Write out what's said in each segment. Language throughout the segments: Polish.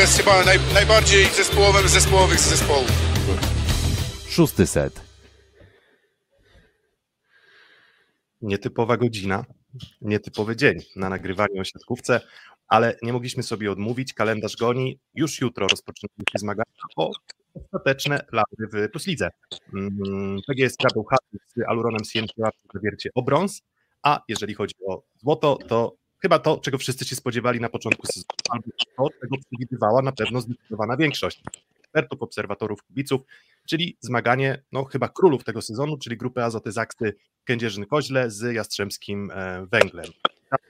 jest chyba naj, najbardziej zespołowym z zespołowych zespołów. Szósty set. Nietypowa godzina, nietypowy dzień na nagrywanie o siatkówce, ale nie mogliśmy sobie odmówić. Kalendarz goni. Już jutro rozpoczynają się zmagania o ostateczne laury w Plus Lidze. Mm, PGS Kraków z Aluronem Sienkiewicz zawiercie o brąz, a jeżeli chodzi o złoto, to chyba to, czego wszyscy się spodziewali na początku sezonu, albo to, czego przewidywała na pewno zdecydowana większość ekspertów, obserwatorów, kibiców, czyli zmaganie no, chyba królów tego sezonu, czyli grupy Azoty Zaksy Kędzierzyn-Koźle z Jastrzębskim e, Węglem.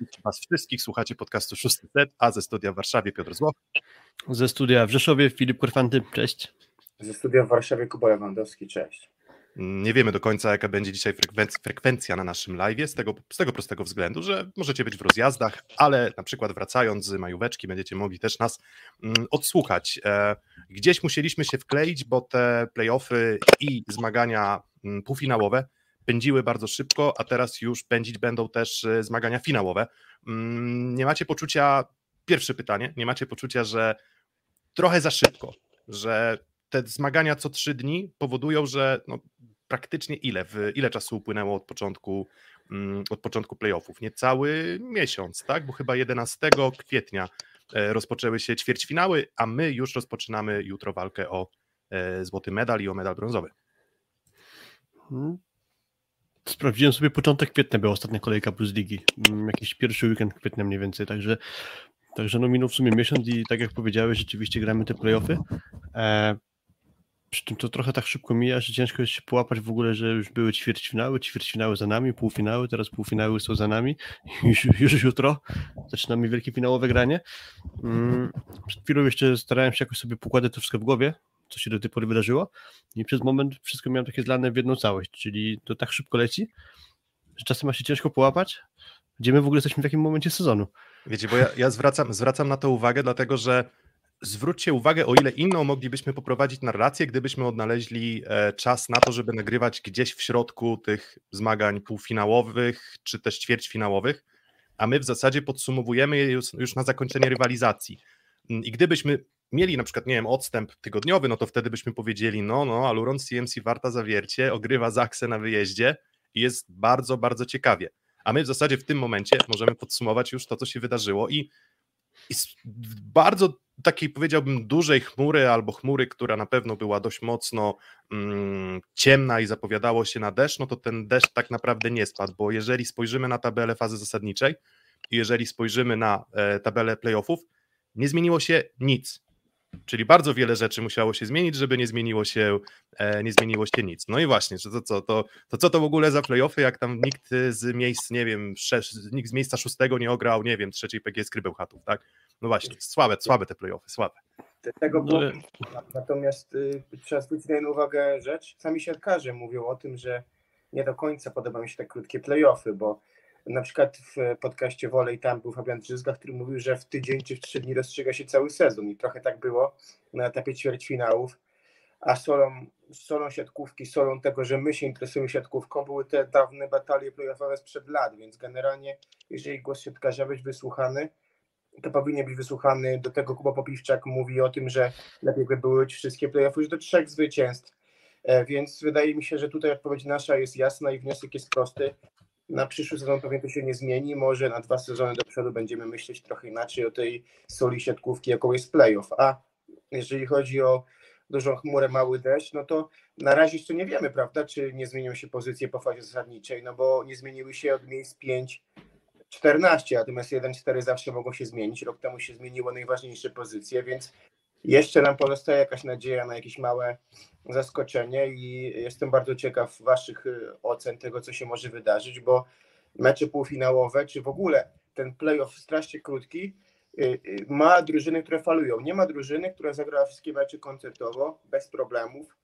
Witam Was wszystkich, słuchacie podcastu 6 set, a ze studia w Warszawie Piotr Złoch. Ze studia w Rzeszowie Filip Korfanty, cześć. Ze studia w Warszawie Kuba Lewandowski, cześć. Nie wiemy do końca, jaka będzie dzisiaj frekwencja na naszym live, z tego, z tego prostego względu, że możecie być w rozjazdach, ale na przykład wracając z majóweczki będziecie mogli też nas mm, odsłuchać. E, gdzieś musieliśmy się wkleić, bo te playoffy i zmagania mm, półfinałowe pędziły bardzo szybko, a teraz już pędzić będą też e, zmagania finałowe. Mm, nie macie poczucia, pierwsze pytanie, nie macie poczucia, że trochę za szybko, że te zmagania co trzy dni powodują, że no, praktycznie ile, w, ile czasu upłynęło od początku, mm, od początku playoffów? Niecały miesiąc, tak? Bo chyba 11 kwietnia e, rozpoczęły się ćwierćfinały, a my już rozpoczynamy jutro walkę o e, złoty medal i o medal brązowy. Hmm. Sprawdziłem sobie początek kwietnia, była ostatnia kolejka plus ligi. Mm, jakiś pierwszy weekend kwietnia mniej więcej, także Także no minął w sumie miesiąc i tak jak powiedziałeś, rzeczywiście gramy te playoffy. E, przy tym to trochę tak szybko mija, że ciężko jest się połapać w ogóle, że już były ćwierćfinały, ćwierćfinały za nami, półfinały, teraz półfinały są za nami. Już, już jutro zaczynamy wielkie finałowe granie. Mm, przed chwilą jeszcze starałem się jakoś sobie pokładać to wszystko w głowie, co się do tej pory wydarzyło i przez moment wszystko miałem takie zlane w jedną całość, czyli to tak szybko leci, że czasem ma się ciężko połapać, gdzie my w ogóle jesteśmy w jakim momencie sezonu. Wiecie, bo ja, ja zwracam, zwracam na to uwagę, dlatego że zwróćcie uwagę, o ile inną moglibyśmy poprowadzić narrację, gdybyśmy odnaleźli e, czas na to, żeby nagrywać gdzieś w środku tych zmagań półfinałowych czy też ćwierćfinałowych, a my w zasadzie podsumowujemy je już, już na zakończenie rywalizacji. Mm, I gdybyśmy mieli na przykład, nie wiem, odstęp tygodniowy, no to wtedy byśmy powiedzieli, no, no, Aluron CMC Warta Zawiercie ogrywa Zaksę na wyjeździe i jest bardzo, bardzo ciekawie. A my w zasadzie w tym momencie możemy podsumować już to, co się wydarzyło i, i z bardzo takiej powiedziałbym dużej chmury albo chmury, która na pewno była dość mocno mm, ciemna i zapowiadało się na deszcz, no to ten deszcz tak naprawdę nie spadł, bo jeżeli spojrzymy na tabelę fazy zasadniczej i jeżeli spojrzymy na e, tabelę playoffów, nie zmieniło się nic. Czyli bardzo wiele rzeczy musiało się zmienić, żeby nie zmieniło się, e, nie zmieniło się nic. No i właśnie, to, to, to, to co to w ogóle za playoffy, jak tam nikt z miejsc, nie wiem, nikt z miejsca szóstego nie ograł, nie wiem, trzeciej PG Krybełchatów, tak? No właśnie, słabe, słabe te playoffy, słabe. Tego było, natomiast y, trzeba zwrócić na uwagę rzecz. Sami siatkarze mówią o tym, że nie do końca podoba mi się te krótkie playoffy, bo na przykład w podcaście Wolej tam był Fabian Drzyzga, który mówił, że w tydzień czy w trzy dni rozstrzyga się cały sezon i trochę tak było na etapie ćwierćfinałów, a solą, solą siatkówki, solą tego, że my się interesujemy siatkówką, były te dawne batalie playoffowe sprzed lat, więc generalnie jeżeli głos siatkarza być wysłuchany, to powinien być wysłuchany. Do tego Kuba Popiwczak mówi o tym, że lepiej by były wszystkie playoffy już do trzech zwycięstw. E, więc wydaje mi się, że tutaj odpowiedź nasza jest jasna i wniosek jest prosty. Na przyszły sezon pewnie to się nie zmieni. Może na dwa sezony do przodu będziemy myśleć trochę inaczej o tej soli siatkówki, jaką jest playoff. A jeżeli chodzi o dużą chmurę, mały deszcz, no to na razie jeszcze nie wiemy, prawda, czy nie zmienią się pozycje po fazie zasadniczej, no bo nie zmieniły się od miejsc 5 14, natomiast 1-4 zawsze mogą się zmienić. Rok temu się zmieniło najważniejsze pozycje, więc jeszcze nam pozostaje jakaś nadzieja na jakieś małe zaskoczenie i jestem bardzo ciekaw Waszych y, ocen tego, co się może wydarzyć, bo mecze półfinałowe, czy w ogóle ten playoff strasznie krótki, y, y, ma drużyny, które falują. Nie ma drużyny, która zagrała wszystkie mecze koncertowo, bez problemów.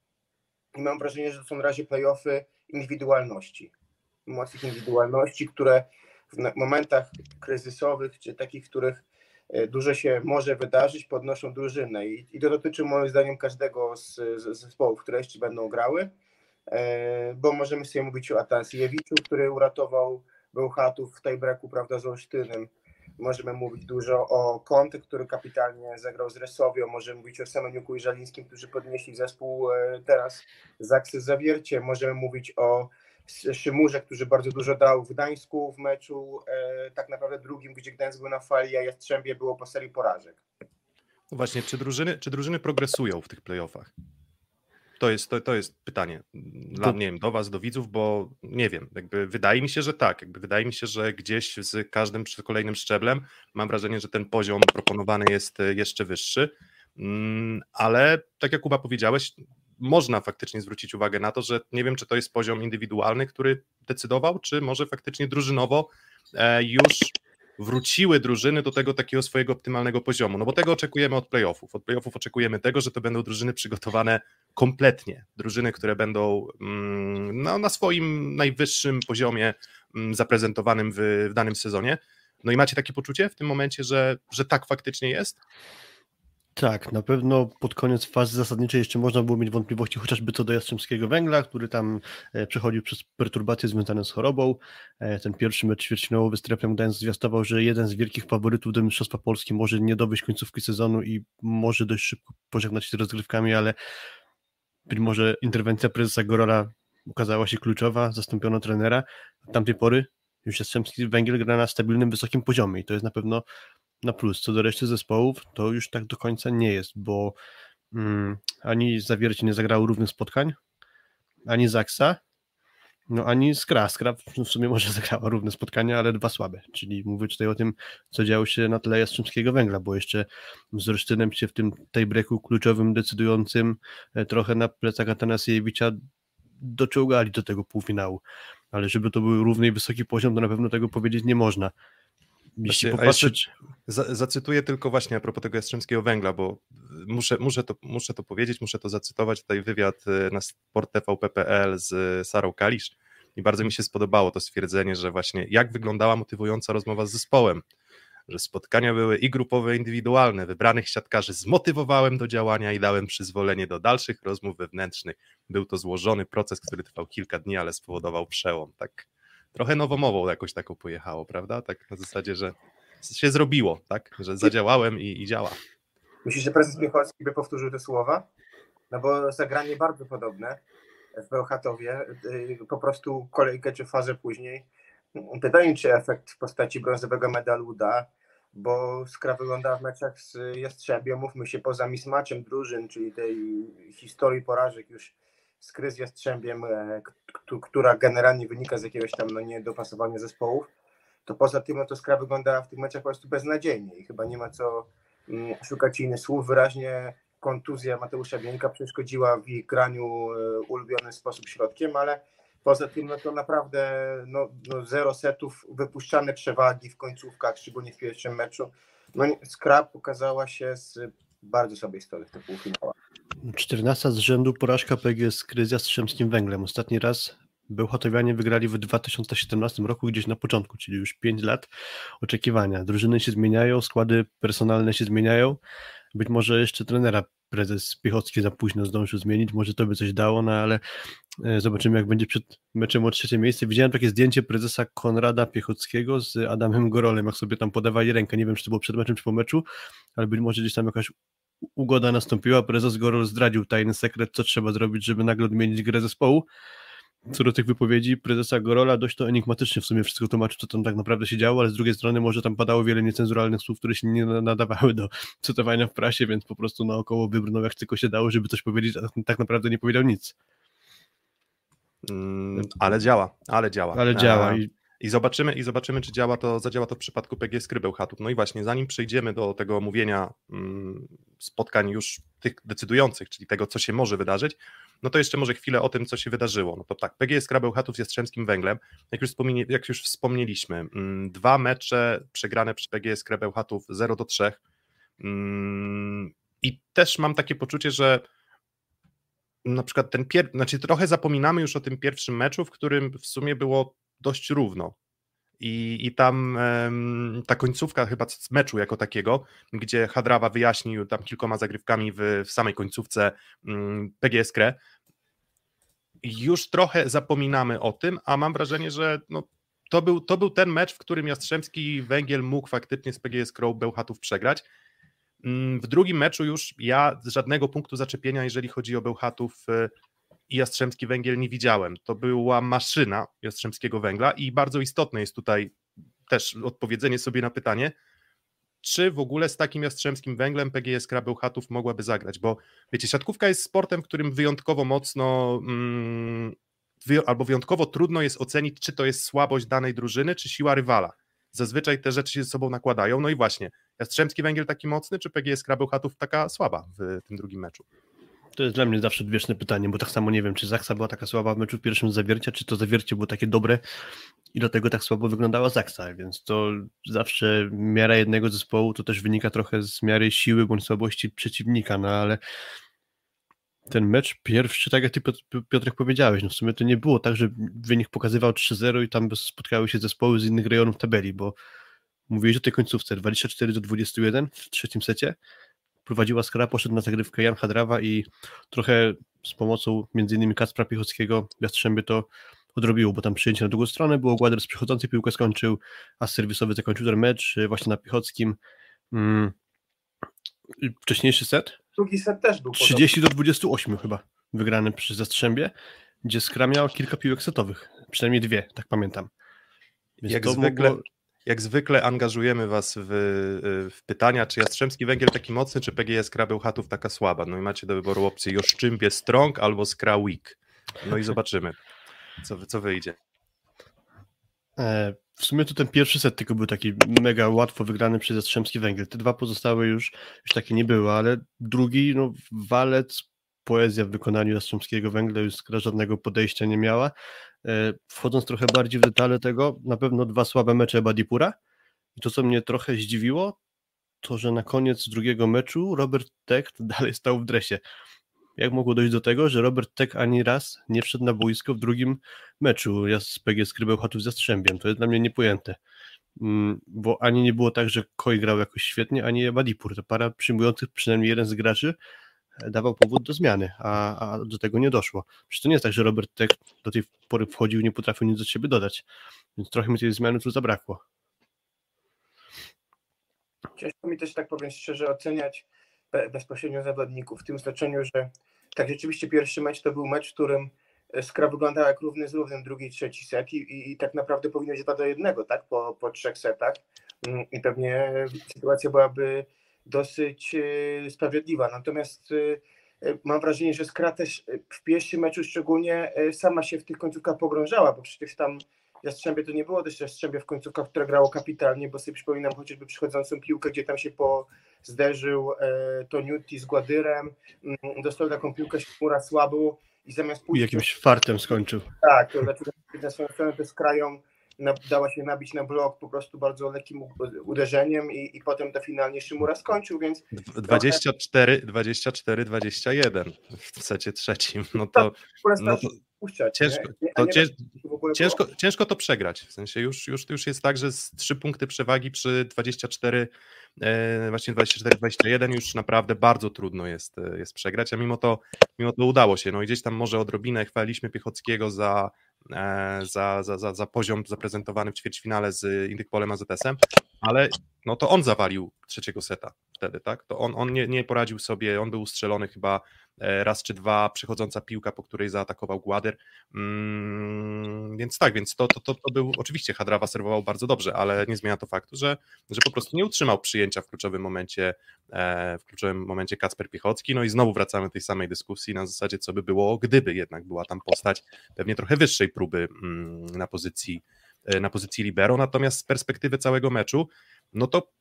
I mam wrażenie, że to są na razie playoffy indywidualności. Mocnych indywidualności, które w momentach kryzysowych, czy takich, w których dużo się może wydarzyć, podnoszą drużynę. I, i to dotyczy moim zdaniem każdego z, z zespołów, które jeszcze będą grały, e, bo możemy sobie mówić o Atansjewiczu, który uratował Bełchatów w tej breku, prawda, z Olsztynem. Możemy mówić dużo o Conte, który kapitalnie zagrał z Resowią, możemy mówić o Semeniuku i Żalińskim, którzy podnieśli zespół e, teraz z Aksy Zawiercie, możemy mówić o Szymurze, który bardzo dużo dał w Gdańsku w meczu, e, tak naprawdę drugim, gdzie Gdańsk był na fali, a Jastrzębie było po serii porażek. No właśnie, czy drużyny, czy drużyny progresują w tych playoffach? To jest, to, to jest pytanie dla, nie wiem, do was, do widzów, bo nie wiem, jakby wydaje mi się, że tak, jakby wydaje mi się, że gdzieś z każdym kolejnym szczeblem mam wrażenie, że ten poziom proponowany jest e, jeszcze wyższy, mm, ale tak jak Kuba powiedziałeś, można faktycznie zwrócić uwagę na to, że nie wiem, czy to jest poziom indywidualny, który decydował, czy może faktycznie drużynowo e, już wróciły drużyny do tego takiego swojego optymalnego poziomu. No bo tego oczekujemy od playoffów. Od playoffów oczekujemy tego, że to będą drużyny przygotowane kompletnie. Drużyny, które będą mm, no, na swoim najwyższym poziomie mm, zaprezentowanym w, w danym sezonie. No i macie takie poczucie w tym momencie, że, że tak faktycznie jest? Tak, na pewno pod koniec fazy zasadniczej jeszcze można było mieć wątpliwości chociażby co do Jastrzębskiego Węgla, który tam e, przechodził przez perturbacje związane z chorobą. E, ten pierwszy mecz ćwierćfinałowy z Trepem Gdańsk zwiastował, że jeden z wielkich faworytów do Mistrzostwa Polski może nie dowieść końcówki sezonu i może dość szybko pożegnać się z rozgrywkami, ale być może interwencja prezesa Gorola okazała się kluczowa, zastąpiono trenera. Od tamtej pory już Jastrzębski Węgiel gra na stabilnym, wysokim poziomie i to jest na pewno na plus. Co do reszty zespołów, to już tak do końca nie jest, bo mm, ani Zawiercie nie zagrało równych spotkań, ani Zaksa, no ani Skra. Skra w sumie może zagrała równe spotkania, ale dwa słabe. Czyli mówię tutaj o tym, co działo się na tle Jastrzębskiego Węgla, bo jeszcze z Olsztynem się w tym tej breaku kluczowym, decydującym e, trochę na plecach Atanasiewicza doczołgali do tego półfinału. Ale żeby to był równy i wysoki poziom, to na pewno tego powiedzieć nie można. Jeśli popatrzeć... Za, zacytuję tylko właśnie a propos tego Jastrzębskiego Węgla, bo muszę, muszę, to, muszę to powiedzieć, muszę to zacytować, tutaj wywiad e, na Sport TVP.pl z Sarą Kalisz i bardzo mi się spodobało to stwierdzenie, że właśnie jak wyglądała motywująca rozmowa z zespołem, że spotkania były i grupowe, i indywidualne, wybranych siatkarzy zmotywowałem do działania i dałem przyzwolenie do dalszych rozmów wewnętrznych. Był to złożony proces, który trwał kilka dni, ale spowodował przełom. Tak trochę nowomową jakoś taką pojechało, prawda? Tak na zasadzie, że się zrobiło, tak? Że zadziałałem i, i działa. Myślisz, że prezes Michałowski by powtórzył te słowa? No bo zagranie bardzo podobne w Bełchatowie, y, po prostu kolejkę czy fazę później. Pytanie, czy efekt w postaci brązowego medalu da, bo skra wygląda w meczach z Jastrzębiem, mówmy się, poza mismaczem drużyn, czyli tej historii porażek już z Krys z Jastrzębiem, e, która generalnie wynika z jakiegoś tam no, niedopasowania zespołów, to poza tym no, to Skra wygląda w tych meczach po prostu beznadziejnie i chyba nie ma co mm, szukać innych słów. Wyraźnie kontuzja Mateusza Bieńka przeszkodziła w ich graniu e, ulubiony sposób środkiem, ale poza tym no to naprawdę no, no zero setów, wypuszczane przewagi w końcówkach, szczególnie w pierwszym meczu. No, Skra pokazała się z bardzo sobie strony w tych półfinałach. 14 z rzędu porażka PGS Kryzja z Trzemskim Węglem. Ostatni raz Bełchatowianie wygrali w 2017 roku, gdzieś na początku, czyli już 5 lat oczekiwania. Drużyny się zmieniają, składy personalne się zmieniają. Być może jeszcze trenera prezes Piechocki za późno zdążył zmienić, może to by coś dało, no ale e, zobaczymy jak będzie przed meczem o trzecie miejsce. Widziałem takie zdjęcie prezesa Konrada Piechockiego z Adamem Gorolem, jak sobie tam podawali rękę, nie wiem czy to było przed meczem czy po meczu, ale być może gdzieś tam jakaś ugoda nastąpiła, prezes Gorol zdradził tajny sekret, co trzeba zrobić, żeby nagle odmienić grę zespołu. Co do tych wypowiedzi prezesa Gorola, dość to enigmatycznie w sumie wszystko tłumaczy, co tam tak naprawdę się działo, ale z drugiej strony może tam padało wiele niecenzuralnych słów, które się nie nadawały do cytowania w prasie, więc po prostu naokoło wybrnął jak tylko się dało, żeby coś powiedzieć, a tak naprawdę nie powiedział nic. Mm, ale działa, ale działa. Ale działa. I i zobaczymy, I zobaczymy, czy działa to, zadziała to w przypadku PG Skrybeł. No i właśnie, zanim przejdziemy do tego omówienia mm, spotkań już tych decydujących, czyli tego, co się może wydarzyć, no to jeszcze może chwilę o tym, co się wydarzyło. No to tak, PG Skrybeł Hatów z Jastrzębskim Węglem, jak już, jak już wspomnieliśmy, mm, dwa mecze przegrane przy PG Skrybeł Hatów 0 do 3 mm, i też mam takie poczucie, że na przykład ten pierwszy, znaczy trochę zapominamy już o tym pierwszym meczu, w którym w sumie było dość równo. I, i tam ta końcówka chyba z meczu jako takiego, gdzie Hadrawa wyjaśnił tam kilkoma zagrywkami w, w samej końcówce um, PGS Kre, już trochę zapominamy o tym, a mam wrażenie, że no, to był, to był ten mecz, w którym Jastrzębski Węgiel mógł faktycznie z PGS Crow Bełchatów przegrać. Mm, w drugim meczu już ja żadnego punktu zaczepienia, jeżeli chodzi o Bełchatów y, i Jastrzębski Węgiel nie widziałem. To była maszyna Jastrzębskiego Węgla i bardzo istotne jest tutaj też odpowiedzenie sobie na pytanie, czy w ogóle z takim Jastrzębskim Węglem PGS Kra mogłaby zagrać, bo wiecie, siatkówka jest sportem, w którym wyjątkowo mocno mm, albo wyjątkowo trudno jest ocenić, czy to jest słabość danej drużyny, czy siła rywala. Zazwyczaj te rzeczy się ze sobą nakładają. No i właśnie, Jastrzębski Węgiel taki mocny, czy PGS Krabełchatów taka słaba w tym drugim meczu? To jest dla mnie zawsze odwieczne pytanie, bo tak samo nie wiem, czy Zaksa była taka słaba w meczu pierwszym zawiercia, czy to zawiercie było takie dobre i dlatego tak słabo wyglądała Zaksa, więc to zawsze miara jednego zespołu to też wynika trochę z miary siły bądź słabości przeciwnika, no ale ten mecz pierwszy, tak jak ty Piotrek powiedziałeś, no w sumie to nie było tak, że wynik pokazywał 3-0 i tam spotkały się zespoły z innych rejonów tabeli, bo mówiłeś o tej końcówce, 24 do 21 w trzecim secie, prowadziła Skra, poszedł na zagrywkę Jan Hadrawa i trochę z pomocą między innymi Kacpra Piechockiego Jastrzębie to odrobiło, bo tam przyjęcie na drugą stronę było, Gładers przychodzący piłkę skończył, a serwisowy zakończył ten mecz y, właśnie na Piechockim. Hmm. Wcześniejszy set, Drugi set też był 30 podobny. do 28 chyba wygrany przy Zastrzębie, gdzie Skra miała kilka piłek setowych, przynajmniej dwie, tak pamiętam. Więc jak, zwykle, mogło... jak zwykle angażujemy was w, w, pytania, czy Jastrzębski Węgiel taki mocny, czy PGS Skra Bełchatów taka słaba. No i macie do wyboru opcję Joszczymbie Strong albo Skra Weak. No i zobaczymy, co, co wyjdzie. E, w sumie to ten pierwszy set tylko był taki mega łatwo wygrany przez Jastrzębski Węgiel. Te dwa pozostałe już, już takie nie były, ale drugi, no walec, poezja w wykonaniu Jastrzębskiego Węgla już żadnego podejścia nie miała. E, wchodząc trochę bardziej w detale tego, na pewno dwa słabe mecze Badipura. I to, co mnie trochę zdziwiło, to, że na koniec drugiego meczu Robert Techt dalej stał w dresie jak mogło dojść do tego, że Robert Tek ani raz nie wszedł na boisko w drugim meczu ja z PG Skrybełchatów z Jastrzębiem. To jest dla mnie niepojęte. Mm, bo ani nie było tak, że Koi grał jakoś świetnie, ani Badipur. To para przyjmujących przynajmniej jeden z graczy dawał powód do zmiany, a, a do tego nie doszło. Przecież to nie jest tak, że Robert Tek do tej pory wchodził i nie potrafił nic do siebie dodać. Więc trochę mi tej zmiany tu zabrakło. Ciężko mi też, tak powiem szczerze, oceniać bezpośrednio zawodników, w tym znaczeniu, że tak rzeczywiście pierwszy mecz to był mecz, w którym Skra wyglądała jak równy z równym drugi, trzeci set i, i, i tak naprawdę powinno być 2 do 1, tak, po, po trzech setach mm, i pewnie sytuacja byłaby dosyć e, sprawiedliwa. Natomiast e, e, mam wrażenie, że Skra też w pierwszym meczu szczególnie sama się w tych końcówkach pogrążała, bo przecież tam Jastrzębie to nie było też Jastrzębie w końcówkach, które grało kapitalnie, bo sobie przypominam chociażby przychodzącą piłkę, gdzie tam się po zderzył e, Toniutti z Gładyrem, mm, dostał taką piłkę Śmura słabą i zamiast pójść... I jakimś fartem skończył. Tak, to znaczy na swoją stronę to z krają dała się nabić na blok po prostu bardzo lekkim uderzeniem i, i potem to finalnie Szymura skończył, więc... 24, 24, 21 w secie trzecim, no to... No to ciężko, to ciężko, ciężko to przegrać, w sensie już, już, już jest tak, że z trzy punkty przewagi przy 24 e, właśnie 24-21 już naprawdę bardzo trudno jest, e, jest przegrać, a mimo to, mimo to udało się. No i gdzieś tam może odrobinę chwaliliśmy Piechockiego za, za, za, za, za poziom zaprezentowany w ćwierćfinale z Indykpolem AZS-em, ale no to on zawalił trzeciego seta wtedy, tak? To on, on nie, nie poradził sobie, on był ustrzelony chyba e, raz czy dwa, przychodząca piłka, po której zaatakował Głader, mm, więc tak, więc to, to, to, to był, oczywiście Hadrawa serwował bardzo dobrze, ale nie zmienia to faktu, że, że po prostu nie utrzymał przyjęcia w kluczowym momencie, e, w kluczowym momencie Kacper Piechocki, no i znowu wracamy do tej samej dyskusji na zasadzie, co by było, gdyby jednak była tam postać pewnie trochę wyższej próby mm, na pozycji E, na pozycji libero, natomiast z perspektywy całego meczu, no to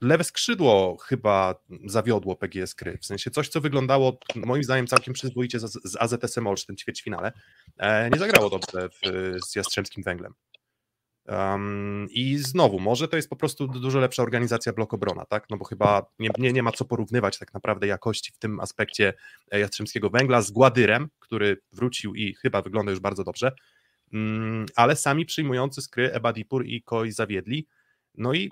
lewe skrzydło chyba zawiodło PGS Kry, w sensie coś, co wyglądało moim zdaniem całkiem przyzwoicie z, z AZS-em Olsztyn ćwierćfinale, e, nie zagrało dobrze w, z Jastrzębskim Węglem. Um, I znowu, może to jest po prostu dużo lepsza organizacja blokobrona, tak? No bo chyba nie, nie, nie ma co porównywać tak naprawdę jakości w tym aspekcie e, Jastrzębskiego Węgla z Gładyrem, który wrócił i chyba wygląda już bardzo dobrze. Mm, ale sami przyjmujący skry Ebadipur i Koi zawiedli. No i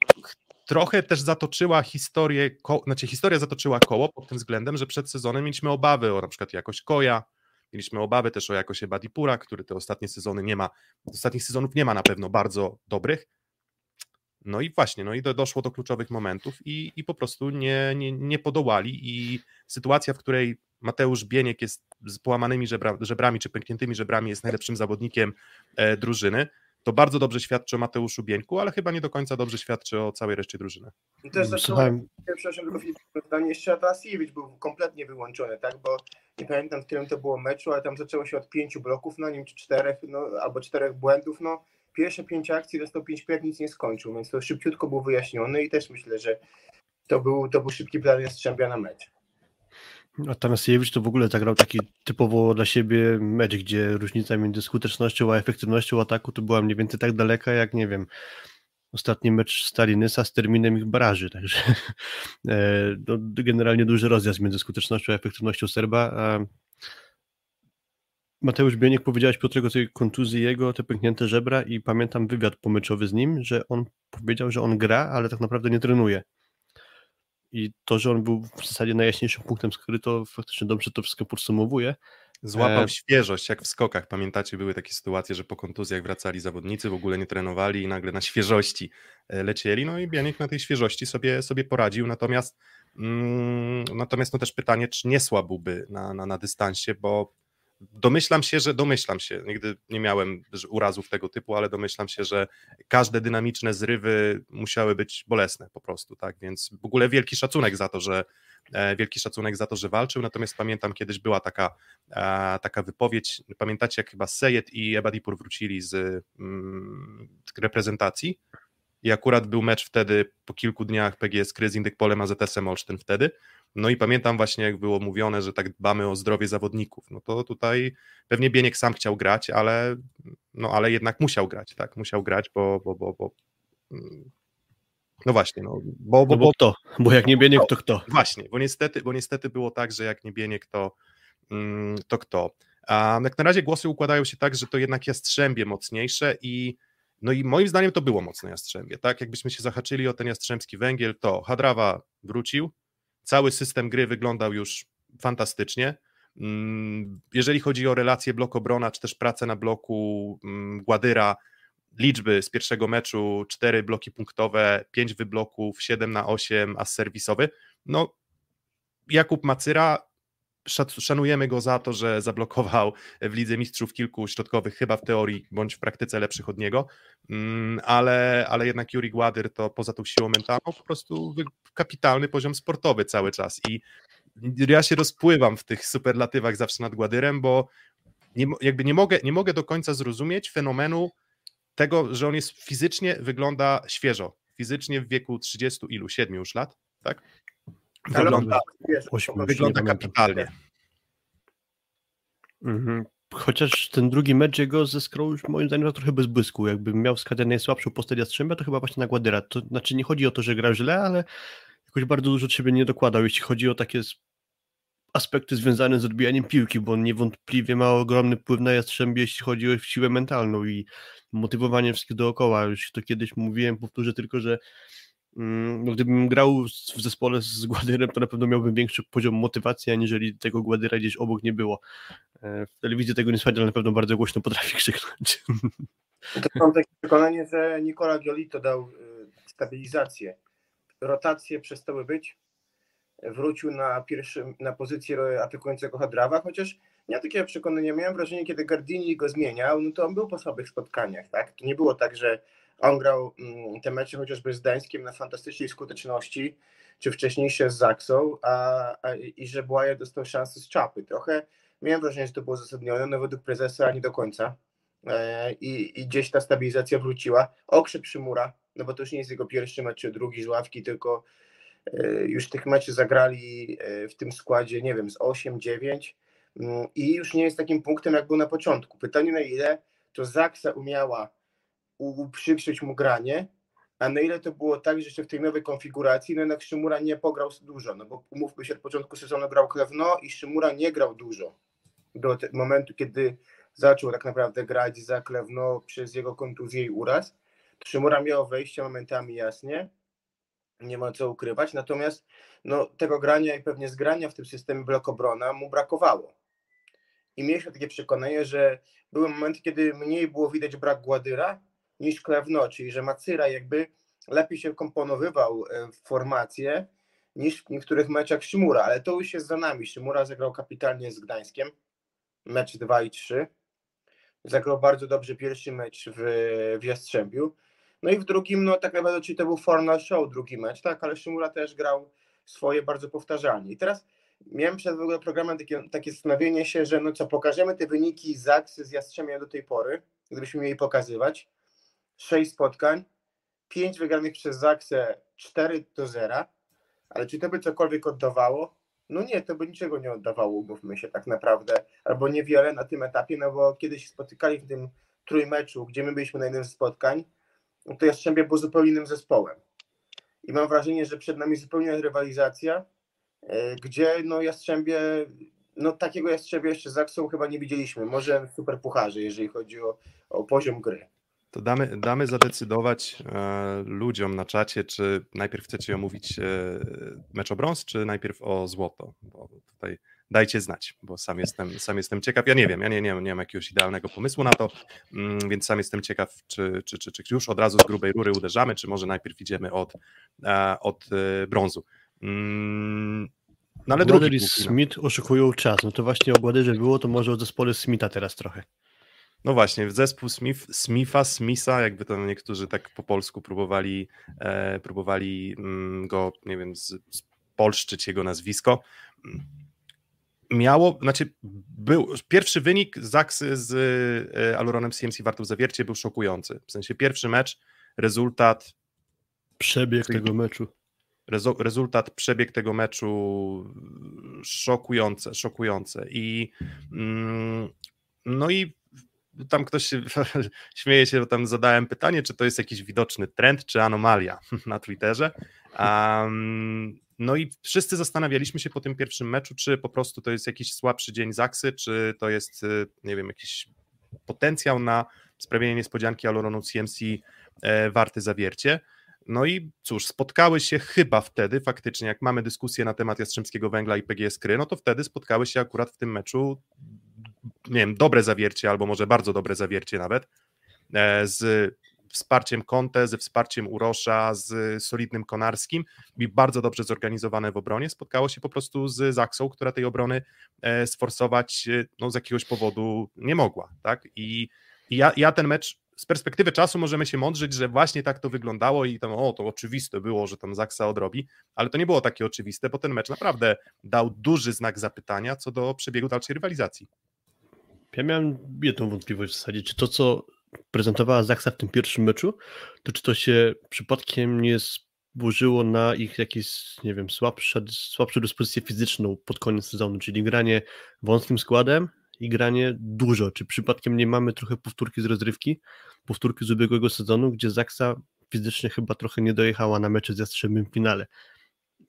trochę też zatoczyła historię, ko- znaczy historia zatoczyła koło pod tym względem, że przed sezonem mieliśmy obawy o na przykład jakość Koja, Mieliśmy obawy też o jakość Badipura, który te ostatnie sezony nie ma, ostatnich sezonów nie ma na pewno bardzo dobrych. No i właśnie, no i do, doszło do kluczowych momentów i, i po prostu nie, nie, nie podołali i sytuacja, w której Mateusz Bieniek jest z połamanymi żebra, żebrami czy pękniętymi żebrami jest najlepszym zawodnikiem e, drużyny, to bardzo dobrze świadczy o Mateuszu Bieńku, ale chyba nie do końca dobrze świadczy o całej reszcie drużyny. I też Słuchałem... przepraszam, tylko zdanie jeszcze Atasiewicz był kompletnie wyłączony, tak, bo nie pamiętam w którym to było meczu, ale tam zaczęło się od pięciu bloków, no nie wiem, czy czterech, no, albo czterech błędów, no pierwsze pięć akcji dostał pięć pięć nic nie skończył, więc to szybciutko był wyjaśniony i też myślę, że to był, to był szybki plan Jastrzębia na mecz. A Tanasiewicz to w ogóle zagrał taki typowo dla siebie mecz, gdzie różnica między skutecznością a efektywnością ataku to była mniej więcej tak daleka, jak nie wiem, ostatni mecz Stalinysa z terminem ich baraży, także e, no, generalnie duży rozjazd między skutecznością a efektywnością Serba. A Mateusz Bieniek powiedziałeś Piotrego tej kontuzji jego, te pęknięte żebra i pamiętam wywiad pomyczowy z nim, że on powiedział, że on gra, ale tak naprawdę nie trenuje. I to, że on był w zasadzie najjaśniejszym punktem skry, to faktycznie dobrze to wszystko podsumowuje. Złapał e... świeżość, jak w skokach. Pamiętacie, były takie sytuacje, że po kontuzjach wracali zawodnicy, w ogóle nie trenowali i nagle na świeżości e, lecieli. No i Bianiek na tej świeżości sobie, sobie poradził. Natomiast, mm, natomiast no też pytanie, czy nie słabłby na, na, na dystansie, bo domyślam się, że domyślam się, nigdy nie miałem urazów tego typu, ale domyślam się, że każde dynamiczne zrywy musiały być bolesne po prostu, tak, więc w ogóle wielki szacunek za to, że e, wielki szacunek za to, że walczył, natomiast pamiętam kiedyś była taka, e, taka wypowiedź, pamiętacie jak chyba Sejed i Ebadipur wrócili z mm, reprezentacji i akurat był mecz wtedy po kilku dniach PGS Kryz Indykpolem AZS-em Olsztyn wtedy no i pamiętam właśnie, jak było mówione, że tak dbamy o zdrowie zawodników. No to tutaj pewnie Bieniek sam chciał grać, ale, no, ale jednak musiał grać, tak? Musiał grać, bo, bo, bo, bo mm, no właśnie, no bo, bo, no bo to, bo jak nie Bieniek, to kto? Właśnie, bo niestety, bo niestety było tak, że jak nie Bieniek, to, mm, to kto? A jak na razie głosy układają się tak, że to jednak Jastrzębie mocniejsze i no i moim zdaniem to było mocne Jastrzębie, tak? Jakbyśmy się zahaczyli o ten Jastrzębski Węgiel, to Hadrawa wrócił, Cały system gry wyglądał już fantastycznie. Mm, jeżeli chodzi o relacje blok obrona, czy też pracę na bloku mm, Gładyra, liczby z pierwszego meczu, cztery bloki punktowe, pięć wybloków, 7 na 8, a serwisowy. No, Jakub Macyra, szanujemy go za to, że zablokował w Lidze Mistrzów kilku środkowych, chyba w teorii bądź w praktyce lepszych od niego, mm, ale, ale jednak Juri Gładyr to poza tą siłą mentalną po prostu kapitalny poziom sportowy cały czas. I ja się rozpływam w tych superlatywach zawsze nad Gładyrem, bo nie, jakby nie mogę, nie mogę do końca zrozumieć fenomenu tego, że on jest fizycznie, wygląda świeżo, fizycznie w wieku 30 ilu, 7 już lat, tak? Wygląda, wygląda kapitalnie. Mhm. Chociaż ten drugi mecz jego ze Skrą już moim zdaniem trochę bez błysku. Jakbym miał wskazać najsłabszą postać Jastrzębia, to chyba właśnie na Gładyra. To znaczy nie chodzi o to, że gra źle, ale jakoś bardzo dużo siebie nie dokładał, jeśli chodzi o takie aspekty związane z odbijaniem piłki, bo on niewątpliwie ma ogromny wpływ na Jastrzębie, jeśli chodzi o siłę mentalną i motywowanie wszystkich dookoła. Już to kiedyś mówiłem, powtórzę tylko, że gdybym grał w zespole z Gładyrem, to na pewno miałbym większy poziom motywacji, aniżeli tego Gładyra gdzieś obok nie było. E, w telewizji tego nie słychać, ale na pewno bardzo głośno potrafi krzyknąć. To mam takie przekonanie, że Nikola Giolito dał y, stabilizację. Rotacje przestały być. Wrócił na pierwszym, na pozycję atakującego Hadrawa, chociaż ja takie przekonanie miałem wrażenie, kiedy Gardini go zmieniał, no to on był po słabych spotkaniach, tak? To nie było tak, że on grał mm, te mecze chociażby z Gdańskiem na fantastycznej skuteczności, czy wcześniejsze z Zaksą, a, a, i że Błaja dostał szansę z czapy. Trochę miałem wrażenie, że to było uzasadnione, no według prezesa nie do końca. E, i, I gdzieś ta stabilizacja wróciła. Okrzep Szymura, no bo to już nie jest jego pierwszy mecz, drugi z ławki, tylko e, już tych meczy zagrali e, w tym składzie, nie wiem, z 8-9 mm, i już nie jest takim punktem, jak był na początku. Pytanie na ile to Zaksa umiała uprzykrzyć mu granie, a na ile to było tak, że jeszcze w tej nowej konfiguracji, no jednak Szymura nie pograł dużo, no bo umówmy się, od początku sezonu grał Klewno i Szymura nie grał dużo do momentu, kiedy zaczął tak naprawdę grać za Klewno przez jego kontuzję i uraz. Szymura miał wejście momentami jasnie, nie ma co ukrywać, natomiast no, tego grania i pewnie zgrania w tym systemie blokobrona mu brakowało. i mieliśmy takie przekonanie, że były momenty, kiedy mniej było widać brak Gładyra niż Klewno, czyli że Macyra jakby lepiej się komponowywał e, w formację niż w niektórych meczach Szymura, ale to już jest za nami. Szymura zagrał kapitalnie z Gdańskiem, mecz 2 i 3. Zagrał bardzo dobrze pierwszy mecz w, w Jastrzębiu. No i w drugim, no tak naprawdę, czyli to był formal show, drugi mecz, tak, ale Szymura też grał swoje bardzo powtarzalnie. I teraz miałem przed w ogóle programem takie, takie zastanowienie się, że no co, pokażemy te wyniki z Aksy, z Jastrzębia do tej pory, gdybyśmy mieli pokazywać. Sześć spotkań, pięć wygranych przez Zaksę, 4 do 0, ale czy to by cokolwiek oddawało? No nie, to by niczego nie oddawało, mówmy się tak naprawdę, albo niewiele na tym etapie, no bo kiedy się spotykali w tym trójmeczu, gdzie my byliśmy na jednym ze spotkań, no to Jastrzębie był zupełnie innym zespołem. I mam wrażenie, że przed nami zupełnie rywalizacja, e, gdzie no Jastrzębie, no takiego Jastrzębia jeszcze z Aksą chyba nie widzieliśmy, może w Superpucharze, jeżeli chodzi o, o poziom gry. To damy, damy zadecydować e, ludziom na czacie, czy najpierw chcecie omówić e, mecz o brąz, czy najpierw o złoto. Bo tutaj dajcie znać, bo sam jestem, sam jestem ciekaw. Ja nie wiem, ja nie, nie, nie mam jakiegoś idealnego pomysłu na to, mm, więc sam jestem ciekaw, czy, czy, czy, czy już od razu z grubej rury uderzamy, czy może najpierw idziemy od, e, od e, brązu. Mm, no ale drugi i Smith oszukują czas. No to właśnie o Gładerze było, to może o zespole Smitha teraz trochę. No właśnie, zespół Smith, Smitha, Smitha, jakby to niektórzy tak po polsku próbowali, e, próbowali mm, go, nie wiem, z, spolszczyć jego nazwisko. Miało, znaczy był, pierwszy wynik Zaksy z e, Aluronem CMC Wartów Zawiercie był szokujący. W sensie pierwszy mecz, rezultat... Przebieg tego meczu. Rezo, rezultat, przebieg tego meczu szokujące, szokujące. I mm, no i tam ktoś się, śmieje się, bo tam zadałem pytanie, czy to jest jakiś widoczny trend, czy anomalia na Twitterze. Um, no i wszyscy zastanawialiśmy się po tym pierwszym meczu, czy po prostu to jest jakiś słabszy dzień Zaksy, czy to jest, y, nie wiem, jakiś potencjał na sprawienie niespodzianki Aloronu CMC e, warty zawiercie. No i cóż, spotkały się chyba wtedy, faktycznie, jak mamy dyskusję na temat Jastrzębskiego Węgla i PGS Kry, no to wtedy spotkały się akurat w tym meczu nie wiem, dobre zawiercie, albo może bardzo dobre zawiercie nawet, e, z wsparciem Conte, ze wsparciem Urosza, z solidnym Konarskim i bardzo dobrze zorganizowane w obronie, spotkało się po prostu z Zaksą, która tej obrony e, sforsować e, no, z jakiegoś powodu nie mogła, tak? I, i ja, ja ten mecz z perspektywy czasu możemy się mądrzyć, że właśnie tak to wyglądało i tam, o, to oczywiste było, że tam Zaksa odrobi, ale to nie było takie oczywiste, bo ten mecz naprawdę dał duży znak zapytania co do przebiegu dalszej rywalizacji. Ja miałem jedną wątpliwość w zasadzie, czy to, co prezentowała Zaksa w tym pierwszym meczu, to czy to się przypadkiem nie zburzyło na ich jakieś, nie wiem, słabsze, słabszą dyspozycję fizyczną pod koniec sezonu, czyli granie wąskim składem i granie dużo. Czy przypadkiem nie mamy trochę powtórki z rozrywki, powtórki z ubiegłego sezonu, gdzie Zaksa fizycznie chyba trochę nie dojechała na mecze z Jastrzębym w finale.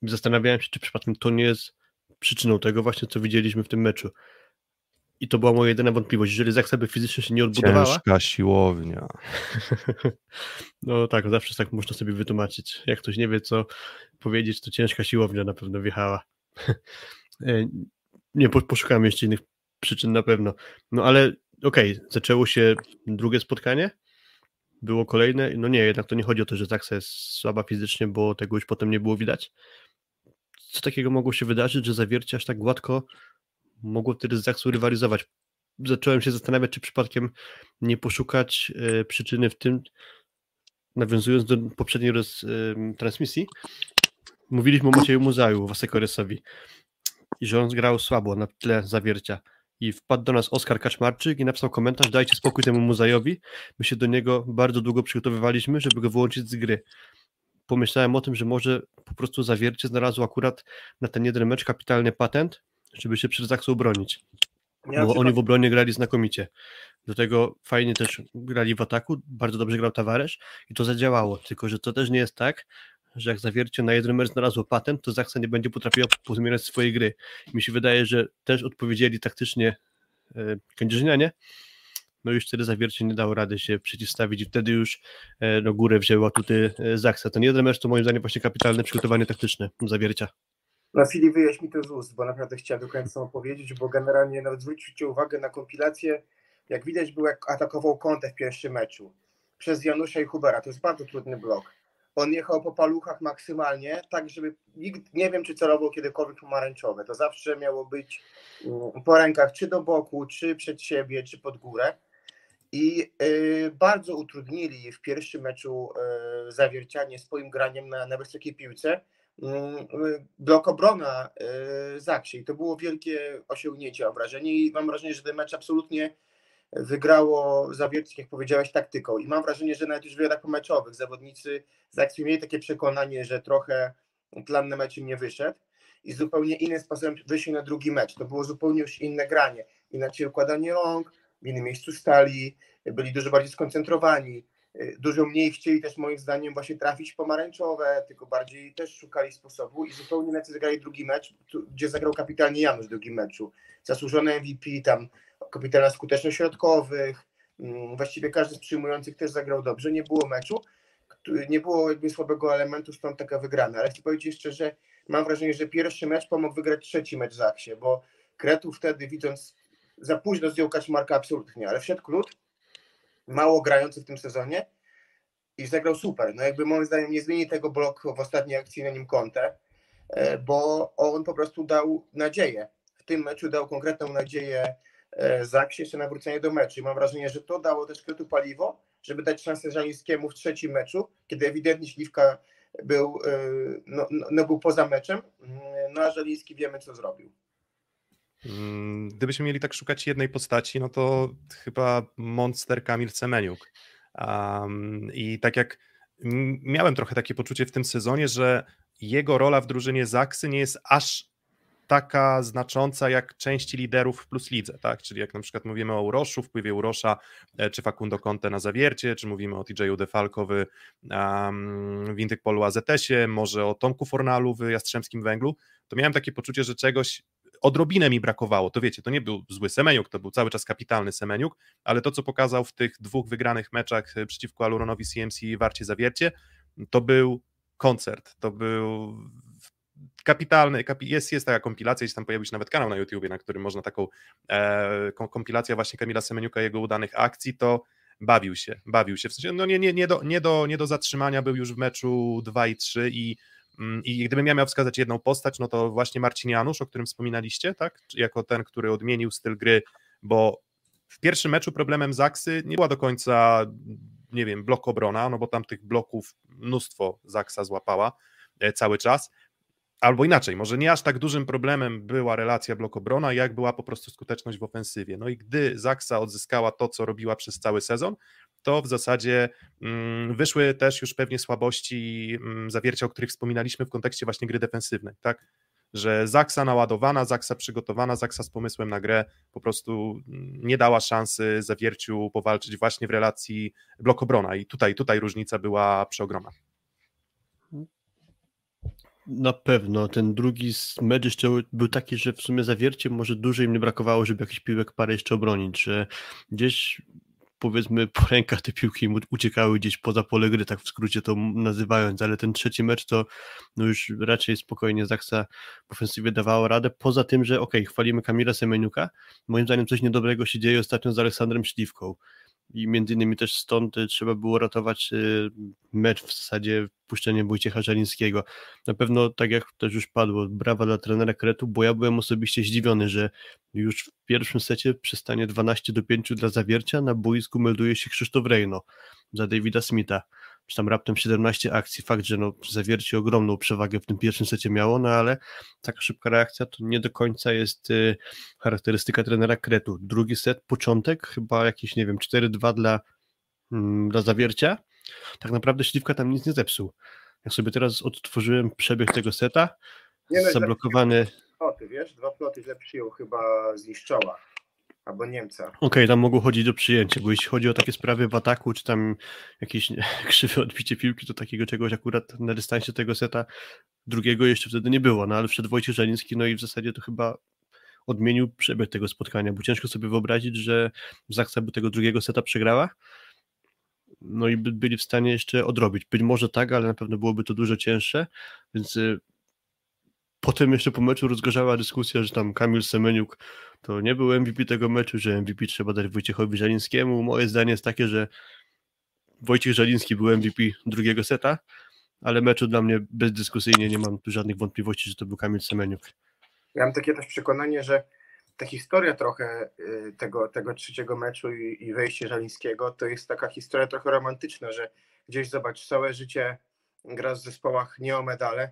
Zastanawiałem się, czy przypadkiem to nie jest przyczyną tego właśnie, co widzieliśmy w tym meczu. I to była moja jedyna wątpliwość. Jeżeli Zaksa by fizycznie się nie odbudowała... Ciężka siłownia. no tak, zawsze tak można sobie wytłumaczyć. Jak ktoś nie wie, co powiedzieć, to ciężka siłownia na pewno wjechała. E, nie, poszukałem jeszcze innych przyczyn na pewno. No ale okej, okay, zaczęło się drugie spotkanie, było kolejne, no nie, jednak to nie chodzi o to, że Zaksa jest słaba fizycznie, bo tego już potem nie było widać. Co takiego mogło się wydarzyć, że zawiercie aż tak gładko mogło wtedy z Zaksą rywalizować. Zacząłem się zastanawiać, czy przypadkiem nie poszukać e, przyczyny w tym, nawiązując do poprzedniej roz, transmisji, mówiliśmy o Macieju Muzaju, Wasekoresowi i że on grał słabo na tle zawiercia i wpadł do nas Oskar Kaczmarczyk i napisał komentarz, dajcie spokój temu Muzajowi, my się do niego bardzo długo przygotowywaliśmy, żeby go wyłączyć z gry. Pomyślałem o tym, że może po prostu zawiercie znalazło akurat na ten jeden mecz kapitalny patent, żeby się przed Zaksą bronić. Ja bo oni w obronie grali znakomicie. Do tego fajnie też grali w ataku, bardzo dobrze grał Tawaresz i to zadziałało, tylko że to też nie jest tak, że jak zawiercie na jeden mecz znalazło patent, to Zaksa nie będzie potrafiła pozmieniać swojej gry. mi się wydaje, że też odpowiedzieli taktycznie e, kędzierzynianie, no już wtedy zawiercie nie dało rady się przeciwstawić i wtedy już e, no, górę wzięła tutaj e, Zaksa. Ten jeden mecz to moim zdaniem właśnie kapitalne przygotowanie taktyczne zawiercia. No Filip, wyjaś mi to z ust, bo naprawdę chciałem do końca opowiedzieć, bo generalnie nawet zwróćcie uwagę na kompilację, jak widać był jak atakował kątę w pierwszym meczu przez Janusza i Hubera, to jest bardzo trudny blok. On jechał po paluchach maksymalnie, tak żeby nikt, nie wiem czy celował kiedykolwiek pomarańczowe, to zawsze miało być mm, po rękach czy do boku, czy przed siebie, czy pod górę. I y, bardzo utrudnili w pierwszym meczu y, zawiercianie swoim graniem na, na wysokiej piłce blok obrona y, Zaksie i to było wielkie osiągnięcie, mam wrażenie i mam wrażenie, że ten mecz absolutnie wygrało Zawiercie, jak powiedziałeś, taktyką. I mam wrażenie, że nawet już w wywiadach pomeczowych zawodnicy Zaksie mieli takie przekonanie, że trochę plan na meczu nie wyszedł i zupełnie innym sposobem wyszli na drugi mecz, to było zupełnie już inne granie, inaczej układanie rąk, w innym miejscu stali, byli dużo bardziej skoncentrowani, dużo mniej chcieli też moim zdaniem właśnie trafić pomarańczowe, tylko bardziej też szukali sposobu i zupełnie inaczej zagrali drugi mecz, gdzie zagrał kapitalnie Janusz w drugim meczu. Zasłużony MVP, tam kapitalna skuteczność środkowych, mm, właściwie każdy z przyjmujących też zagrał dobrze, nie było meczu, nie było jakby słabego elementu, stąd taka wygrana, ale chcę powiedzieć jeszcze, że mam wrażenie, że pierwszy mecz pomógł wygrać trzeci mecz Zaksie, bo Kretu wtedy widząc za późno zdjął Kaczmarka absolutnie, ale wszedł Klut, mało grający w tym sezonie i zagrał super. No jakby moim zdaniem nie zmieni tego bloku w ostatniej akcji na nim kontę, e, bo on po prostu dał nadzieję. W tym meczu dał konkretną nadzieję e, Zaksie jeszcze na wrócenie do meczu. I mam wrażenie, że to dało też Kretu paliwo, żeby dać szansę Żanińskiemu w trzecim meczu, kiedy ewidentnie Śliwka był, e, no, no, no był poza meczem, no a Żaliński wiemy, co zrobił. Mm, gdybyśmy mieli tak szukać jednej postaci, no to chyba monster Kamil Semeniuk. Um, I tak jak miałem trochę takie poczucie w tym sezonie, że jego rola w drużynie Zaksy nie jest aż taka znacząca jak części liderów w plus lidze, tak? Czyli jak na przykład mówimy o Uroszu, wpływie Urosza, e, czy Facundo Conte na Zawiercie, czy mówimy o TJ-u Defalkowy um, w Intykpolu AZS-ie, może o Tomku Fornalu w Jastrzębskim Węglu, to miałem takie poczucie, że czegoś odrobinę mi brakowało. To wiecie, to nie był zły Semeniuk, to był cały czas kapitalny Semeniuk, ale to, co pokazał w tych dwóch wygranych meczach e, przeciwko Aluronowi CMC i Warcie Zawiercie, to był koncert, to był kapitalny, jest, jest taka kompilacja, gdzieś tam pojawił się nawet kanał na YouTubie, na którym można taką e, kompilację właśnie Kamila Semeniuka, jego udanych akcji, to bawił się, bawił się, w sensie, no nie, nie, nie, do, nie, do, nie do zatrzymania był już w meczu 2 i 3 i I gdybym ja miał wskazać jedną postać, no to właśnie Marcin Janusz, o którym wspominaliście, tak? Jako ten, który odmienił styl gry, bo w pierwszym meczu problemem Zaksy nie była do końca, nie wiem, blok obrona, no bo tam tych bloków mnóstwo Zaksa złapała e, cały czas. Albo inaczej, może nie aż tak dużym problemem była relacja blok-obrona, jak była po prostu skuteczność w ofensywie. No i gdy Zaksa odzyskała to, co robiła przez cały sezon, to w zasadzie mm, wyszły też już pewnie słabości mm, zawiercia, o których wspominaliśmy w kontekście właśnie gry defensywnej, tak? Że Zaksa naładowana, Zaksa przygotowana, Zaksa z pomysłem na grę po prostu mm, nie dała szansy zawierciu powalczyć właśnie w relacji blok-obrona i tutaj, tutaj różnica była przeogromna. Na pewno. Ten drugi mecz jeszcze był taki, że w sumie zawiercie może dłużej mnie brakowało, żeby jakiś piłek parę jeszcze obronić, że gdzieś powiedzmy po rękach te piłki uciekały gdzieś poza pole gry, tak w skrócie to nazywając, ale ten trzeci mecz to no już raczej spokojnie Zaksa w ofensywie dawało radę, poza tym, że okay, chwalimy Kamila Semeniuka, moim zdaniem coś niedobrego się dzieje ostatnio z Aleksandrem Śliwką, i między innymi też stąd y, trzeba było ratować y, mecz w zasadzie puszczenie Wojciecha Żalińskiego. Na pewno, tak jak też już padło, brawa dla trenera Kretu, bo ja byłem osobiście zdziwiony, że już w pierwszym secie przystanie 12 do 5 dla zawiercia, na boisku melduje się Krzysztof Rejno za Davida Smitha czy tam raptem 17 akcji. Fakt, że no, zawiercie ogromną przewagę w tym pierwszym secie miało, no ale taka szybka reakcja to nie do końca jest y, charakterystyka trenera Kretu. Drugi set, początek, chyba jakieś, nie wiem, 4-2 dla, mm, dla zawiercia. Tak naprawdę Śliwka tam nic nie zepsuł. Jak sobie teraz odtworzyłem przebieg tego seta, nie, no, zablokowany... Ploty, wiesz, dwa ploty źle przyjął chyba z Liszczoła albo Niemca. Okej, okay, tam mogło chodzić o przyjęcie, bo jeśli chodzi o takie sprawy w ataku, czy tam jakieś krzywe odbicie piłki, to takiego czegoś akurat na dystansie tego seta drugiego jeszcze wtedy nie było, no ale przed Wojciech Żeliński, no i w zasadzie to chyba odmienił przebieg tego spotkania, bo ciężko sobie wyobrazić, że Zaksa by tego drugiego seta przegrała, no i by byli w stanie jeszcze odrobić. Być może tak, ale na pewno byłoby to dużo cięższe, więc y, potem jeszcze po meczu rozgorzała dyskusja, że tam Kamil Semeniuk to nie był MVP tego meczu, że MVP trzeba dać Wojciechowi Żalińskiemu. Moje zdanie jest takie, że Wojciech Żaliński był MVP drugiego seta, ale meczu dla mnie bezdyskusyjnie nie mam tu żadnych wątpliwości, że to był Kamil Semeniuk. Ja mam takie też przekonanie, że ta historia trochę y, tego, tego trzeciego meczu i, i wejście Żalińskiego to jest taka historia trochę romantyczna, że gdzieś zobacz, całe życie gra w zespołach nie o medale,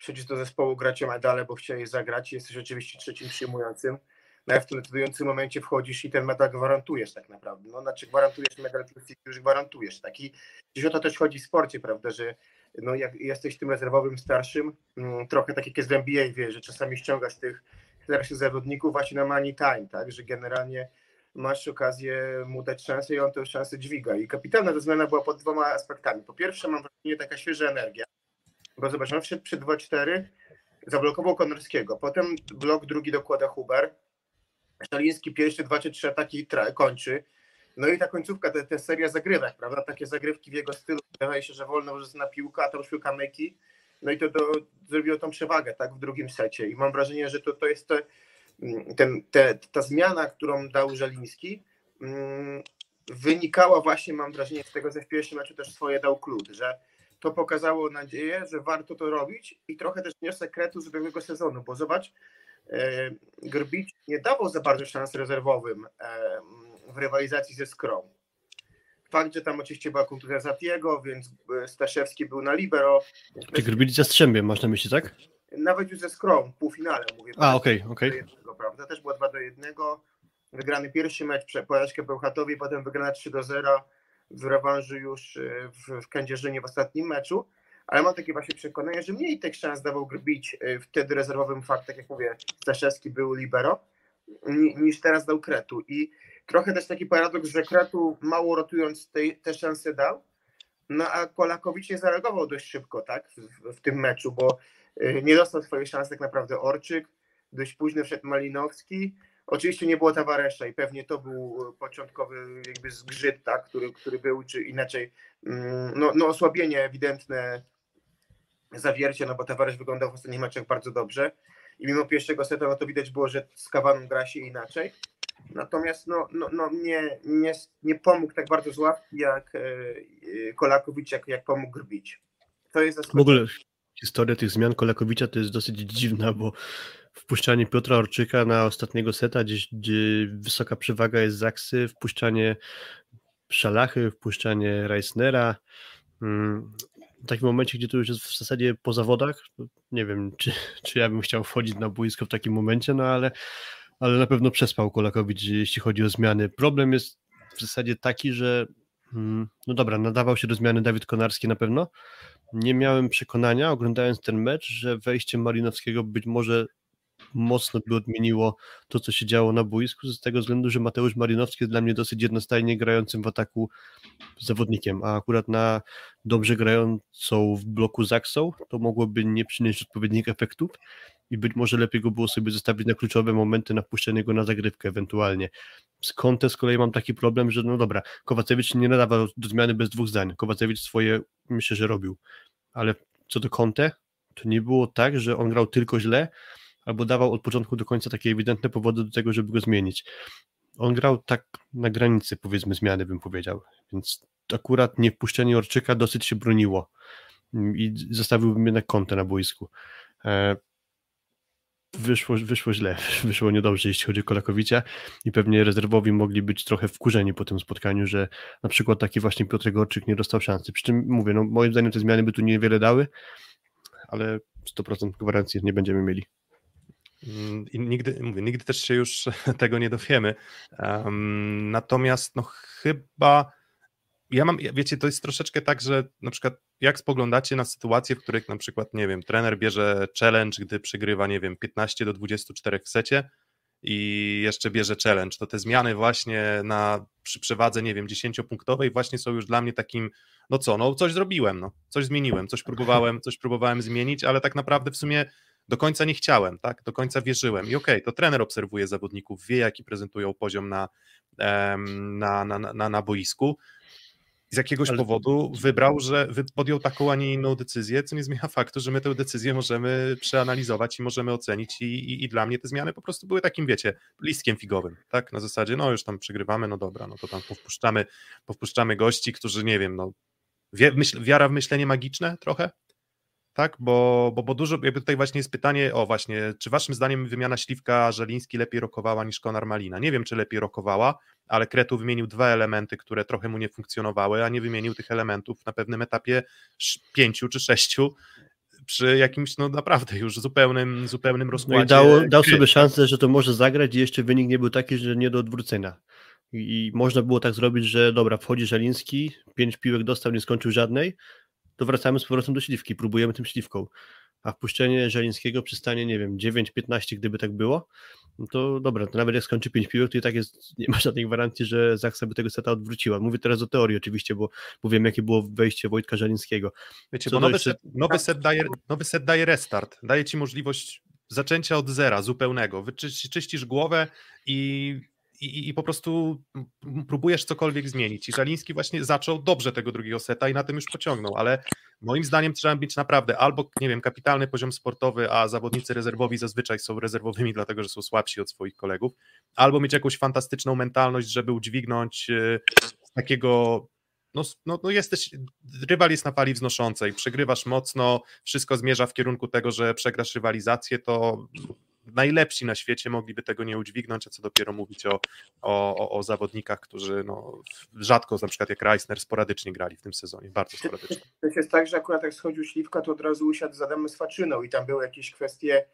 przecież do zespołu grać o medale, bo chciałeś zagrać, jesteś oczywiście trzecim przyjmującym, no w tym decydującym momencie wchodzisz i ten medal gwarantujesz tak naprawdę. No znaczy gwarantujesz medal już gwarantujesz. Taki, gdzieś o to też chodzi w sporcie, prawda, że no jak jesteś tym rezerwowym starszym, mm, trochę tak jak jest w NBA, wie, że czasami ściągasz tych starszych zawodników właśnie na money time, tak, że generalnie masz okazję mu dać szansę i on tę szansę dźwiga. I kapitalna ta zmiana była pod dwoma aspektami. Po pierwsze mam wrażenie taka świeża energia, bo zobacz, on wszedł przy 2-4, zablokował Konorskiego, potem blok drugi dokłada Huber, Szaliński pierwszy 2 3 ataki kończy, no i ta końcówka, ta seria zagrywek, prawda, takie zagrywki w jego stylu, wydaje się, że wolno na piłka, a to już piłka myki, no i to, zrobiło tą przewagę, tak, w drugim secie. I mam wrażenie, że to, to jest te, ten, te, ta zmiana, którą dał Żeliński, mm, wynikała właśnie, mam wrażenie, z tego, że w pierwszym meczu też swoje dał klucz, że to pokazało nadzieję, że warto to robić i trochę też nie sekretu z ubiegłego sezonu, bo zobacz, e, Grbić nie dawał za bardzo szans rezerwowym e, w rywalizacji ze Skrą. Fakt, że tam oczywiście była kontuzja Zatiego, więc e, Staszewski był na libero. Czy Grbić Jastrzębie masz na myśli, tak? Nawet już ze Skrą, w półfinale mówię. A, okej, okay, okej. Okay. Prawda? Też była 2 do 1. Wygrany pierwszy mecz porażkę Bełchatowi, potem wygrana 3 do 0 w rewanżu już e, w, w Kędzierzynie w ostatnim meczu, ale mam takie właśnie przekonanie, że mniej tych szans dawał Grbić e, wtedy rezerwowym fakt, tak jak mówię, Staszewski był libero, niż teraz dał Kretu. I trochę też taki paradoks, że Kretu mało rotując tej, te szanse dał, no a Kolakowicz nie zareagował dość szybko, tak, w, w tym meczu, bo e, nie dostał swojej szansy tak naprawdę Orczyk, dość późno wszedł Malinowski, Oczywiście nie było Tavaresza i pewnie to był początkowy jakby zgrzyt, tak, który, który był, czy inaczej, mm, no, no osłabienie ewidentne zawiercie, no bo Tavares wyglądał w ostatnich meczach bardzo dobrze i mimo pierwszego seta, no to widać było, że z Kawaną gra się inaczej. Natomiast no, no, no nie, nie, nie pomógł tak bardzo z ławki jak e, Kolakowicz, jak, jak pomógł Grbić. To jest W ogóle historia tych zmian Kolakowicza to jest dosyć dziwna, bo wpuszczanie Piotra Orczyka na ostatniego seta, gdzie, gdzie wysoka przewaga jest Zaksy, wpuszczanie Szalachy, wpuszczanie Reisnera. Mm, w takim momencie, gdzie to już jest w zasadzie po zawodach, nie wiem, czy, czy ja bym chciał wchodzić na boisko w takim momencie, no ale, ale na pewno przespał Kolakowicz, jeśli chodzi o zmiany. Problem jest w zasadzie taki, że mm, no dobra, nadawał się do zmiany Dawid Konarski na pewno. Nie miałem przekonania, oglądając ten mecz, że wejście Malinowskiego być może mocno by odmieniło to, co się działo na boisku, z tego względu, że Mateusz Marinowski jest dla mnie dosyć jednostajnie grającym w ataku zawodnikiem, a akurat na dobrze grającą w bloku Zaksą to mogłoby nie przynieść odpowiednich efektów i być może lepiej go było sobie zostawić na kluczowe momenty, na puszczenie go na zagrywkę ewentualnie. Z Conte z kolei mam taki problem, że no dobra, Kowacewicz nie nadawał do zmiany bez dwóch zdań. Kowacewicz swoje myślę, że robił, ale co do Conte, to nie było tak, że on grał tylko źle, albo dawał od początku do końca takie ewidentne powody do tego, żeby go zmienić. On grał tak na granicy, powiedzmy, zmiany, bym powiedział. Więc akurat niewpuszczenie Orczyka dosyć się broniło i zostawiłbym jednak kątę na boisku. E, wyszło, wyszło źle, wyszło niedobrze, jeśli chodzi o Kolakowicza i pewnie rezerwowi mogli być trochę wkurzeni po tym spotkaniu, że na przykład taki właśnie Piotr Gorczyk nie dostał szansy. Przy czym mówię, no moim zdaniem te zmiany by tu niewiele dały, ale 100% gwarancji nie będziemy mieli. I nigdy, mówię, nigdy też się już tego nie dowiemy. Um, natomiast no chyba ja mam, wiecie, to jest troszeczkę tak, że na przykład jak spoglądacie na sytuacje, w których na przykład, nie wiem, trener bierze challenge, gdy przegrywa, nie wiem, 15 do 24 w secie i jeszcze bierze challenge, to te zmiany właśnie na, przy przewadze, nie wiem, 10-punktowej właśnie są już dla mnie takim, no co, no coś zrobiłem, no, coś zmieniłem, coś próbowałem, coś próbowałem zmienić, ale tak naprawdę w sumie do końca nie chciałem, tak? Do końca wierzyłem. I okej, okay, to trener obserwuje zawodników, wie, jaki prezentują poziom na, na, na, na, na boisku. z jakiegoś Ale- powodu wybrał, że podjął taką, a nie inną decyzję, co nie zmienia faktu, że my tę decyzję możemy przeanalizować i możemy ocenić i, i, i dla mnie te zmiany po prostu były takim, wiecie, listkiem figowym, tak, na zasadzie, no już tam przegrywamy, no dobra, no to tam powpuszczamy, powpuszczamy gości, którzy, nie wiem, no, wie, myśl, wiara w myślenie magiczne trochę, tak, bo, bo, bo dużo, jakby tutaj właśnie jest pytanie, o właśnie, czy waszym zdaniem wymiana Śliwka Żeliński lepiej rokowała niż Konar Malina? Nie wiem, czy lepiej rokowała, ale Kretu wymienił dwa elementy, które trochę mu nie funkcjonowały, a nie wymienił tych elementów na pewnym etapie pięciu czy sześciu przy jakimś, no naprawdę już zupełnym, zupełnym rozkładzie. No i dało, dał gry. sobie szansę, że to może zagrać i jeszcze wynik nie był taki, że nie do odwrócenia. I można było tak zrobić, że dobra, wchodzi Żeliński, pięć piłek dostał, nie skończył żadnej, to wracamy z powrotem do śliwki, próbujemy tym śliwką. A wpuszczenie Żelińskiego przy stanie, nie wiem, 9-15, gdyby tak było, no to dobra, to nawet jak skończy pięć piłek, to i tak jest, nie ma żadnej gwarancji, że Zaksa by tego seta odwróciła. Mówię teraz o teorii oczywiście, bo, bo wiem, jakie było wejście Wojtka Żelińskiego. Wiecie, Co bo nowy, jeszcze- set, nowy, set daje, nowy set daje restart, daje ci możliwość zaczęcia od zera, zupełnego. Wyczyś, czyścisz głowę i, i, i po prostu próbujesz cokolwiek zmienić. I Żaliński właśnie zaczął dobrze tego drugiego seta i na tym już pociągnął, ale moim zdaniem trzeba mieć naprawdę albo, nie wiem, kapitalny poziom sportowy, a zawodnicy rezerwowi zazwyczaj są rezerwowymi, dlatego że są słabsi od swoich kolegów, albo mieć jakąś fantastyczną mentalność, żeby udźwignąć z takiego no, no, no jesteś, rywal jest na fali wznoszącej, przegrywasz mocno, wszystko zmierza w kierunku tego, że przegrasz rywalizację, to najlepsi na świecie mogliby tego nie udźwignąć, a co dopiero mówić o, o, o, zawodnikach, którzy no, rzadko, na przykład jak Reisner, sporadycznie grali w tym sezonie, bardzo sporadycznie. To jest tak, że akurat jak schodził Śliwka, to od razu usiadł z Adamem Swaczyną i tam były jakieś kwestie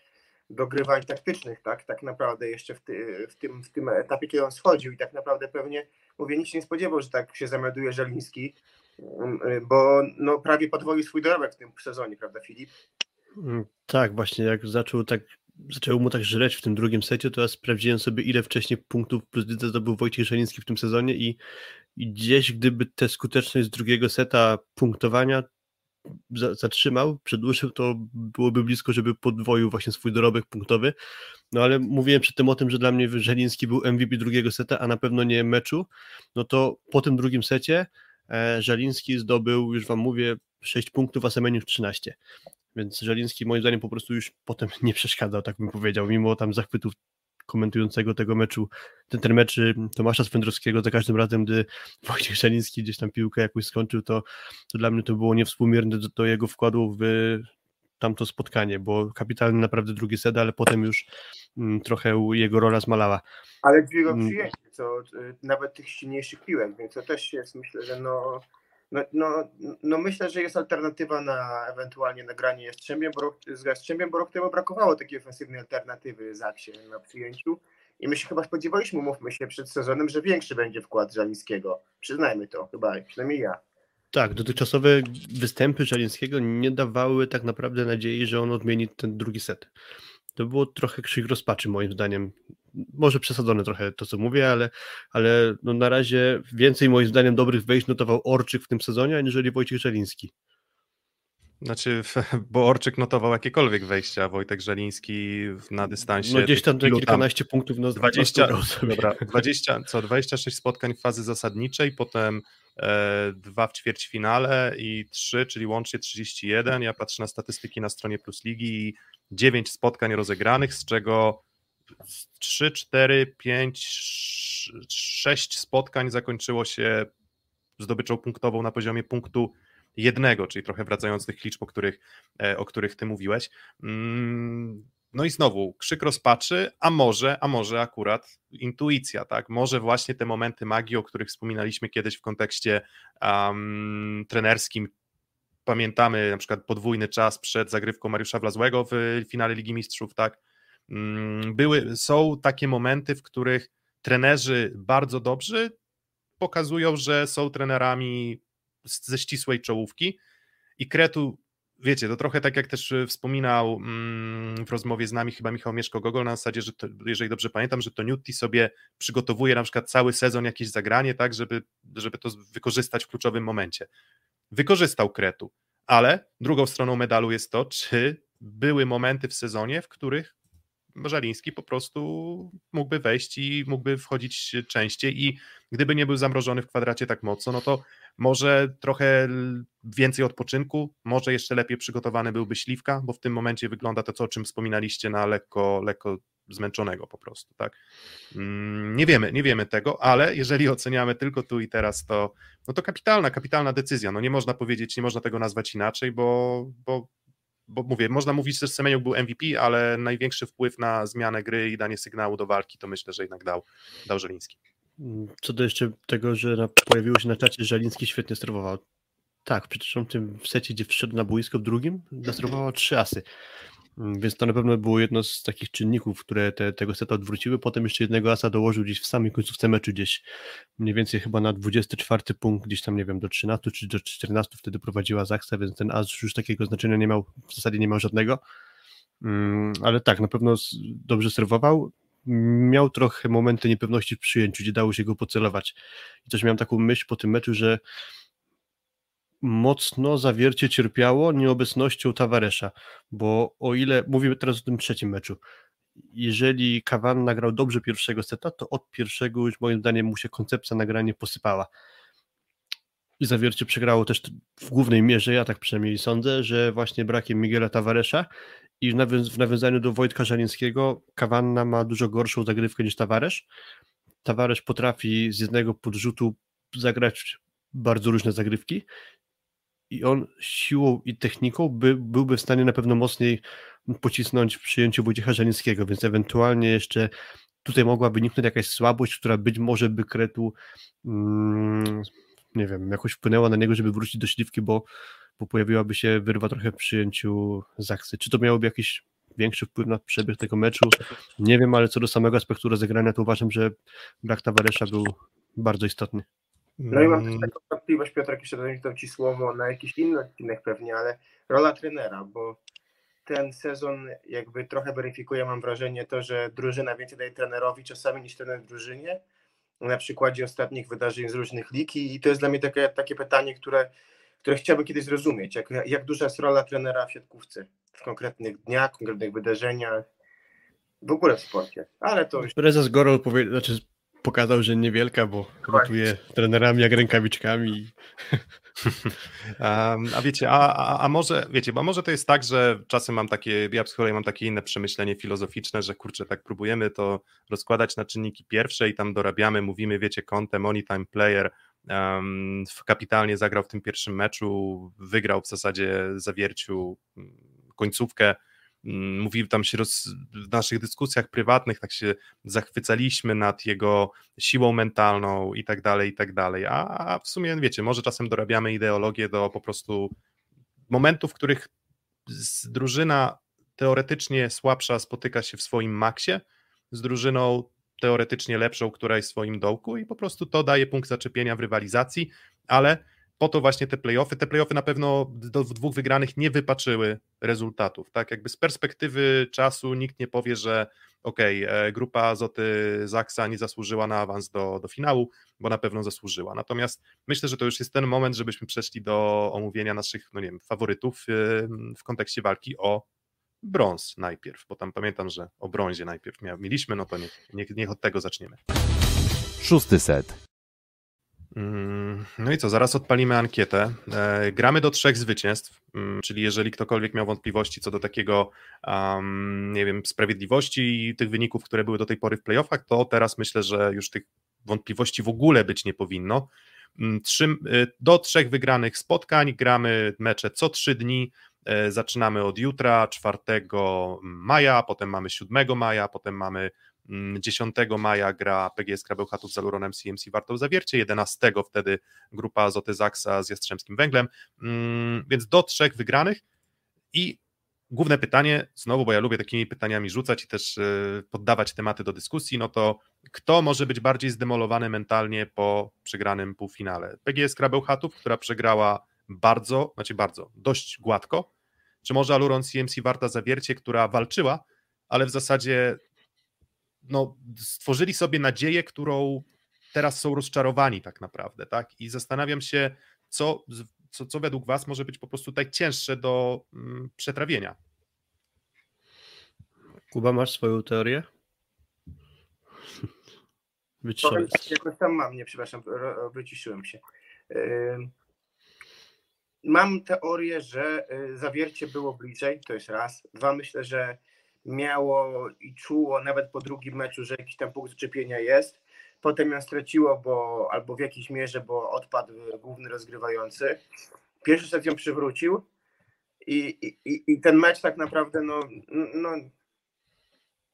dogrywań taktycznych, tak? Tak naprawdę jeszcze w, ty, w, tym, w tym etapie, kiedy on schodził i tak naprawdę pewnie, mówię, nikt się nie spodziewał, że tak się zamelduje Żeliński, y, bo no, prawie podwoił swój dorobek w tym sezonie, prawda Filip? Mm, Tak, właśnie jak zaczął tak, zaczęło mu tak żreć w tym drugim secie, to ja sprawdziłem sobie ile wcześniej punktów plus zdobył Wojciech Żeliński w tym sezonie i, i gdzieś gdyby tę skuteczność z drugiego seta punktowania za, zatrzymał, przedłużył, to byłoby blisko, żeby podwoił właśnie swój dorobek punktowy. No ale mówiłem przedtem o tym, że dla mnie Żeliński był MVP drugiego seta, a na pewno nie meczu. No to po tym drugim secie e, Żeliński zdobył, już wam mówię, 6 punktów, a Semeniuk 13. Więc Żeliński moim zdaniem po prostu już potem nie przeszkadzał, tak bym powiedział, mimo tam zachwytów komentującego tego meczu, ten, ten mecz Tomasza Swędrowskiego za każdym razem, gdy Wojciech Żeliński gdzieś tam piłkę jakąś skończył, to, to dla mnie to było niewspółmierne do, do jego wkładu w tamto spotkanie, bo kapitalny naprawdę drugi set, ale potem już mm, trochę jego rola zmalała. Ale dwie Mm. przyjęcie, co y, nawet tych silniejszych piłek, więc to też jest, myślę, że no, no, no, no myślę, że jest alternatywa na ewentualnie nagranie bo z Jastrzębiem, bo rok temu brakowało takiej ofensywnej alternatywy Zaksie na przyjęciu i my się chyba spodziewaliśmy, mówmy się, przed sezonem, że większy będzie wkład Żalińskiego. Przyznajmy to chyba, przynajmniej ja. Tak, dotychczasowe występy Żelińskiego nie dawały tak naprawdę nadziei, że on odmieni ten drugi set. To było trochę krzyk rozpaczy moim zdaniem. Może przesadzone trochę to, co mówię, ale, ale no na razie więcej moim zdaniem dobrych wejść notował Orczyk w tym sezonie, aniżeli Wojciech Żeliński. Znaczy, bo Orczyk notował jakiekolwiek wejścia, a Wojtek Żeliński na dystansie. No gdzieś tam kilkanaście punktów no, 20, nastubrał sobie. dobra, 20, co, 26 spotkań w fazy zasadniczej, potem e, dwa w ćwierćfinale i trzy, czyli łącznie 31. Ja patrzę na statystyki na stronie Plus Ligi i 9 spotkań rozegranych, z czego 3, 4, 5, 6 spotkań zakończyło się zdobyczą punktową na poziomie punktu jednego, czyli trochę wracając do tych liczb, o których, e, o których ty mówiłeś. Mm, No i znowu krzyk rozpaczy, a może, a może akurat intuicja, tak? Może właśnie te momenty magii, o których wspominaliśmy kiedyś w kontekście um, trenerskim. Pamiętamy na przykład podwójny czas przed zagrywką Mariusza Wlazłego w finale Ligi Mistrzów, tak? Mm, Były, są takie momenty, w których trenerzy bardzo dobrzy pokazują, że są trenerami ze ścisłej czołówki i Kretu wiecie, to trochę tak jak też e, wspominał mm, w rozmowie z nami chyba Michał Mieszko-Gogol na zasadzie, że to, jeżeli dobrze pamiętam, że to Newty sobie przygotowuje na przykład cały sezon jakieś zagranie, tak, żeby, żeby to wykorzystać w kluczowym momencie. Wykorzystał Kretu, ale drugą stroną medalu jest to, czy były momenty w sezonie, w których Żaliński po prostu mógłby wejść i mógłby wchodzić częściej i gdyby nie był zamrożony w kwadracie tak mocno, no to może trochę więcej odpoczynku, może jeszcze lepiej przygotowany byłby Śliwka, bo w tym momencie wygląda to, co, o czym wspominaliście, na lekko, lekko zmęczonego po prostu, tak? Mm, nie wiemy, nie wiemy tego, ale jeżeli oceniamy tylko tu i teraz, to, no to kapitalna, kapitalna decyzja, no nie można powiedzieć, nie można tego nazwać inaczej, bo, bo, bo mówię, można mówić, że Semeniuk był MVP, ale największy wpływ na zmianę gry i danie sygnału do walki, to myślę, że jednak dał, dał Żeliński. Co do jeszcze tego, że pojawiło się na czacie, że Żeliński świetnie sterował. Tak, w tym secie, gdzie wszedł na boisko w drugim, zasterował trzy asy. Mm, więc to na pewno było jedno z takich czynników, które te, tego seta odwróciły. Potem jeszcze jednego asa dołożył gdzieś w samej końcówce meczu, gdzieś mniej więcej chyba na 24 punkt, gdzieś tam nie wiem, do 13 czy do 14 wtedy prowadziła Zaksa, więc ten as już takiego znaczenia nie miał, w zasadzie nie miał żadnego. Mm, ale tak, na pewno dobrze serwował. Miał trochę momenty niepewności w przyjęciu, gdzie dało się go pocelować. I też miałem taką myśl po tym meczu, że mocno zawiercie cierpiało nieobecnością Tavaresza, bo o ile, mówimy teraz o tym trzecim meczu, jeżeli Kawan nagrał dobrze pierwszego seta, to od pierwszego już moim zdaniem mu się koncepcja nagrania posypała. I zawiercie przegrało też w głównej mierze, ja tak przynajmniej sądzę, że właśnie brakiem Miguela Tavaresza i w nawiązaniu do Wojtka Żalińskiego Kawanna ma dużo gorszą zagrywkę niż Tavaresz. Tavaresz potrafi z jednego podrzutu zagrać bardzo różne zagrywki i on siłą i techniką by, byłby w stanie na pewno mocniej pocisnąć w przyjęciu Wojciecha Żanińskiego, więc ewentualnie jeszcze tutaj mogła wyniknąć jakaś słabość, która być może by Kretu mm, nie wiem, jakoś wpłynęła na niego, żeby wrócić do śliwki, bo, bo pojawiłaby się wyrwa trochę w przyjęciu Zachsy. Czy to miałoby jakiś większy wpływ na przebieg tego meczu? Nie wiem, ale co do samego aspektu rozegrania, to uważam, że brak Tawaresza był bardzo istotny. No i mam też mm. taką wątpliwość, Piotrek, jeszcze dodam Ci słowo na jakiś inny odcinek pewnie, ale rola trenera, bo ten sezon jakby trochę weryfikuje, mam wrażenie, to, że drużyna więcej daje trenerowi czasami niż trener drużynie, na przykładzie ostatnich wydarzeń z różnych lig i to jest dla mnie takie, takie pytanie, które, które chciałbym kiedyś zrozumieć, jak, jak duża jest rola trenera w siatkówce w konkretnych dniach, konkretnych wydarzeniach, w ogóle w sporcie, ale to już... Prezes Gorol powie, znaczy pokazał, że niewielka, bo rotuje trenerami jak rękawiczkami. um, a wiecie, a, a, a, może, wiecie, bo może to jest tak, że czasem mam takie, ja z kolei mam takie inne przemyślenie filozoficzne, że kurczę, tak próbujemy to rozkładać na czynniki pierwsze i tam dorabiamy, mówimy, wiecie, kątem, money time player, um, kapitalnie zagrał w tym pierwszym meczu, wygrał w zasadzie zawierciu mm, końcówkę, Mm, mówił tam się roz, w naszych dyskusjach prywatnych, tak się zachwycaliśmy nad jego siłą mentalną i tak dalej, i tak dalej. A, a w sumie, wiecie, może czasem dorabiamy ideologię do po prostu momentów, w których drużyna teoretycznie słabsza spotyka się w swoim maksie z drużyną teoretycznie lepszą, która jest w swoim dołku i po prostu to daje punkt zaczepienia w rywalizacji, ale po to właśnie te playoffy. Te playoffy na pewno do dwóch wygranych nie wypaczyły rezultatów. Tak, jakby z perspektywy czasu nikt nie powie, że okej, okay, e, grupa Zoty Zaksa nie zasłużyła na awans do, do finału, bo na pewno zasłużyła. Natomiast myślę, że to już jest ten moment, żebyśmy przeszli do omówienia naszych, no nie wiem, faworytów e, w kontekście walki o brąz najpierw, bo tam pamiętam, że o brązie najpierw mieliśmy, no to niech, niech, niech od tego zaczniemy. Szósty set. Mm, no i co, zaraz odpalimy ankietę. E, gramy do trzech zwycięstw, mm, czyli jeżeli ktokolwiek miał wątpliwości co do takiego, um, nie wiem, sprawiedliwości i tych wyników, które były do tej pory w playoffach, to teraz myślę, że już tych wątpliwości w ogóle być nie powinno. Mm, trzy, e, do trzech wygranych spotkań gramy mecze co trzy dni. E, zaczynamy od jutra, 4 maja, potem mamy 7 maja, potem mamy 10 mm, maja gra PGS Krabełchatów z Aluronem CMC Wartą Zawiercie, 11 wtedy grupa Azoty Zaksa z Jastrzębskim Węglem, mm, więc do trzech wygranych. I główne pytanie, znowu, bo ja lubię takimi pytaniami rzucać i też e, poddawać tematy do dyskusji, no to kto może być bardziej zdemolowany mentalnie po przegranym półfinale? PGS Krabełchatów, która przegrała bardzo, znaczy bardzo, dość gładko, czy może Aluron CMC Warta Zawiercie, która walczyła, ale w zasadzie no, stworzyli sobie nadzieję, którą teraz są rozczarowani tak naprawdę, tak? I zastanawiam się, co, co, co według Was może być po prostu tak cięższe do mm, przetrawienia. Kuba, masz swoją teorię? Powiem, jakoś tam mam, nie, przepraszam, wyciszyłem się. Mam teorię, że y, zawiercie było bliżej, to jest raz. Dwa, myślę, że miało i czuło nawet po drugim meczu, że jakiś tam punkt zaczepienia jest. Potem ją straciło, bo albo w jakiejś mierze, bo odpadł główny rozgrywający. Pierwszy set ją przywrócił i, i, i ten mecz tak naprawdę no, no,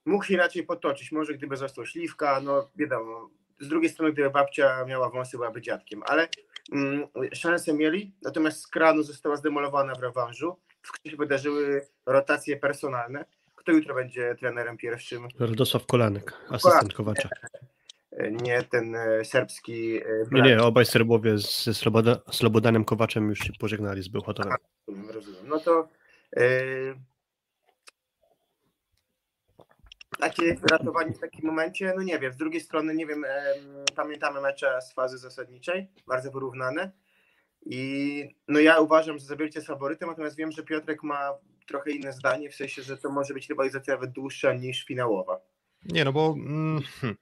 mógł się raczej potoczyć. Może gdyby został śliwka, no wiadomo. Z drugiej strony, gdyby babcia miała wąsy, byłaby dziadkiem, ale mm, szanse mieli. Natomiast z kranu została zdemolowana w rewanżu. W się wydarzyły rotacje personalne. Kto jutro będzie trenerem pierwszym? Radosław Kolanek, asystent Kowacza. Nie ten e, serbski. E, nie, nie, obaj Serbowie ze Sloboda, Slobodanem Kowaczem już się pożegnali z Bełchatowem. Rozumiem. No to yy, takie ratowanie w takim momencie, no nie wiem, z drugiej strony, nie wiem, pamiętamy mecze z fazy zasadniczej, bardzo wyrównane i no ja uważam, że zawiercie jest faworytem, natomiast wiem, że Piotrek ma trochę inne zdanie, w sensie, że to może być rywalizacja nawet dłuższa niż finałowa. Nie, no bo mm, hmm,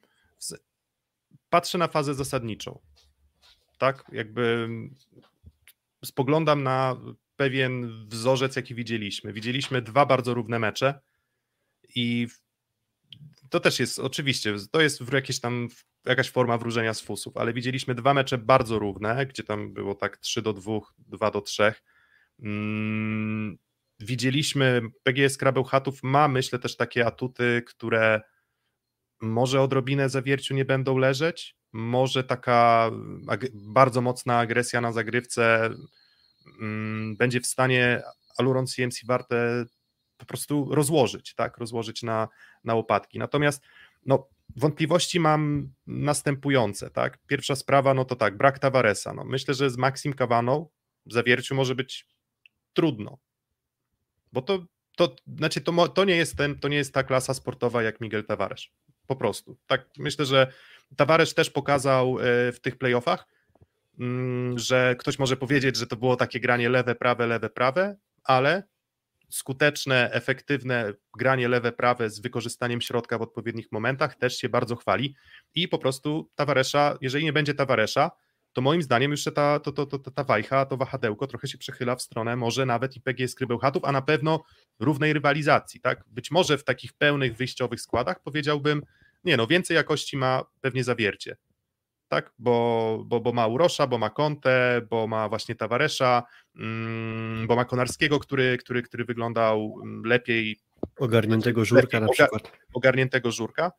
patrzę na fazę zasadniczą, tak, jakby spoglądam na pewien wzorzec, jaki widzieliśmy. Widzieliśmy dwa bardzo równe mecze i to też jest oczywiście, to jest jakieś tam jakaś forma wróżenia z fusów, ale widzieliśmy dwa mecze bardzo równe, gdzie tam było tak 3 do 2, 2 do 3. Widzieliśmy, PGS Krabełchatów ma myślę też takie atuty, które może odrobinę zawierciu nie będą leżeć, może taka bardzo mocna agresja na zagrywce mm, będzie w stanie Aluron CMC Warte po prostu rozłożyć, tak, rozłożyć na, na łopatki. Natomiast no, wątpliwości mam następujące, tak. Pierwsza sprawa, no to tak, brak Tavaresa. No, myślę, że z Maxim Kawaną w zawierciu może być trudno, bo to, to znaczy to, to, nie jest ten, to nie jest ta klasa sportowa jak Miguel Tavares, po prostu. Tak, myślę, że Tavares też pokazał e, w tych playoffach, mm, że ktoś może powiedzieć, że to było takie granie lewe, prawe, lewe, prawe, ale skuteczne, efektywne granie lewe-prawe z wykorzystaniem środka w odpowiednich momentach też się bardzo chwali i po prostu Tawaresza, jeżeli nie będzie Tawaresza, to moim zdaniem jeszcze ta, to, to, to, ta wajcha, to wahadełko trochę się przechyla w stronę może nawet i PGS Krybełchatów, a na pewno równej rywalizacji, tak? Być może w takich pełnych wyjściowych składach powiedziałbym, nie no, więcej jakości ma pewnie zawiercie, tak? Bo, bo, bo ma Urosza, bo ma Conte, bo ma właśnie Tawaresza, mm, bo ma Konarskiego, który, który, który wyglądał mm, lepiej. Ogarniętego żurka lepiej, na przykład. Ogarniętego żurka.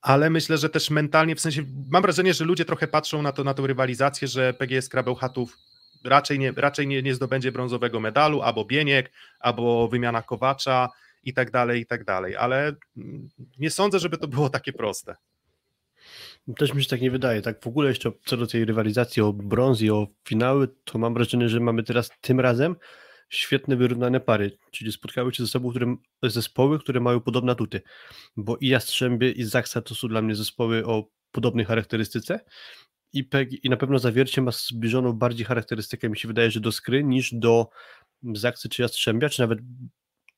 Ale myślę, że też mentalnie, w sensie mam wrażenie, że ludzie trochę patrzą na, to, na tą rywalizację, że PGS Krabełchatów raczej, nie, raczej nie, nie zdobędzie brązowego medalu, albo Bieniek, albo wymiana Kowacza i tak dalej, i tak dalej. Ale mm, nie sądzę, żeby to było takie proste. Też mi się tak nie wydaje. Tak w ogóle jeszcze co do tej rywalizacji o brąz i o finały, to mam wrażenie, że mamy teraz tym razem świetne wyrównane pary, czyli spotkały się ze sobą które, zespoły, które mają podobne atuty, bo i Jastrzębie i Zaksa to są dla mnie zespoły o podobnej charakterystyce i, PEG, i na pewno Zawiercie ma zbliżoną bardziej charakterystykę, mi się wydaje, że do Skry niż do Zaksy czy Jastrzębia, czy nawet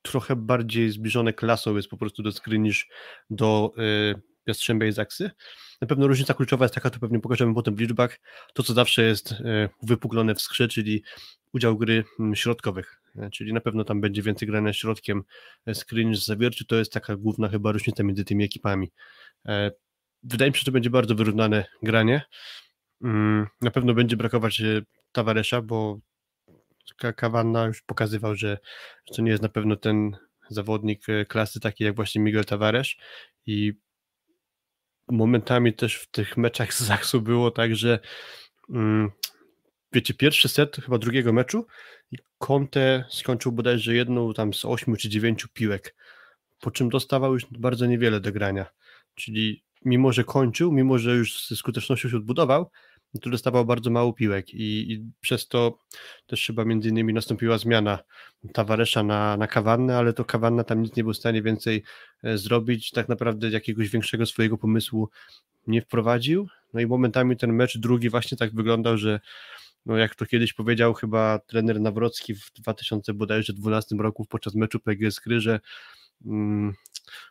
trochę bardziej zbliżone klasą jest po prostu do Skry niż do y, Jastrzębia i Zaksy. Na pewno różnica kluczowa jest taka, to pewnie pokażemy potem w liczbach, to co zawsze jest e, wypuklone w skrze, czyli udział gry mm, środkowych, e, czyli na pewno tam będzie więcej grania środkiem e, skry niż zawierczy, to jest taka główna chyba różnica między tymi ekipami. Wydaje mi się, że to będzie bardzo wyrównane granie. Mm, na pewno będzie brakować Tawaresza, bo Kawanna już pokazywał, że to nie jest na pewno ten zawodnik klasy taki jak właśnie Miguel Tavares i momentami też w tych meczach z Zaksu było tak, że mm, wiecie, pierwszy set chyba drugiego meczu i Conte skończył bodajże jedną tam z ośmiu czy dziewięciu piłek, po czym dostawał już bardzo niewiele do grania, czyli mimo, że kończył, mimo, że już ze skutecznością się odbudował, to dostawał bardzo mało piłek i, i, przez to też chyba między innymi nastąpiła zmiana Tawaresza na, na Kawannę, ale to Kawanna tam nic nie był w stanie więcej e, zrobić, tak naprawdę jakiegoś większego swojego pomysłu nie wprowadził, no i momentami ten mecz drugi właśnie tak wyglądał, że no jak to kiedyś powiedział chyba trener Nawrocki w 2012 roku podczas meczu PGS Kry, że mm,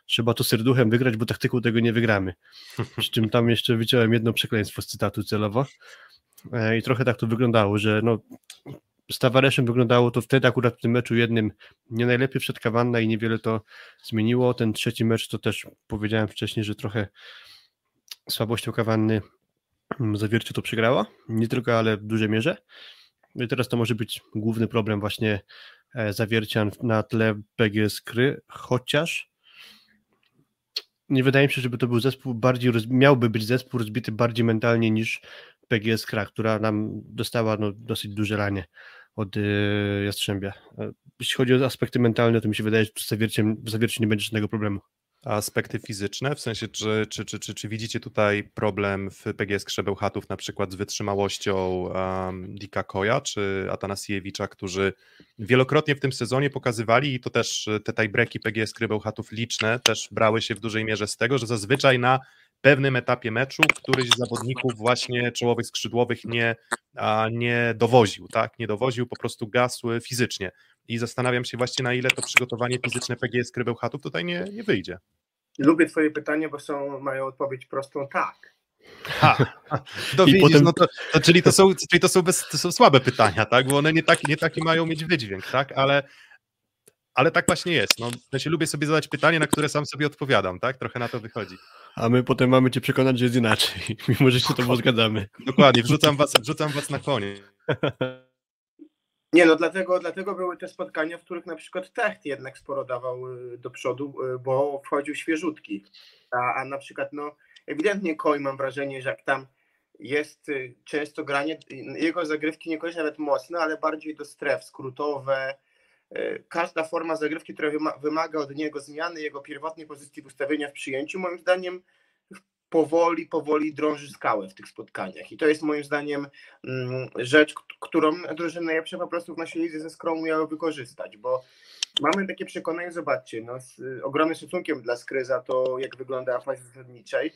trzeba to serduchem wygrać, bo taktyką tego nie wygramy. Przy czym tam jeszcze wyciąłem jedno przekleństwo z cytatu celowo. E, I trochę tak to wyglądało, że no, z Tavareszem wyglądało to wtedy akurat w tym meczu jednym nie najlepiej przed Kawanna i niewiele to zmieniło. Ten trzeci mecz to też powiedziałem wcześniej, że trochę słabością Kawanny mm, zawiercie to przegrała. Nie tylko, ale w dużej mierze. No I teraz to może być główny problem właśnie e, zawiercia na tle PG Skry, chociaż nie wydaje mi się, żeby to był zespół bardziej, miałby być zespół rozbity bardziej mentalnie niż PGS Kra, która nam dostała no, dosyć duże ranie od y, Jastrzębia. E, jeśli chodzi o aspekty mentalne, to mi się wydaje, że w zawierciu, w zawierciu nie będzie żadnego problemu. Aspekty fizyczne, w sensie, czy, czy, czy, czy, czy widzicie tutaj problem w PGS Krzebełchatów na przykład z wytrzymałością um, Dika Koja czy Atanasiewicza, którzy wielokrotnie w tym sezonie pokazywali i to też te tiebreaki PGS Krzebełchatów liczne też brały się w dużej mierze z tego, że zazwyczaj na pewnym etapie meczu któryś z zawodników właśnie czołowych skrzydłowych nie, a nie dowoził, tak? Nie dowoził, po prostu gasł fizycznie. I zastanawiam się właśnie, na ile to przygotowanie fizyczne PGS Krybełchatów tutaj nie, nie wyjdzie. Lubię twoje pytanie, bo są, mają odpowiedź prostą tak. Ha, to widzisz, potem... no to, to, czyli to są, czyli to są, bez, to są słabe pytania, tak? Bo one nie taki, nie taki mają mieć wydźwięk, tak? Ale ale tak właśnie jest. No, ja się lubię sobie zadać pytanie, na które sam sobie odpowiadam, tak? Trochę na to wychodzi. A my potem mamy cię przekonać, że jest inaczej, mimo że się to zgadzamy. Dokładnie, wrzucam was, wrzucam was na konie. Nie no, dlatego, dlatego były te spotkania, w których na przykład Techt jednak sporo dawał y, do przodu, y, bo wchodził świeżutki. A, a na przykład, no, ewidentnie Koi mam wrażenie, że jak tam jest y, często granie, jego zagrywki niekoniecznie nawet mocne, ale bardziej do stref, skrótowe, każda forma zagrywki, która wymaga od niego zmiany jego pierwotnej pozycji w ustawienia w przyjęciu, moim zdaniem powoli, powoli drąży skałę w tych spotkaniach. I to jest moim zdaniem mm, rzecz, którą drużyny najlepsze po prostu w naszej ze Skromu miały wykorzystać, bo mamy takie przekonanie, zobaczcie, no, z ogromnym szacunkiem dla Skryza to, jak wygląda w fazie zasadniczej,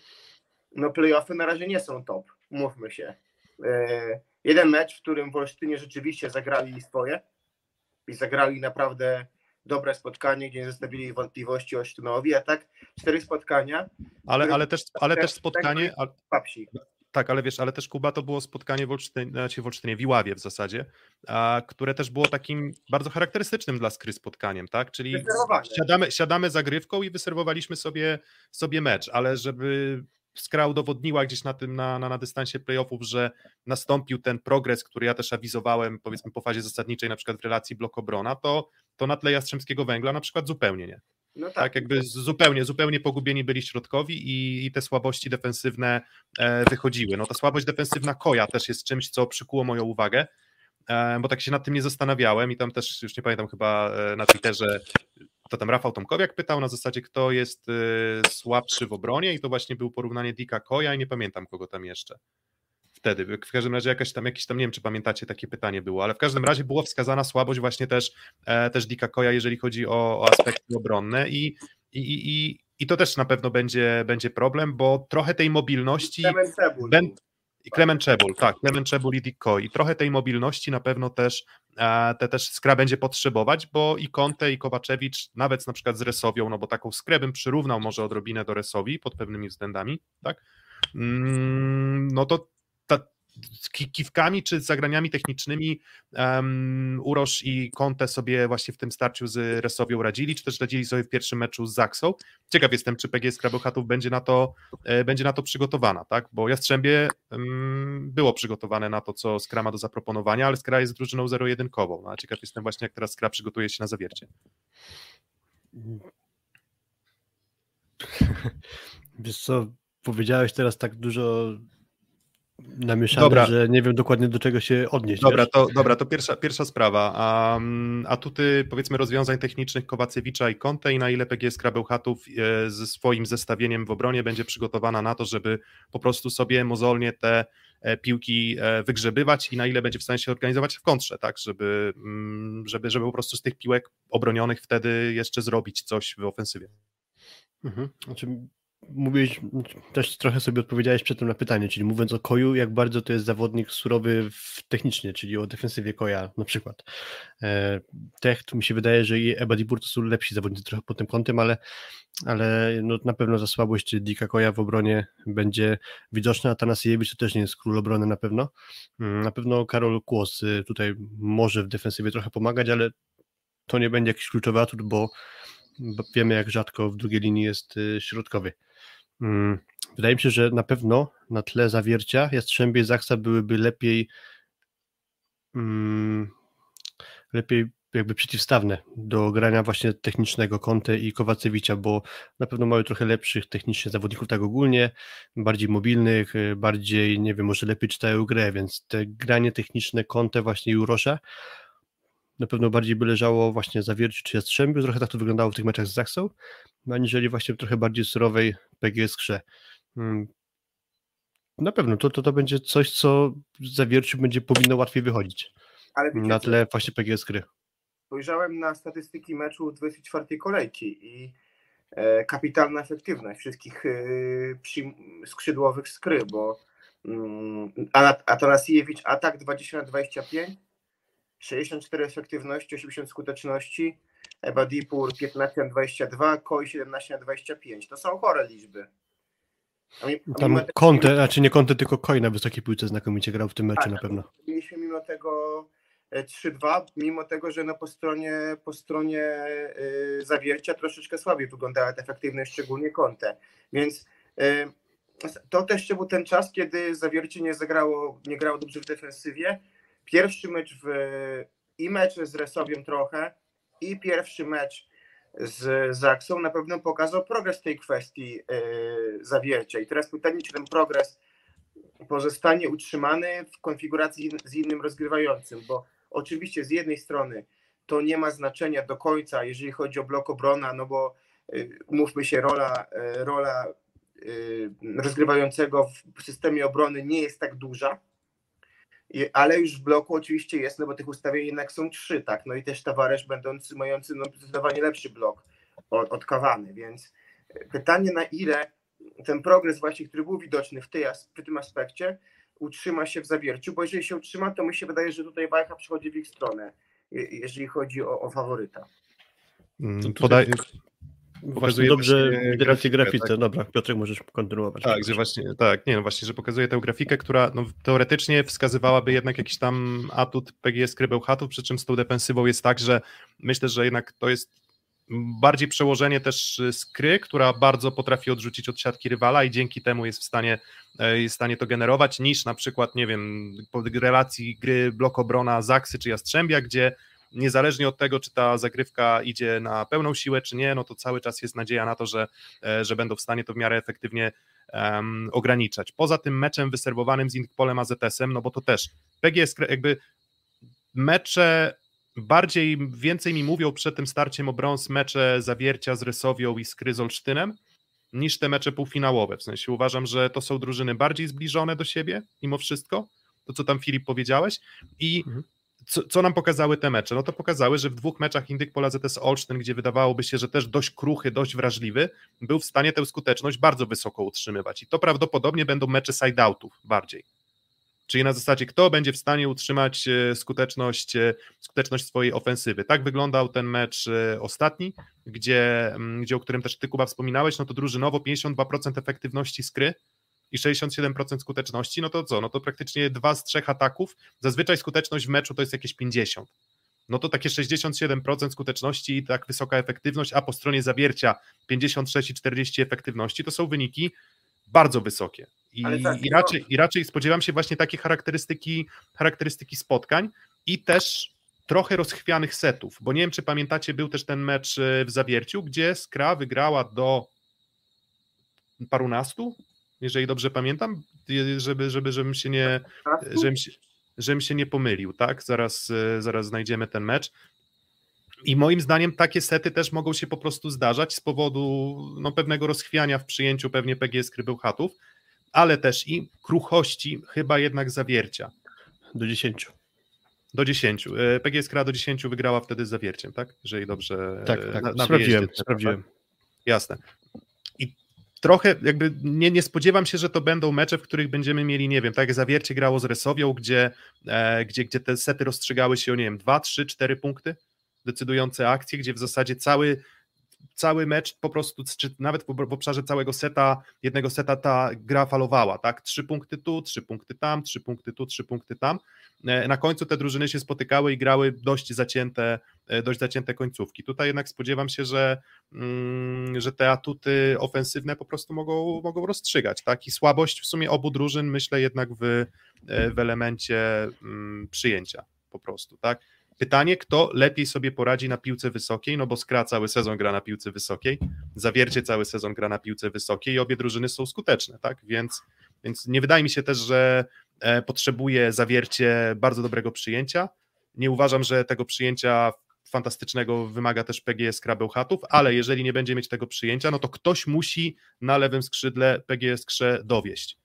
no playoffy na razie nie są top, mówmy się. E, jeden mecz, w którym w Olsztynie rzeczywiście zagrali swoje, i zagrali naprawdę dobre spotkanie, gdzie nie zostawili wątpliwości Olsztynowi, a tak cztery spotkania. Ale, ale, też, ale też spotkanie... Tak, ale wiesz, ale też Kuba to było spotkanie w Olsztynie, znaczy w Olsztynie, w Iławie w zasadzie, a, które też było takim bardzo charakterystycznym dla Skry spotkaniem, tak? Czyli siadamy, siadamy zagrywką i wyserwowaliśmy sobie, sobie mecz, ale żeby Skra udowodniła gdzieś na tym, na, na, na dystansie playoffów, że nastąpił ten progres, który ja też awizowałem, powiedzmy po fazie zasadniczej, na przykład w relacji blok-obrona, to, to na tle Jastrzębskiego Węgla na przykład zupełnie nie. No tak. tak. jakby zupełnie, zupełnie pogubieni byli środkowi i, i te słabości defensywne e, wychodziły. No ta słabość defensywna Koja też jest czymś, co przykuło moją uwagę, e, bo tak się nad tym nie zastanawiałem i tam też, już nie pamiętam, chyba e, na Twitterze to tam Rafał Tomkowiak pytał na zasadzie, kto jest y, słabszy w obronie i to właśnie był porównanie Dika Koja i nie pamiętam kogo tam jeszcze. Wtedy, w każdym razie jakaś tam, jakieś tam, nie wiem czy pamiętacie, takie pytanie było, ale w każdym razie była wskazana słabość właśnie też, e, też Dika Koja, jeżeli chodzi o, o aspekty obronne i, i, i, i to też na pewno będzie, będzie problem, bo trochę tej mobilności... I Clement Czebul, tak, Clement Czebul i Dick Coy. I trochę tej mobilności na pewno też e, te też Skra będzie potrzebować, bo i Conte i Kowaczewicz, nawet na przykład z Resowią, no bo taką Skrę bym przyrównał może odrobinę do Resowi pod pewnymi względami, tak, mm, no to kiwkami czy zagraniami technicznymi um, Urosz i Conte sobie właśnie w tym starciu z Resowią radzili, czy też radzili sobie w pierwszym meczu z Zaksą. Ciekaw jestem, czy PGS Krabochatów będzie na to, e, będzie na to przygotowana, tak? bo Jastrzębie um, było przygotowane na to, co Skra ma do zaproponowania, ale Skra jest drużyną zero-jedynkową. No, a ciekaw jestem właśnie, jak teraz Skra przygotuje się na zawiercie. Wiesz co, powiedziałeś teraz tak dużo namieszane, dobra. że nie wiem dokładnie do czego się odnieść. Dobra, to, dobra, to pierwsza, pierwsza sprawa. A atuty powiedzmy rozwiązań technicznych Kowacewicza i Conte i na ile PGS Krabełchatów e, ze swoim zestawieniem w obronie będzie przygotowana na to, żeby po prostu sobie mozolnie te e, piłki e, wygrzebywać i na ile będzie w stanie się organizować w kontrze, tak, żeby, mm, żeby, żeby po prostu z tych piłek obronionych wtedy jeszcze zrobić coś w ofensywie. Mhm. Znaczy, mówiłeś, też trochę sobie odpowiedziałeś przedtem na pytanie, czyli mówiąc o Koju, jak bardzo to jest zawodnik surowy technicznie, czyli o defensywie Koja na przykład. E, Tech, tu mi się wydaje, że i Ebadibur to są lepsi zawodnicy trochę pod tym kątem, ale, ale no, na pewno za słabość Dika Koja w obronie będzie widoczna, a Tanasiewicz to też nie jest król obrony na pewno. Mm, na pewno Karol Kłos y, tutaj może w defensywie trochę pomagać, ale to nie będzie jakiś kluczowy atut, bo bo wiemy jak rzadko w drugiej linii jest y, środkowy. Mm, wydaje mi się, że na pewno na tle zawiercia Jastrzębie i Zaksa byłyby lepiej mm, lepiej jakby przeciwstawne do grania właśnie technicznego Conte i Kowacewicza, bo na pewno mają trochę lepszych technicznie zawodników tak ogólnie, bardziej mobilnych, y, bardziej, nie wiem, może lepiej czytają grę, więc te granie techniczne Conte właśnie i Urosza na pewno bardziej by leżało właśnie Zawierciu czy Jastrzębiu, trochę tak to wyglądało w tych meczach z Zaksą, aniżeli właśnie trochę bardziej surowej PGS Krze. Hmm. Na pewno to, to, to będzie coś, co Zawierciu będzie powinno łatwiej wychodzić na tle właśnie PGS Kry. Spojrzałem na statystyki meczu 24 kolejki i e, kapitalna efektywność wszystkich e, skrzydłowych skry, bo mm, Atanasiewicz atak 20 na 25, 64 efektywności, 80 skuteczności, Eba Dipur 15 na 22, Koi 17 na 25. To są chore liczby. A mi, a Tam Conte, znaczy nie Conte, tylko Koi na wysokiej piłce znakomicie grał w tym meczu tak, na pewno. Mieliśmy mimo tego 3-2, e, mimo tego, że no po stronie, po stronie yy, zawiercia troszeczkę słabiej wyglądała ta efektywność, szczególnie Conte. Więc yy, to też był ten czas, kiedy zawiercie nie zagrało, nie grało dobrze w defensywie, Pierwszy mecz w, i mecz z Resowiem trochę i pierwszy mecz z Zaksą na pewno pokazał progres tej kwestii yy, zawiercia. I teraz pytanie, czy ten progres pozostanie utrzymany w konfiguracji z innym rozgrywającym, bo oczywiście z jednej strony to nie ma znaczenia do końca, jeżeli chodzi o blok obrona, no bo umówmy się, rola, yy, rola rozgrywającego w systemie obrony nie jest tak duża, ale już w bloku oczywiście jest, no bo tych ustawień jednak są trzy, tak, no i też Tawaresz będący, mający no, zdecydowanie lepszy blok od, od Kawany, więc e, pytanie na ile ten progres właśnie, który był widoczny w, tej, w tym aspekcie, utrzyma się w zawierciu, bo jeżeli się utrzyma, to mi się wydaje, że tutaj wajcha przychodzi w ich stronę, jeżeli chodzi o, o faworyta. Mm, podaj, Pokazuje dobrze widać grafice. Tak? Dobra, Piotrek, możesz kontynuować. Tak, że właśnie, tak, nie, no właśnie, że pokazuje tę grafikę, która no, teoretycznie wskazywałaby jednak jakiś tam atut PGS Krybełchatów, przy czym z tą defensywą jest tak, że myślę, że jednak to jest bardziej przełożenie też skry, która bardzo potrafi odrzucić od siatki rywala i dzięki temu jest w stanie, e, jest w stanie to generować, niż na przykład, nie wiem, po relacji gry blok obrona Zaksy czy Jastrzębia, gdzie niezależnie od tego, czy ta zagrywka idzie na pełną siłę, czy nie, no to cały czas jest nadzieja na to, że, e, że będą w stanie to w miarę efektywnie um, ograniczać. Poza tym meczem wyserwowanym z Inkpolem AZS-em, no bo to też PGS jakby mecze bardziej, więcej mi mówią przed tym starciem o brąz mecze Zawiercia z Rysowią i z Kryzolsztynem, niż te mecze półfinałowe. W sensie uważam, że to są drużyny bardziej zbliżone do siebie, mimo wszystko, to co tam Filip powiedziałeś i mhm co, co, nam pokazały te mecze? No to pokazały, że w dwóch meczach Indyk Pola ZS Olsztyn, gdzie wydawałoby się, że też dość kruchy, dość wrażliwy, był w stanie tę skuteczność bardzo wysoko utrzymywać. I to prawdopodobnie będą mecze side-outów bardziej. Czyli na zasadzie, kto będzie w stanie utrzymać e, skuteczność, e, skuteczność swojej ofensywy. Tak wyglądał ten mecz e, ostatni, gdzie, mm, gdzie o którym też ty, Kuba, wspominałeś, no to drużynowo 52% efektywności skry, i 67% skuteczności, no to co? No to praktycznie dwa z trzech ataków. Zazwyczaj skuteczność w meczu to jest jakieś 50. No to takie 67% skuteczności i tak wysoka efektywność, a po stronie zawiercia 56 i 40 efektywności to są wyniki bardzo wysokie. I, tak, i, raczej, I raczej spodziewam się właśnie takiej charakterystyki, charakterystyki spotkań i też trochę rozchwianych setów, bo nie wiem, czy pamiętacie, był też ten mecz e, w Zawierciu, gdzie Skra wygrała do parunastu, jeżeli dobrze pamiętam, żeby, żeby, żebym się nie, żebym się, żebym się nie pomylił, tak? Zaraz, e, zaraz znajdziemy ten mecz. I moim zdaniem takie sety też mogą się po prostu zdarzać z powodu no, pewnego rozchwiania w przyjęciu pewnie PGS Krybełchatów, ale też i kruchości chyba jednak zawiercia. Do 10. Do 10. E, PGS Kra do 10 wygrała wtedy z zawierciem, tak? Jeżeli dobrze. Tak, tak. Na, na sprawdziłem. Tak? sprawdziłem. Jasne trochę jakby nie, nie spodziewam się, że to będą mecze, w których będziemy mieli, nie wiem, tak jak Zawiercie grało z Resowią, gdzie, e, gdzie, gdzie te sety rozstrzygały się o, nie wiem, 2, 3, 4 punkty, decydujące akcje, gdzie w zasadzie cały cały mecz po prostu, czy nawet w, obszarze całego seta, jednego seta ta gra falowała, tak? Trzy punkty tu, trzy punkty tam, trzy punkty tu, trzy punkty tam. E, na końcu te drużyny się spotykały i grały dość zacięte, e, dość zacięte końcówki. Tutaj jednak spodziewam się, że, mm, że te atuty ofensywne po prostu mogą, mogą rozstrzygać, tak? I słabość w sumie obu drużyn myślę jednak w, e, w elemencie mm, przyjęcia po prostu, tak? Pytanie, kto lepiej sobie poradzi na piłce wysokiej, no bo Skra cały sezon gra na piłce wysokiej, Zawiercie cały sezon gra na piłce wysokiej i obie drużyny są skuteczne, tak? Więc, więc nie wydaje mi się też, że e, potrzebuje Zawiercie bardzo dobrego przyjęcia. Nie uważam, że tego przyjęcia fantastycznego wymaga też PGS Krabełchatów, ale jeżeli nie będzie mieć tego przyjęcia, no to ktoś musi na lewym skrzydle PGS Krze dowieść.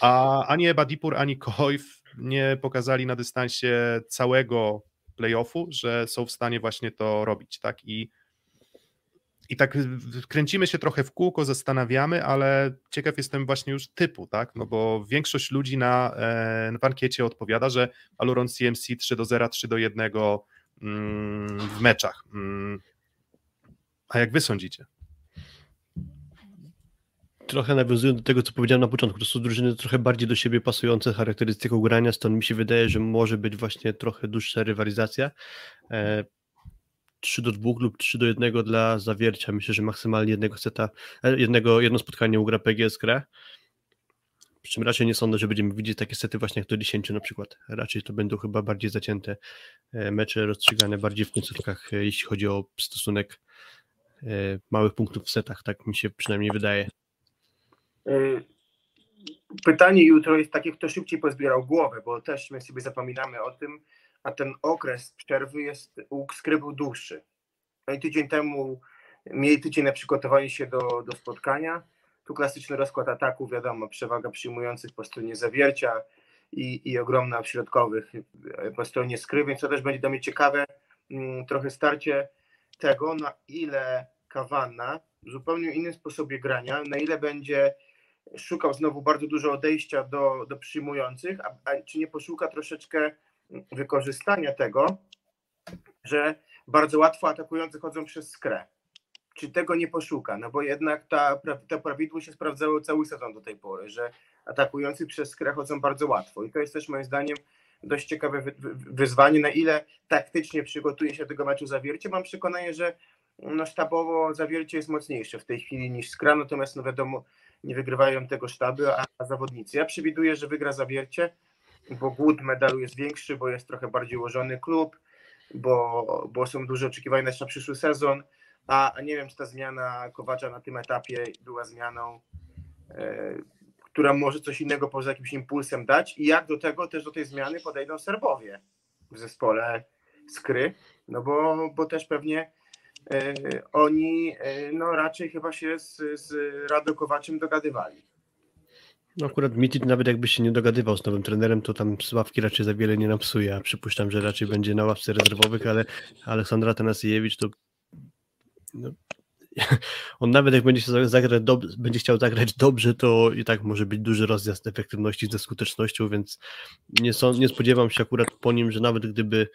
A ani Ebadipur, ani Kojf nie pokazali na dystansie całego playoffu, że są w stanie właśnie to robić, tak? I, i tak kręcimy się trochę w kółko, zastanawiamy, ale ciekaw jestem właśnie już typu, tak? No bo większość ludzi na, e, na odpowiada, że Aluron CMC 3 do 0, 3 do 1 mm, w meczach. Mm. A jak wy sądzicie? Trochę nawiązując do tego, co powiedziałem na początku, to są drużyny trochę bardziej do siebie pasujące charakterystyką grania, stąd mi się wydaje, że może być właśnie trochę dłuższa rywalizacja. E, 3 do 2 lub 3 do 1 dla zawiercia. Myślę, że maksymalnie jednego seta, e, jednego, jedno spotkanie ugra PGS grę. Przy czym raczej nie sądzę, że będziemy widzieć takie sety właśnie jak do 10 na przykład. Raczej to będą chyba bardziej zacięte e, mecze rozstrzygane bardziej w końcówkach, e, jeśli chodzi o stosunek małych punktów w setach, tak mi się przynajmniej wydaje. Y, pytanie jutro jest takie, kto szybciej pozbierał głowę, bo też my sobie zapominamy o tym, a ten okres przerwy jest u Skry był dłuższy. No i tydzień temu mieli tydzień na przygotowanie się do, do spotkania. Tu klasyczny rozkład ataku, wiadomo, przewaga przyjmujących po stronie zawiercia i, i ogromna w środkowych po stronie skry, więc to też będzie dla mnie ciekawe mm, trochę starcie tego, na ile Kawana w zupełnie innym sposobie grania, na ile będzie szukał znowu bardzo dużo odejścia do, do przyjmujących, a, a czy nie poszuka troszeczkę wykorzystania tego, że bardzo łatwo atakujący chodzą przez skrę. Czy tego nie poszuka? No bo jednak ta, to prawidło się sprawdzało cały sezon do tej pory, że atakujący przez skrę chodzą bardzo łatwo. I to jest też moim zdaniem dość ciekawe wyzwanie, na ile taktycznie przygotuje się do tego meczu zawiercie. Mam przekonanie, że no sztabowo zawiercie jest mocniejsze w tej chwili niż skra, natomiast no wiadomo, nie wygrywają tego sztaby, a, a zawodnicy. Ja przewiduję, że wygra zawiercie, bo głód medalu jest większy, bo jest trochę bardziej ułożony klub, bo, bo są duże oczekiwania na przyszły sezon, a, a nie wiem, czy ta zmiana Kowacza na tym etapie była zmianą, e, która może coś innego poza jakimś impulsem dać i jak do tego też do tej zmiany podejdą Serbowie w zespole Skry, no bo, bo też pewnie oni e, no, raczej chyba się z, z Radokowaczem dogadywali. No akurat Mitic nawet jakby się nie dogadywał z nowym trenerem, to tam z ławki raczej za wiele nie napsuje, a przypuszczam, że raczej będzie na ławce rezerwowych, ale Aleksandra Tanasiewicz to no, on nawet jak będzie, się zagrać będzie chciał zagrać dobrze, to i tak może być duży rozjazd efektywności ze skutecznością, więc nie, są, nie spodziewam się akurat po nim, że nawet gdyby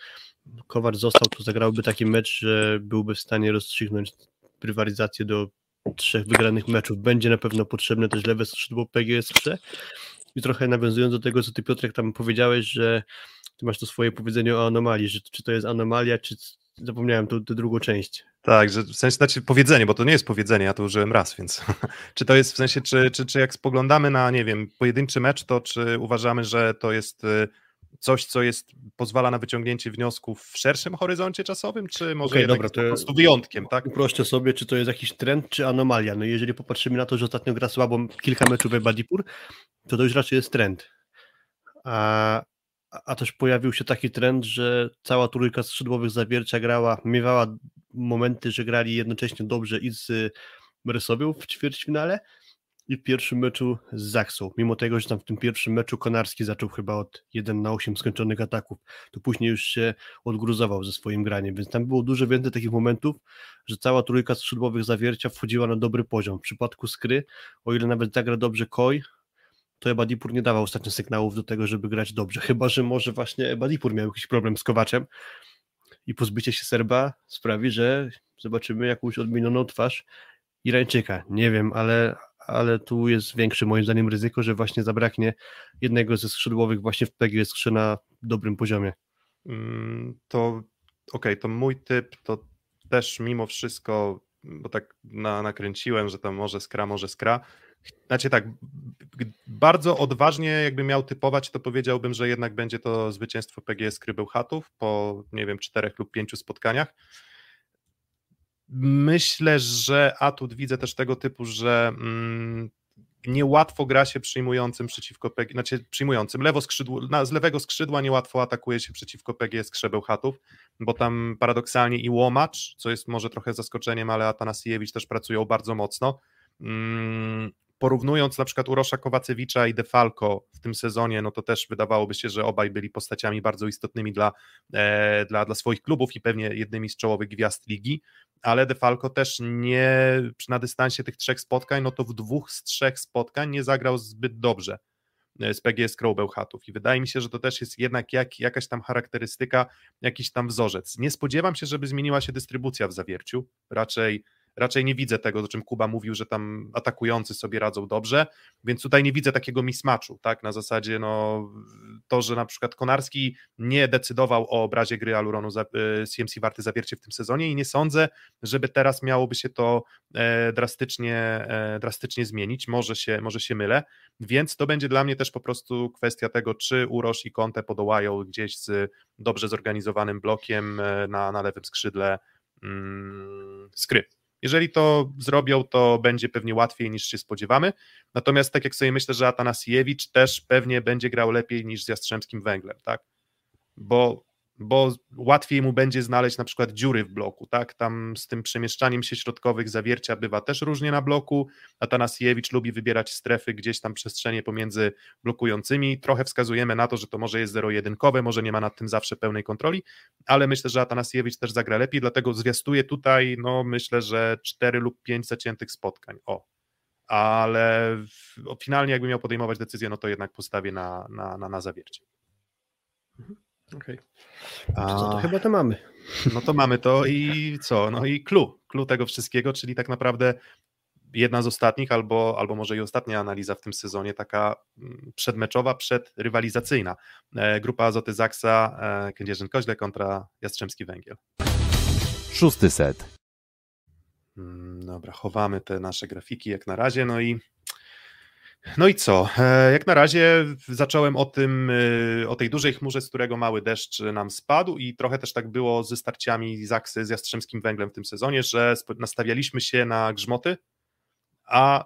Kowar został, to zagrałby taki mecz, że byłby w stanie rozstrzygnąć rywalizację do trzech wygranych meczów. Będzie na pewno potrzebne też lewe skrzydło PGS 3. I trochę nawiązując do tego, co ty Piotrek tam powiedziałeś, że ty masz to swoje powiedzenie o anomalii, że czy to jest anomalia, czy zapomniałem tę drugą część. Tak, że w sensie znaczy powiedzenie, bo to nie jest powiedzenie, ja to użyłem raz, więc czy to jest w sensie, czy, czy, czy jak spoglądamy na, nie wiem, pojedynczy mecz, to czy uważamy, że to jest y, coś, co jest, pozwala na wyciągnięcie wniosków w szerszym horyzoncie czasowym, czy może okay, dobra, to po prostu wyjątkiem, tak? Uproszczę sobie, czy to jest jakiś trend, czy anomalia. No jeżeli popatrzymy na to, że ostatnio gra słabo kilka meczów w Badipur, to to już raczej jest trend. A, a też pojawił się taki trend, że cała trójka skrzydłowych zawiercia grała, miewała momenty, że grali jednocześnie dobrze i z Rysowią w ćwierćfinale i w pierwszym meczu z Zaksą. Mimo tego, że tam w tym pierwszym meczu Konarski zaczął chyba od 1 na 8 skończonych ataków, to później już się odgruzował ze swoim graniem, więc tam było dużo więcej takich momentów, że cała trójka skrzydłowych zawiercia wchodziła na dobry poziom. W przypadku Skry, o ile nawet zagra dobrze Koi, to Ebadipur nie dawał ostatnio sygnałów do tego, żeby grać dobrze. Chyba, że może właśnie Ebadipur miał jakiś problem z Kowaczem i pozbycie się Serba sprawi, że zobaczymy jakąś odmienioną twarz Irańczyka. Nie wiem, ale, ale tu jest większe moim zdaniem ryzyko, że właśnie zabraknie jednego ze skrzydłowych właśnie w PGS na dobrym poziomie. Mm, to okej, okay, to mój typ to też mimo wszystko, bo tak na, nakręciłem, że tam może skra, może skra. Znaczy tak, bardzo odważnie jakby miał typować, to powiedziałbym, że jednak będzie to zwycięstwo PGS Krybełchatów po, nie wiem, czterech lub pięciu spotkaniach. Myślę, że atut widzę też tego typu, że mm, niełatwo gra się przyjmującym przeciwko PG, znaczy przyjmującym, lewo skrzydło, na, z lewego skrzydła niełatwo atakuje się przeciwko PGS Krzebełchatów, bo tam paradoksalnie i Łomacz, co jest może trochę zaskoczeniem, ale Atanasiewicz też pracują bardzo mocno. Mm, porównując na przykład Urosza Kowacewicza i Defalco w tym sezonie, no to też wydawałoby się, że obaj byli postaciami bardzo istotnymi dla, e, dla, dla swoich klubów i pewnie jednymi z czołowych gwiazd ligi, ale Defalco też nie na dystansie tych trzech spotkań, no to w dwóch z trzech spotkań nie zagrał zbyt dobrze e, z PGS Krowbełchatów i wydaje mi się, że to też jest jednak jak, jakaś tam charakterystyka, jakiś tam wzorzec. Nie spodziewam się, żeby zmieniła się dystrybucja w zawierciu, raczej raczej nie widzę tego, o czym Kuba mówił, że tam atakujący sobie radzą dobrze, więc tutaj nie widzę takiego mismatchu, tak, na zasadzie no to, że na przykład Konarski nie decydował o obrazie gry Aluronu CMC y, Warty Zawiercie w tym sezonie i nie sądzę, żeby teraz miałoby się to e, drastycznie, e, drastycznie zmienić, może się, może się mylę, więc to będzie dla mnie też po prostu kwestia tego, czy Urosz i Conte podołają gdzieś z dobrze zorganizowanym blokiem e, na, na lewym skrzydle mm, skrypt. Jeżeli to zrobią, to będzie pewnie łatwiej niż się spodziewamy. Natomiast tak jak sobie myślę, że Atanasiewicz też pewnie będzie grał lepiej niż z Jastrzębskim Węglem, tak? Bo bo łatwiej mu będzie znaleźć na przykład dziury w bloku, tak? Tam z tym przemieszczaniem się środkowych zawiercia bywa też różnie na bloku. Atanasiewicz lubi wybierać strefy gdzieś tam przestrzenie pomiędzy blokującymi. Trochę wskazujemy na to, że to może jest zero-jedynkowe, może nie ma nad tym zawsze pełnej kontroli, ale myślę, że Atanasiewicz też zagra lepiej, dlatego zwiastuję tutaj, no myślę, że 4 lub 5 zaciętych spotkań. O, ale finalnie jakby miał podejmować decyzję, no to jednak postawię na, na, na, na zawiercie. Mhm. Okej. Okay. Co to chyba to mamy. No to mamy to i co? No i clue, clue tego wszystkiego, czyli tak naprawdę jedna z ostatnich, albo, albo może i ostatnia analiza w tym sezonie, taka mm, przedmeczowa, przedrywalizacyjna. E, grupa Azoty Zaksa, e, Kędzierzyn-Koźle kontra Jastrzębski Węgiel. Szósty set. Mm, dobra, chowamy te nasze grafiki jak na razie, no i no i co? E, jak na razie zacząłem o tym, e, o tej dużej chmurze, z którego mały deszcz nam spadł i trochę też tak było ze starciami Zaksy z Jastrzębskim Węglem w tym sezonie, że nastawialiśmy się na grzmoty, a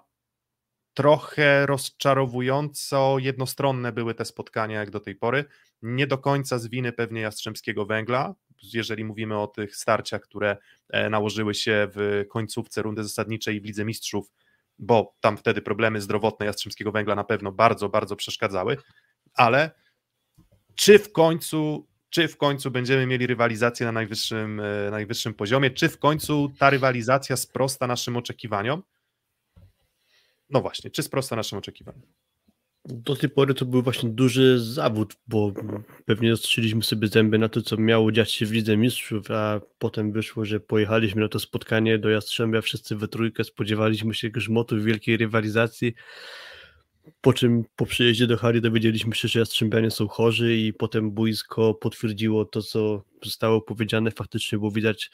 trochę rozczarowująco jednostronne były te spotkania jak do tej pory. Nie do końca z winy pewnie Jastrzębskiego Węgla, jeżeli mówimy o tych starciach, które e, nałożyły się w końcówce rundy zasadniczej w Lidze Mistrzów bo tam wtedy problemy zdrowotne Jastrzębskiego Węgla na pewno bardzo, bardzo przeszkadzały, ale czy w końcu czy w końcu będziemy mieli rywalizację na najwyższym, e, najwyższym poziomie, czy w końcu ta rywalizacja sprosta naszym oczekiwaniom? No właśnie, czy sprosta naszym oczekiwaniom? Do tej pory to był właśnie duży zawód, bo pewnie ostrzyliśmy sobie zęby na to, co miało dziać się w Lidze Mistrzów, a potem wyszło, że pojechaliśmy na to spotkanie do Jastrzębia, wszyscy we trójkę, spodziewaliśmy się grzmotu wielkiej rywalizacji, po czym po przyjeździe do Hali dowiedzieliśmy się, że Jastrzębianie są chorzy i potem boisko potwierdziło to, co zostało powiedziane, faktycznie było widać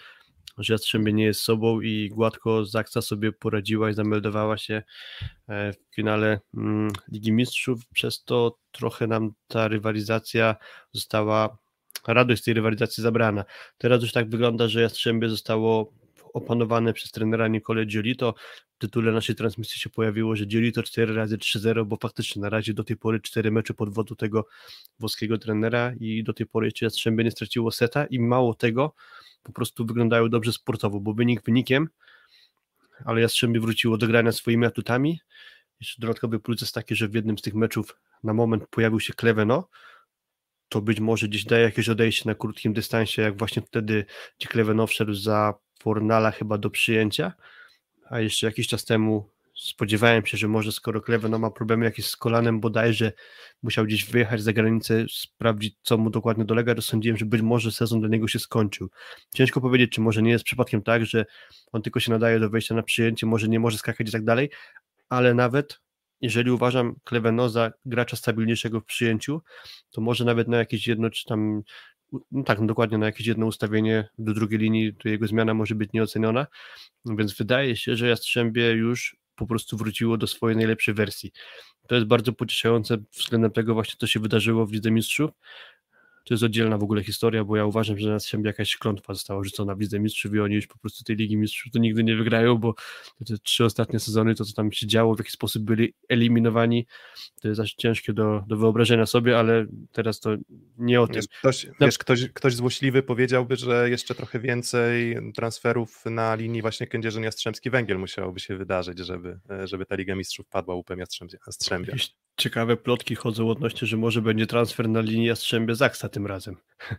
że Jastrzębie nie jest sobą i gładko Zaksa sobie poradziła i zameldowała się e, w finale mm, Ligi Mistrzów, przez to trochę nam ta rywalizacja została, radość z tej rywalizacji zabrana. Teraz już tak wygląda, że Jastrzębie zostało opanowane przez trenera Nicole Giolito. W tytule naszej transmisji się pojawiło, że Giolito 4 razy 3-0, bo faktycznie na razie do tej pory 4 mecze pod wodu tego włoskiego trenera i do tej pory jeszcze Jastrzębie nie straciło seta i mało tego, po prostu wyglądają dobrze sportowo, bo wynik wynikiem, ale Jastrzębie wróciło do grania swoimi atutami Jeszcze dodatkowy plus jest taki, że w jednym z tych meczów na moment pojawił się Kleveno, to być może gdzieś daje jakieś odejście na krótkim dystansie, jak właśnie wtedy, gdzie Kleveno wszedł za Fornala chyba do przyjęcia, a jeszcze jakiś czas temu spodziewałem się, że może skoro Kleveno ma problemy jakieś z kolanem bodajże, musiał gdzieś wyjechać za granicę, sprawdzić co mu dokładnie dolega, to sądziłem, że być może sezon dla niego się skończył. Ciężko powiedzieć, czy może nie jest przypadkiem tak, że on tylko się nadaje do wejścia na przyjęcie, może nie może skakać i tak dalej, ale nawet jeżeli uważam Kleveno za gracza stabilniejszego w przyjęciu, to może nawet na jakieś jedno, czy tam, no tak, no dokładnie na jakieś jedno ustawienie do drugiej linii, to jego zmiana może być nieoceniona, więc wydaje się, że Jastrzębie już po prostu wróciło do swojej najlepszej wersji. To jest bardzo pocieszające względem tego właśnie, co się wydarzyło w Lidze Mistrzów, to jest oddzielna w ogóle historia, bo ja uważam, że na się jakaś klątwa została rzucona w Lidze Mistrzów i oni już po prostu tej Ligi Mistrzów to nigdy nie wygrają, bo te trzy ostatnie sezony, to co tam się działo, w jaki sposób byli eliminowani, to jest aż ciężkie do, do wyobrażenia sobie, ale teraz to nie o tym. Ktoś, wiesz, ktoś, ktoś złośliwy powiedziałby, że jeszcze trochę więcej transferów na linii właśnie Kędzierzyn Jastrzębski Węgiel musiałoby się wydarzyć, żeby, żeby ta Liga Mistrzów padła łupem Jastrzębia. Jakieś ciekawe plotki chodzą odnośnie, że może będzie transfer na linii Jastrzębie Zaksa tym razem.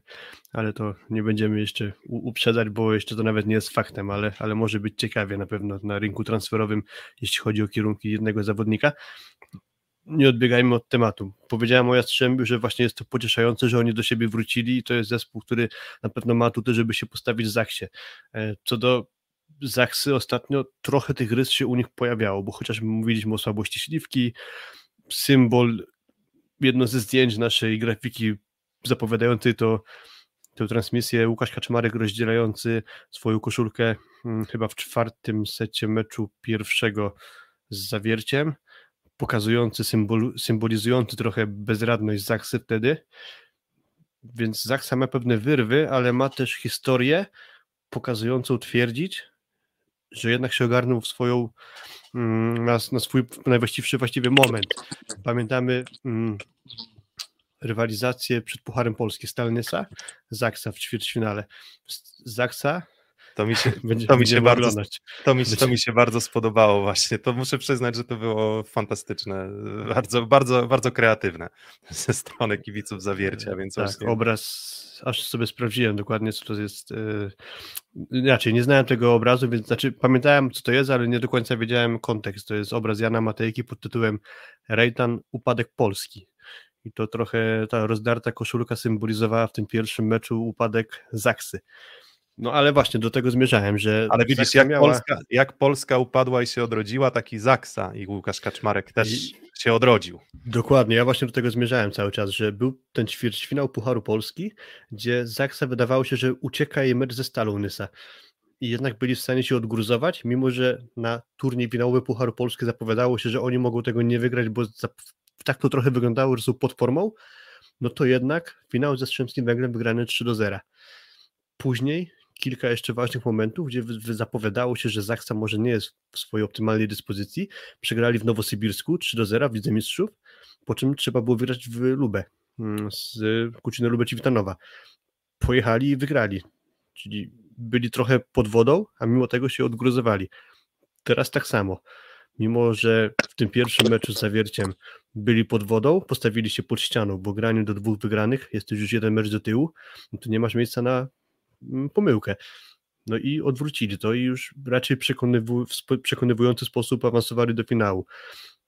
Ale to nie będziemy jeszcze uprzedzać, bo jeszcze to nawet nie jest faktem, ale, ale może być ciekawie na pewno na rynku transferowym, jeśli chodzi o kierunki jednego zawodnika. Nie odbiegajmy od tematu. Powiedziałem o Jastrzębiu, że właśnie jest to pocieszające, że oni do siebie wrócili i to jest zespół, który na pewno ma tutaj, żeby się postawić w Zachsie. E, co do Zachsy ostatnio trochę tych rys się u nich pojawiało, bo chociażby mówiliśmy o słabości śliwki, symbol, jedno ze zdjęć naszej grafiki zapowiadającej to tę transmisję Łukasz Kaczmarek rozdzielający swoją koszulkę hmm, chyba w czwartym secie meczu pierwszego z zawierciem, pokazujący, symbol, symbolizujący trochę bezradność Zachsy wtedy. Więc Zachsa ma pewne wyrwy, ale ma też historię pokazującą twierdzić, że jednak się ogarnął w swoją, mm, na, na swój najwłaściwszy właściwy moment. Pamiętamy mm, rywalizację przed Pucharem Polski Stalnysa, Zaksa w ćwierćfinale. Zaksa to mi się, Będzie, to mi się bardzo, to mi, to mi się bardzo spodobało właśnie. To muszę przyznać, że to było fantastyczne, bardzo, bardzo, bardzo kreatywne ze strony kibiców Zawiercia, więc tak, właśnie... obraz, aż sobie sprawdziłem dokładnie, co to jest. Yy, inaczej, nie znałem tego obrazu, więc znaczy pamiętałem, co to jest, ale nie do końca wiedziałem kontekst. To jest obraz Jana Matejki pod tytułem Rejtan Upadek Polski. I to trochę ta rozdarta koszulka symbolizowała w tym pierwszym meczu upadek Zaksy. No ale właśnie do tego zmierzałem, że. Ale widzisz, jak, miała... Polska, jak Polska upadła i się odrodziła, taki Zaksa i Łukasz Kaczmarek też I... się odrodził. Dokładnie, ja właśnie do tego zmierzałem cały czas, że był ten ćwierćfinał Pucharu Polski, gdzie Zaksa wydawało się, że ucieka jej mecz ze Stalą Nysa. I jednak byli w stanie się odgruzować, mimo że na turniej finałowy Pucharu Polski zapowiadało się, że oni mogą tego nie wygrać, bo tak to trochę wyglądało, że są pod formą, no to jednak finał ze Strzemskim Węglem wygrany 3 do 0. Później kilka jeszcze ważnych momentów, gdzie zapowiadało się, że Zaksa może nie jest w swojej optymalnej dyspozycji. Przegrali w Nowosybirsku 3 do 0 w Lidze Mistrzów, po czym trzeba było wygrać w Lubę mm, z Kuciny Lubę Ciwitanowa. Pojechali i wygrali, czyli byli trochę pod wodą, a mimo tego się odgruzowali. Teraz tak samo. Mimo, że w tym pierwszym meczu z Zawierciem byli pod wodą, postawili się pod ścianą, bo graniu do dwóch wygranych, jest już jeden mecz do tyłu, no to nie masz miejsca na Mm, pomyłkę. No i odwrócili to i już raczej przekonywu, w przekonywujący sposób awansowali do finału.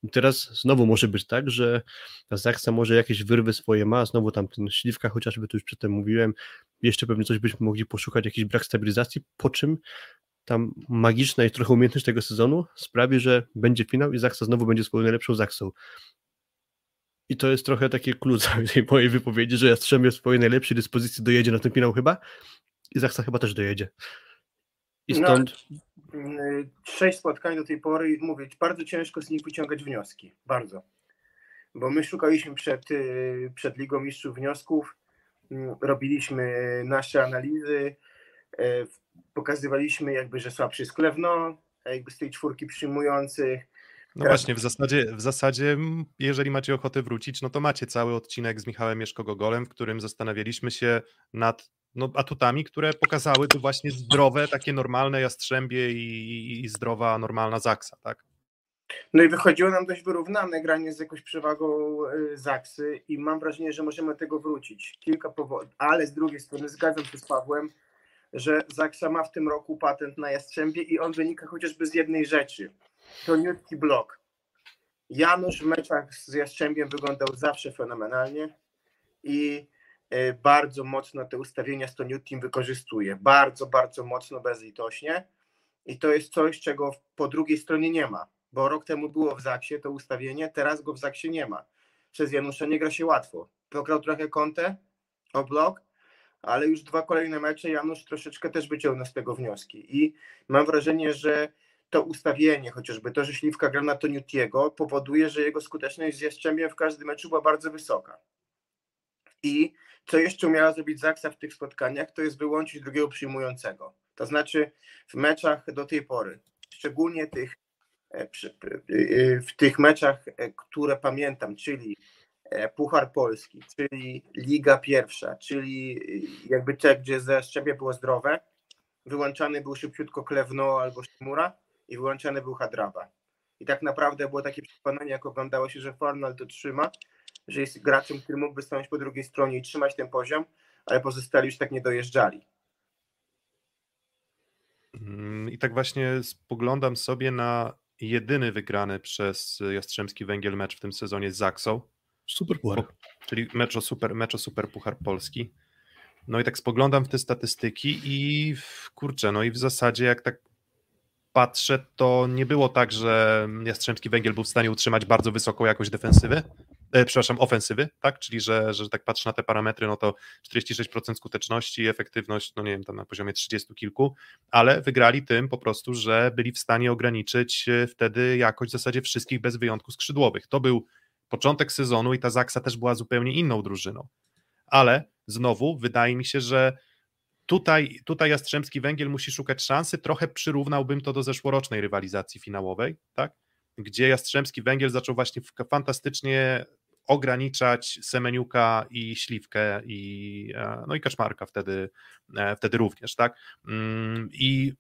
I teraz znowu może być tak, że ta Zaksa może jakieś wyrwy swoje ma, znowu tam ten śliwka, chociażby tu już przedtem mówiłem, jeszcze pewnie coś byśmy mogli poszukać, jakiś brak stabilizacji, po czym tam magiczna i trochę umiejętność tego sezonu sprawi, że będzie finał i Zaksa znowu będzie swoją najlepszą Zaksą. I to jest trochę takie klucz tej mojej wypowiedzi, że Jastrzębie w swojej najlepszej dyspozycji dojedzie na ten finał chyba, i Zachsa chyba też dojedzie. I no, stąd... No, sześć spotkań do tej pory, mówię, bardzo ciężko z nich wyciągać wnioski. Bardzo. Bo my szukaliśmy przed, y, przed Ligą Mistrzów wniosków, mm, robiliśmy nasze analizy, pokazywaliśmy jakby, że słabszy jest Klewno, jakby z tej czwórki przyjmujących, no Teraz... właśnie, w zasadzie, w zasadzie, jeżeli macie ochotę wrócić, no to macie cały odcinek z Michałem Mieszko-Gogolem, w którym zastanawialiśmy się nad no, atutami, które pokazały tu właśnie zdrowe, takie normalne jastrzębie i, i zdrowa, normalna zaksa, tak? No i wychodziło nam dość wyrównane granie z jakąś przewagą y, Zaksy i mam wrażenie, że możemy do tego wrócić. Kilka powodów, ale z drugiej strony zgadzam się z Pawłem, że Zaksa ma w tym roku patent na Jastrzębie i on wynika chociażby z jednej rzeczy. To niutki blok. Janusz w meczach z Jastrzębiem wyglądał zawsze fenomenalnie i y, bardzo mocno te ustawienia z Team wykorzystuje. Bardzo, bardzo mocno, bezlitośnie. I to jest coś, czego po drugiej stronie nie ma bo rok temu było w Zaksie to ustawienie, teraz go w Zaksie nie ma. Przez Janusza nie gra się łatwo. Pograł trochę kątę o blok, ale już dwa kolejne mecze Janusz troszeczkę też wyciągnął z tego wnioski i mam wrażenie, że to ustawienie, chociażby to, że Śliwka gra na Toniutiego, powoduje, że jego skuteczność z Jastrzębiem w każdym meczu była bardzo wysoka. I co jeszcze umiała zrobić Zaksa w tych spotkaniach, to jest wyłączyć drugiego przyjmującego. To znaczy w meczach do tej pory, szczególnie tych E, e, w tych meczach, e, które pamiętam, czyli Puchar Polski, czyli Liga Pierwsza, czyli jakby te, gdzie ze Szczebie było zdrowe, wyłączany był szybciutko Klewno albo Szymura i wyłączany był Hadraba. I tak naprawdę było takie przekonanie, jak oglądało się, że Fornal to trzyma, że jest graczem, który mógłby stanąć po drugiej stronie i trzymać ten poziom, ale pozostali już tak nie dojeżdżali. Mm, I tak właśnie spoglądam sobie na jedyny wygrany przez Jastrzębski Węgiel mecz w tym sezonie z Zaksą. Super Puchar. Czyli mecz o super, mecz o super Puchar Polski. No i tak spoglądam w te statystyki i kurczę, no i w zasadzie jak tak patrzę, to nie było tak, że Jastrzębski Węgiel był w stanie utrzymać bardzo wysoką jakość defensywy, e, przepraszam, ofensywy, tak? Czyli, że, że tak patrzę na te parametry, no to 46% skuteczności, efektywność, no nie wiem, tam na poziomie 30 kilku, ale wygrali tym po prostu, że byli w stanie ograniczyć e, wtedy jakość w zasadzie wszystkich bez wyjątku skrzydłowych. To był początek sezonu i ta Zaksa też była zupełnie inną drużyną. Ale znowu wydaje mi się, że Tutaj, tutaj Jastrzębski Węgiel musi szukać szansy. Trochę przyrównałbym to do zeszłorocznej rywalizacji finałowej, tak? gdzie Jastrzębski Węgiel zaczął właśnie fantastycznie ograniczać Semeniuka i Śliwkę i, e, no i Kaczmarka wtedy, e, wtedy również, tak? Mm, I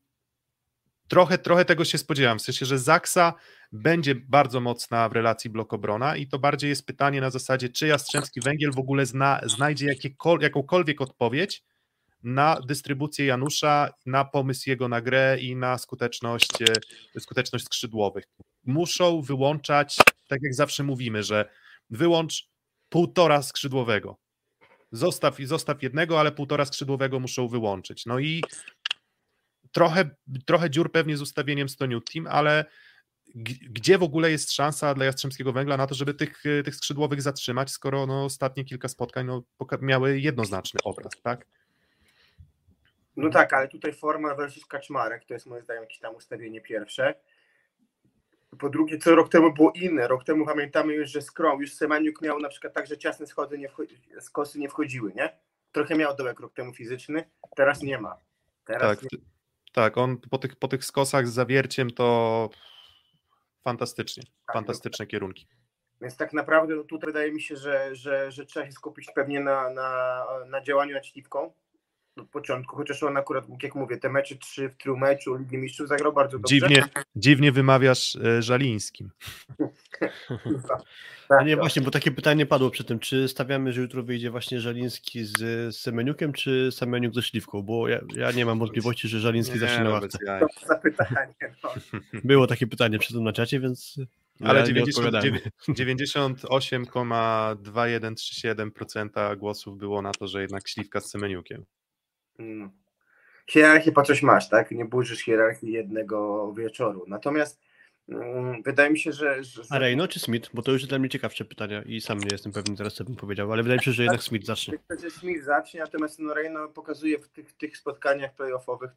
trochę, trochę tego się spodziewam, w sensie, że Zaksa będzie bardzo mocna w relacji blok-obrona i to bardziej jest pytanie na zasadzie, czy Jastrzębski Węgiel w ogóle zna, znajdzie jakąkolwiek odpowiedź na dystrybucję Janusza, na pomysł jego na grę i na skuteczność, e, skuteczność skrzydłowych. Muszą wyłączać, tak jak zawsze mówimy, że wyłącz półtora skrzydłowego. Zostaw, zostaw jednego, ale półtora skrzydłowego muszą wyłączyć. No i trochę, trochę dziur pewnie z ustawieniem Stoniu Team, ale gdzie w ogóle jest szansa dla Jastrzębskiego Węgla na to, żeby tych, tych skrzydłowych zatrzymać, skoro no, ostatnie kilka spotkań no, miały jednoznaczny obraz, tak? No tak, ale tutaj forma versus Kaczmarek to jest moim zdaniem jakieś tam ustawienie pierwsze. Po drugie, co rok temu było inne. Rok temu pamiętamy już, że Skrom, już Semeniuk miał na przykład tak, że ciasne schody nie z kosy nie wchodziły, nie? Trochę miał dołek rok temu fizyczny, teraz nie ma. Teraz tak, nie... tak, on po tych, po tych skosach z zawierciem to fantastycznie, tak, fantastyczne no, kierunki. Więc tak naprawdę no tutaj wydaje mi się, że, że, że trzeba się skupić pewnie na, na, na działaniu nad śliwką, od początku, chociaż on akurat, jak mówię, te mecze trzy w tylu meczu Ligi Mistrzów zagrał bardzo dobrze. Dziwnie, dziwnie wymawiasz e, Żalińskim. tak, nie, właśnie, bo takie pytanie padło przy tym, czy stawiamy, że jutro wyjdzie właśnie Żaliński z Semeniukiem, czy Semeniuk ze Śliwką, bo ja, ja nie mam wątpliwości, że Żaliński zacznie na ławce. To zapytanie. No. Było takie pytanie przy tym na czacie, więc ale ja 98,2137% głosów było na to, że jednak Śliwka z Semeniukiem. Hmm. hierarchię po coś masz, tak? Nie burzysz hierarchii jednego wieczoru. Natomiast wydaje mi się, że... że... A Reino czy Smith? Bo to już dla mnie ciekawsze pytania i sam nie jestem pewny teraz, co bym powiedział, ale wydaje mi się, że jednak Smith zacznie. Myślę, że Smith zacznie, natomiast no Reino pokazuje w tych, tych spotkaniach playoffowych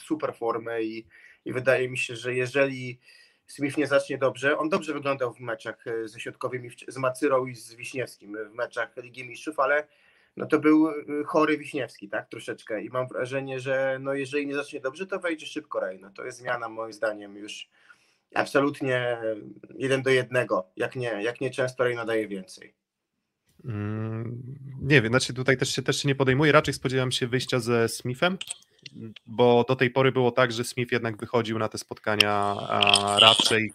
super formę i, i wydaje mi się, że jeżeli Smith nie zacznie dobrze, on dobrze wyglądał w meczach e, ze środkowymi, z Macyrą i z Wiśniewskim w meczach Ligi Mistrzów, ale no to był y, chory Wiśniewski, tak, troszeczkę i mam wrażenie, że no jeżeli nie zacznie dobrze, to wejdzie szybko Rej, no to jest zmiana moim zdaniem już absolutnie jeden do jednego, jak nie, jak nie często Rej nadaje więcej. Mm, nie wiem, znaczy tutaj też się, też się nie podejmuje, raczej spodziewam się wyjścia ze Smithem, bo do tej pory było tak, że Smith jednak wychodził na te spotkania a raczej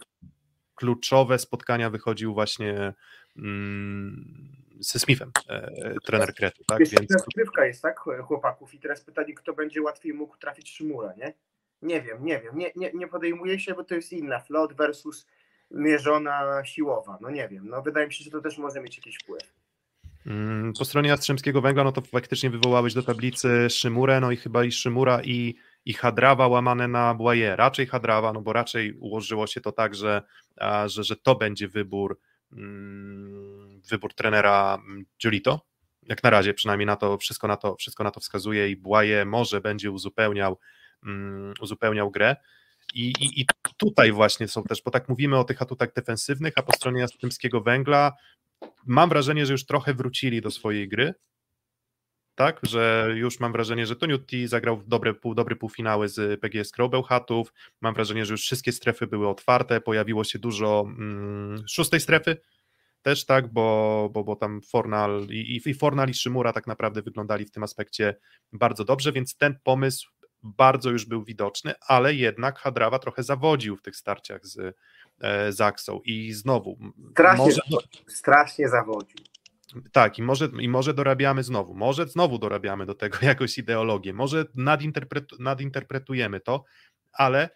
kluczowe spotkania wychodził właśnie mm, ze Smithem, e, trener Krety, tak? Więc... Rozgrywka jest, tak, chłopaków i teraz pytanie, kto będzie łatwiej mógł trafić Szymura, nie? Nie wiem, nie wiem, nie, nie, nie podejmuje się, bo to jest inna, float versus mierzona siłowa, no nie wiem, no wydaje mi się, że to też może mieć jakiś wpływ. Mm, po stronie Jastrzębskiego Węgla, no to faktycznie wywołałeś do tablicy Szymurę, no i chyba i Szymura i, i Hadrawa łamane na Błaje. Raczej Hadrawa, no bo raczej ułożyło się to tak, że, że, że to będzie wybór mm, wybór trenera Giulito. Jak na razie przynajmniej na to wszystko na to, wszystko na to wskazuje i Błaje może będzie uzupełniał, um, uzupełniał grę. I, i, I tutaj właśnie są też, bo tak mówimy o tych atutach defensywnych, a po stronie Jastrzębskiego Węgla mam wrażenie, że już trochę wrócili do swojej gry, tak, że już mam wrażenie, że Toniutti zagrał dobre, pół, dobre półfinały z PGS Krobelchatów, mam wrażenie, że już wszystkie strefy były otwarte, pojawiło się dużo mm, szóstej strefy też, tak, bo, bo, bo tam Fornal i, i Fornal i Szymura tak naprawdę wyglądali w tym aspekcie bardzo dobrze, więc ten pomysł bardzo już był widoczny, ale jednak Hadrawa trochę zawodził w tych starciach z e, Zaksą i znowu... Strasznie, może... strasznie zawodził. Tak, i może, i może dorabiamy znowu, może znowu dorabiamy do tego jakąś ideologię, może nadinterpretu, nadinterpretujemy to, ale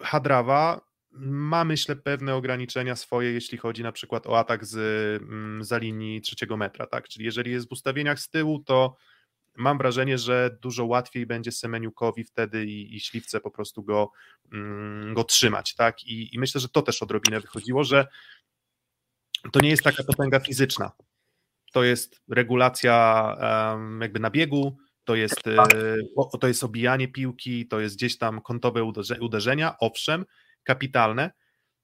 Hadrawa ma myślę pewne ograniczenia swoje, jeśli chodzi na przykład o atak z, mm, za linii trzeciego metra, tak, czyli jeżeli jest w ustawieniach z tyłu, to mam wrażenie, że dużo łatwiej będzie Semeniukowi wtedy i, i Śliwce po prostu go, mm, go trzymać, tak? I, I myślę, że to też odrobinę wychodziło, że to nie jest taka potęga fizyczna. To jest regulacja um, jakby na biegu, to jest, e, to jest obijanie piłki, to jest gdzieś tam kątowe uderzenia, owszem, kapitalne,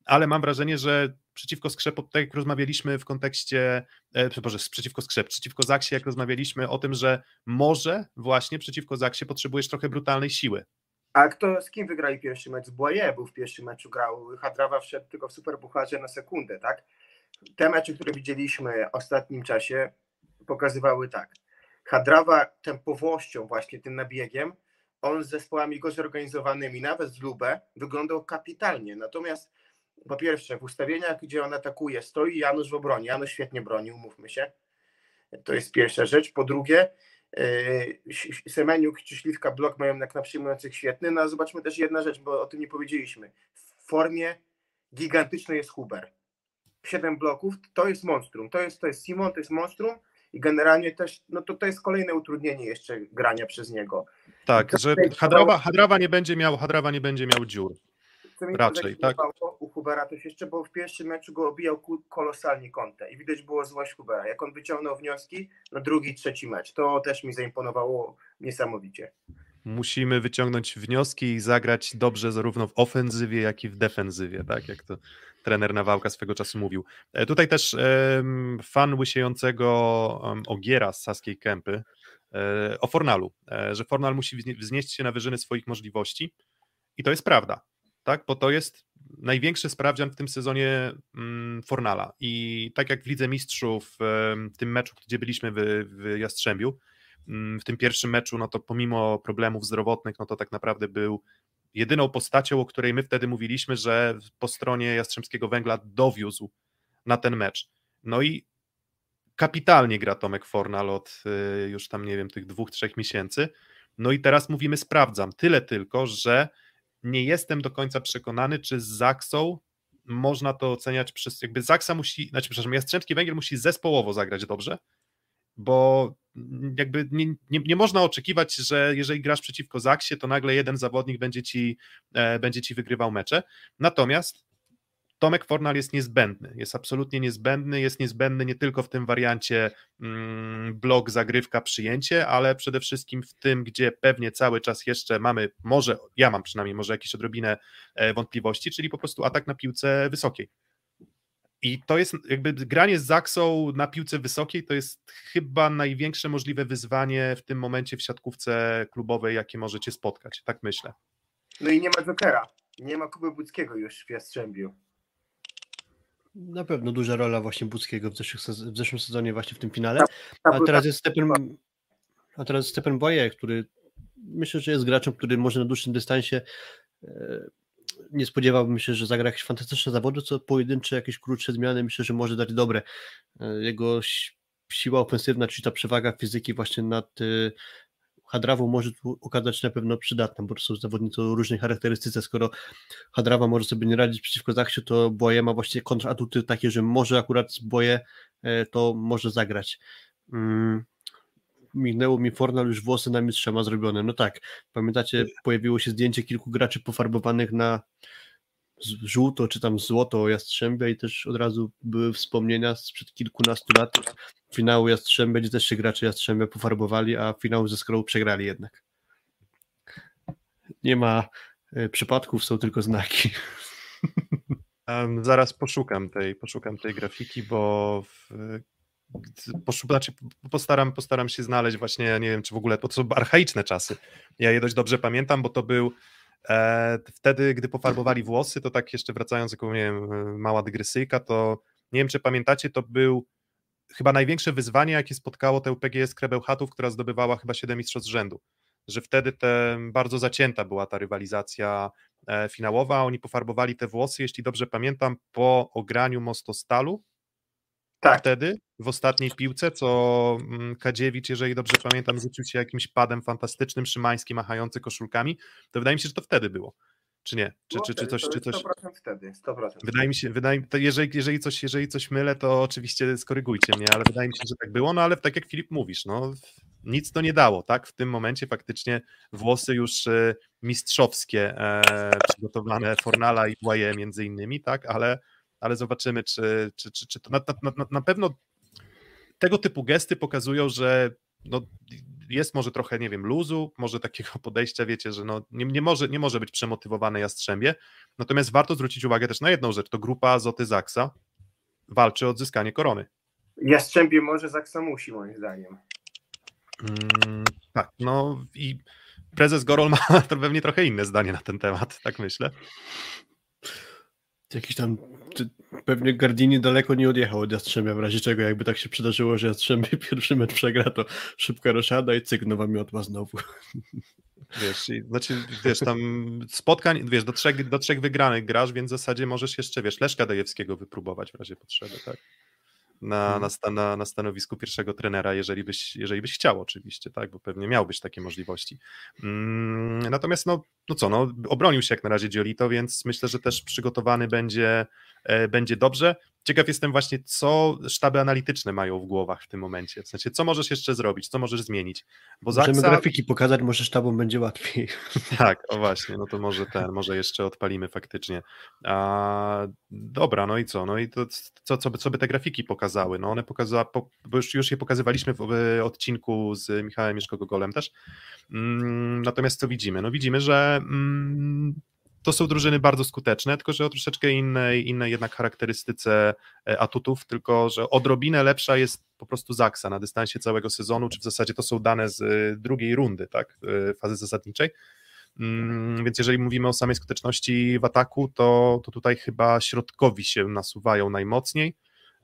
ale mam wrażenie, że przeciwko Skrzep, tak jak rozmawialiśmy w kontekście, e, Boże, przeciwko Skrzep, przeciwko Zaksie, jak rozmawialiśmy o tym, że może właśnie przeciwko Zaksie potrzebujesz trochę brutalnej siły. A kto z kim wygrali pierwszy mecz? Błaje był w pierwszym meczu, grał, Hadrawa wszedł tylko w superbucharze na sekundę, tak? Te mecze, które widzieliśmy w ostatnim czasie pokazywały tak. Hadrawa tempowością, właśnie tym nabiegiem, on z zespołami go zorganizowanymi, nawet z Lubę, wyglądał kapitalnie. Natomiast po pierwsze, w ustawieniach, gdzie on atakuje, stoi Janusz w obronie. Janusz świetnie broni, umówmy się. To jest pierwsza rzecz. Po drugie, yy, Semeniuk czy Śliwka blok mają jak na przyjmujących świetny. No a zobaczmy też jedna rzecz, bo o tym nie powiedzieliśmy. W formie gigantycznej jest Huber. Siedem bloków to jest monstrum. To jest, to jest Simon, to jest monstrum i generalnie też, no to, to jest kolejne utrudnienie jeszcze grania przez niego. Tak, że Hadrawa, Hadrawa nie będzie miał, Hadrawa nie będzie miał dziur. Co mi Raczej, tak? U Hubera też jeszcze, bo w pierwszym meczu go obijał kolosalnie kątę i widać było złość Hubera. Jak on wyciągnął wnioski na drugi, trzeci mecz, to też mi zaimponowało niesamowicie. Musimy wyciągnąć wnioski i zagrać dobrze zarówno w ofensywie, jak i w defensywie, tak jak to trener Nawałka swego czasu mówił. E, tutaj też fan łysiejącego Ogiera z Saskiej Kępy e, o Fornalu, e, że Fornal musi wznieść się na wyżyny swoich możliwości i to jest prawda tak? Bo to jest największy sprawdzian w tym sezonie mm, Fornala. I tak jak w Lidze Mistrzów, w tym meczu, gdzie byliśmy w, Jastrzębiu, mm, w tym pierwszym meczu, no to pomimo problemów zdrowotnych, no to tak naprawdę był jedyną postacią, o której my wtedy mówiliśmy, że po stronie Jastrzębskiego Węgla dowiózł na ten mecz. No i kapitalnie gra Tomek Fornal od y, już tam, nie wiem, tych dwóch, trzech miesięcy. No i teraz mówimy, sprawdzam. Tyle tylko, że nie jestem do końca przekonany, czy z Zaksą można to oceniać przez, jakby Zaksa musi, znaczy przepraszam, Jastrzębski Węgiel musi zespołowo zagrać dobrze, bo jakby nie, nie, nie, można oczekiwać, że jeżeli grasz przeciwko Zaksie, to nagle jeden zawodnik będzie ci, e, będzie ci wygrywał mecze. Natomiast Tomek Fornal jest niezbędny, jest absolutnie niezbędny, jest niezbędny nie tylko w tym wariancie mm, blok, zagrywka, przyjęcie, ale przede wszystkim w tym, gdzie pewnie cały czas jeszcze mamy, może, ja mam przynajmniej może jakieś odrobinę e, wątpliwości, czyli po prostu atak na piłce wysokiej. I to jest jakby granie z Zaksą na piłce wysokiej to jest chyba największe możliwe wyzwanie w tym momencie w siatkówce klubowej, jakie możecie spotkać, tak myślę. No i nie ma Jokera, nie ma Kuby Budzkiego już w Jastrzębiu. Na pewno duża rola właśnie Budzkiego w, w zeszłym sezonie właśnie w tym finale. A teraz jest Stephen, a teraz Stephen Boye, który myślę, że jest graczem, który może na dłuższym dystansie e, nie spodziewałbym się, że zagra jakieś fantastyczne zawody, co pojedyncze, jakieś krótsze zmiany myślę, że może dać dobre. E, jego siła ofensywna, czyli ta przewaga fizyki właśnie nad Hadrawą może tu okazać się na pewno przydatna, bo to są zawodnicy o różnej charakterystyce. Skoro Hadrawa może sobie nie radzić przeciwko Zachciu, to Boje ma właśnie kontratuty takie, że może akurat z Boje e, to może zagrać. Mm, mignęło mi Fornal, już włosy na mistrza ma zrobione. No tak, pamiętacie, pojawiło się zdjęcie kilku graczy pofarbowanych na żółto czy tam złoto Jastrzębia i też od razu były wspomnienia sprzed kilkunastu lat finału Jastrzębia, gdzie też się gracze Jastrzębia pofarbowali, a finał ze Skrą przegrali jednak. Nie ma y, przypadków, są tylko znaki. Um, zaraz poszukam tej, poszukam tej grafiki, bo w, poszu, znaczy postaram, postaram się znaleźć właśnie, nie wiem, czy w ogóle to są archaiczne czasy. Ja je dość dobrze pamiętam, bo to był e, wtedy, gdy pofarbowali włosy, to tak jeszcze wracając, jako nie wiem, mała dygresyjka, to nie wiem, czy pamiętacie, to był chyba największe wyzwanie, jakie spotkało tę PGS Krebełchatów, która zdobywała chyba 7 mistrzostw z rzędu. Że wtedy te, bardzo zacięta była ta rywalizacja e, finałowa. Oni pofarbowali te włosy, jeśli dobrze pamiętam, po ograniu Mostostalu. Tak. Wtedy w ostatniej piłce, co mm, Kadziewicz, jeżeli dobrze pamiętam, rzucił się jakimś padem fantastycznym, Szymański machający koszulkami, to wydaje mi się, że to wtedy było. Czy nie? Czy, czy, czy coś, czy coś... 100% wtedy, 100%. Wydaje mi się, wydaje to jeżeli, jeżeli, coś, jeżeli coś mylę, to oczywiście skorygujcie mnie, ale wydaje mi się, że tak było, no ale tak jak Filip mówisz, no nic to nie dało, tak? W tym momencie faktycznie włosy już e, mistrzowskie e, przygotowane Fornala i Błaje między innymi, tak? Ale, ale zobaczymy, czy, czy, czy, czy to na, na, na, na pewno tego typu gesty pokazują, że no, jest może trochę, nie wiem, luzu, może takiego podejścia, wiecie, że no, nie, nie, może, nie może być przemotywowane Jastrzębie, natomiast warto zwrócić uwagę też na jedną rzecz, to grupa Azoty Zaksa walczy o odzyskanie korony. Jastrzębie może, Zaksa musi, moim zdaniem. Mm, tak, no i prezes Gorol ma to pewnie trochę inne zdanie na ten temat, tak myślę. Jakiś tam pewnie Gardini daleko nie odjechał od Jastrzębia, w razie czego jakby tak się przydarzyło, że Jastrzębie pierwszy mecz przegra, to szybka roszada i cyk, nowa miotła znowu. Wiesz, i, znaczy, wiesz, tam spotkań, wiesz, do trzech, do trzech wygranych grasz, więc w zasadzie możesz jeszcze, wiesz, Leszka Dajewskiego wypróbować w razie potrzeby, tak? Na, mhm. na, na, na stanowisku pierwszego trenera, jeżeli byś, jeżeli byś chciał oczywiście, tak, bo pewnie miałbyś takie możliwości. Mm, natomiast no, no co, no, obronił się jak na razie Giolito, więc myślę, że też przygotowany będzie, będzie dobrze. Ciekaw jestem właśnie, co sztaby analityczne mają w głowach w tym momencie. W sensie, co możesz jeszcze zrobić, co możesz zmienić. Bo Możemy Zaksa... grafiki pokazać, może sztabom będzie łatwiej. Tak, o właśnie, no to może ten, może jeszcze odpalimy faktycznie. A, dobra, no i co? No i to co, co, co by te grafiki pokazały? No one pokazały, bo już, już je pokazywaliśmy w, odcinku z Michałem Mieszko-Gogolem też. Mm, natomiast co widzimy? No widzimy, że mm, to są drużyny bardzo skuteczne, tylko że o troszeczkę innej, innej jednak charakterystyce e, atutów, tylko że odrobinę lepsza jest po prostu Zaksa na dystansie całego sezonu, czy w zasadzie to są dane z e, drugiej rundy, tak, e, fazy zasadniczej. Mm, więc jeżeli mówimy o samej skuteczności w ataku, to, to tutaj chyba środkowi się nasuwają najmocniej,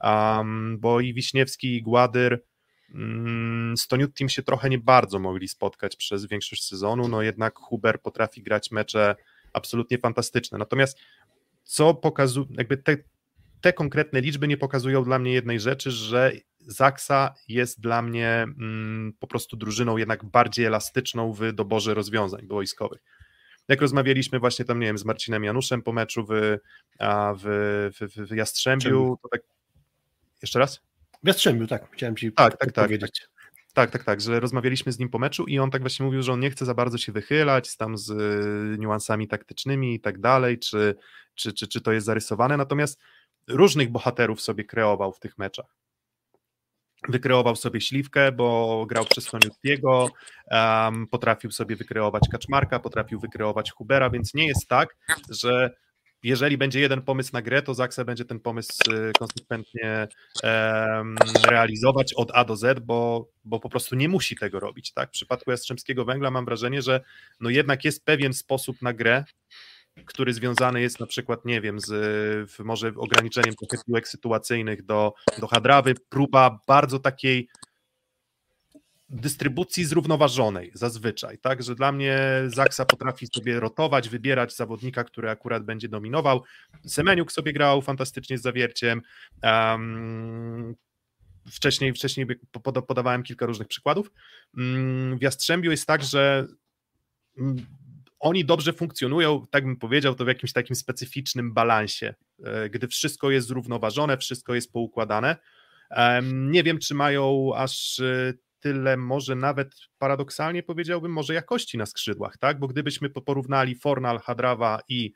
um, bo i Wiśniewski, i Gładyr, mm, Stoniut Team się trochę nie bardzo mogli spotkać przez większość sezonu, no jednak Huber potrafi grać mecze absolutnie fantastyczne. Natomiast co pokazuje, jakby te, te konkretne liczby nie pokazują dla mnie jednej rzeczy, że Zaksa jest dla mnie mm, po prostu drużyną jednak bardziej elastyczną w doborze rozwiązań wojskowych. Jak rozmawialiśmy właśnie tam, nie wiem, z Marcinem Januszem po meczu w, a w, w, w Jastrzębiu, to tak... Jeszcze raz? W Jastrzębiu, tak, chciałem ci tak, tak, tak, powiedzieć. Tak. Tak, tak, że rozmawialiśmy z nim po meczu i on tak właśnie mówił, że on nie chce za bardzo się wychylać tam z y, niuansami taktycznymi i tak dalej, czy, czy, czy, czy to jest zarysowane, natomiast różnych bohaterów sobie kreował w tych meczach. Wykreował sobie śliwkę, bo grał przez um, potrafił sobie wykreować Kaczmarka, potrafił wykreować Hubera, więc nie jest tak, że jeżeli będzie jeden pomysł na grę, to Zaksa będzie ten pomysł y, konsekwentnie um, realizować od A do Z, bo, bo po prostu nie musi tego robić. Tak? W przypadku Jastrzębskiego Węgla mam wrażenie, że no jednak jest pewien sposób na grę, który związany jest na przykład, nie wiem, z może ograniczeniem trochę piłek sytuacyjnych do, do hadrawy, próba bardzo takiej dystrybucji zrównoważonej zazwyczaj, tak, że dla mnie Zaksa potrafi sobie rotować, wybierać zawodnika, który akurat będzie dominował. Semeniuk sobie grał fantastycznie z zawierciem. Um, wcześniej, wcześniej podawałem kilka różnych przykładów. Mm, w Jastrzębiu jest tak, że mm, oni dobrze funkcjonują, tak bym powiedział, to w jakimś takim specyficznym balansie, e, gdy wszystko jest zrównoważone, wszystko jest poukładane. Nie wiem, czy mają aż e, tyle, może nawet paradoksalnie powiedziałbym, może jakości na skrzydłach, tak? Bo gdybyśmy porównali Fornal, Hadrawa i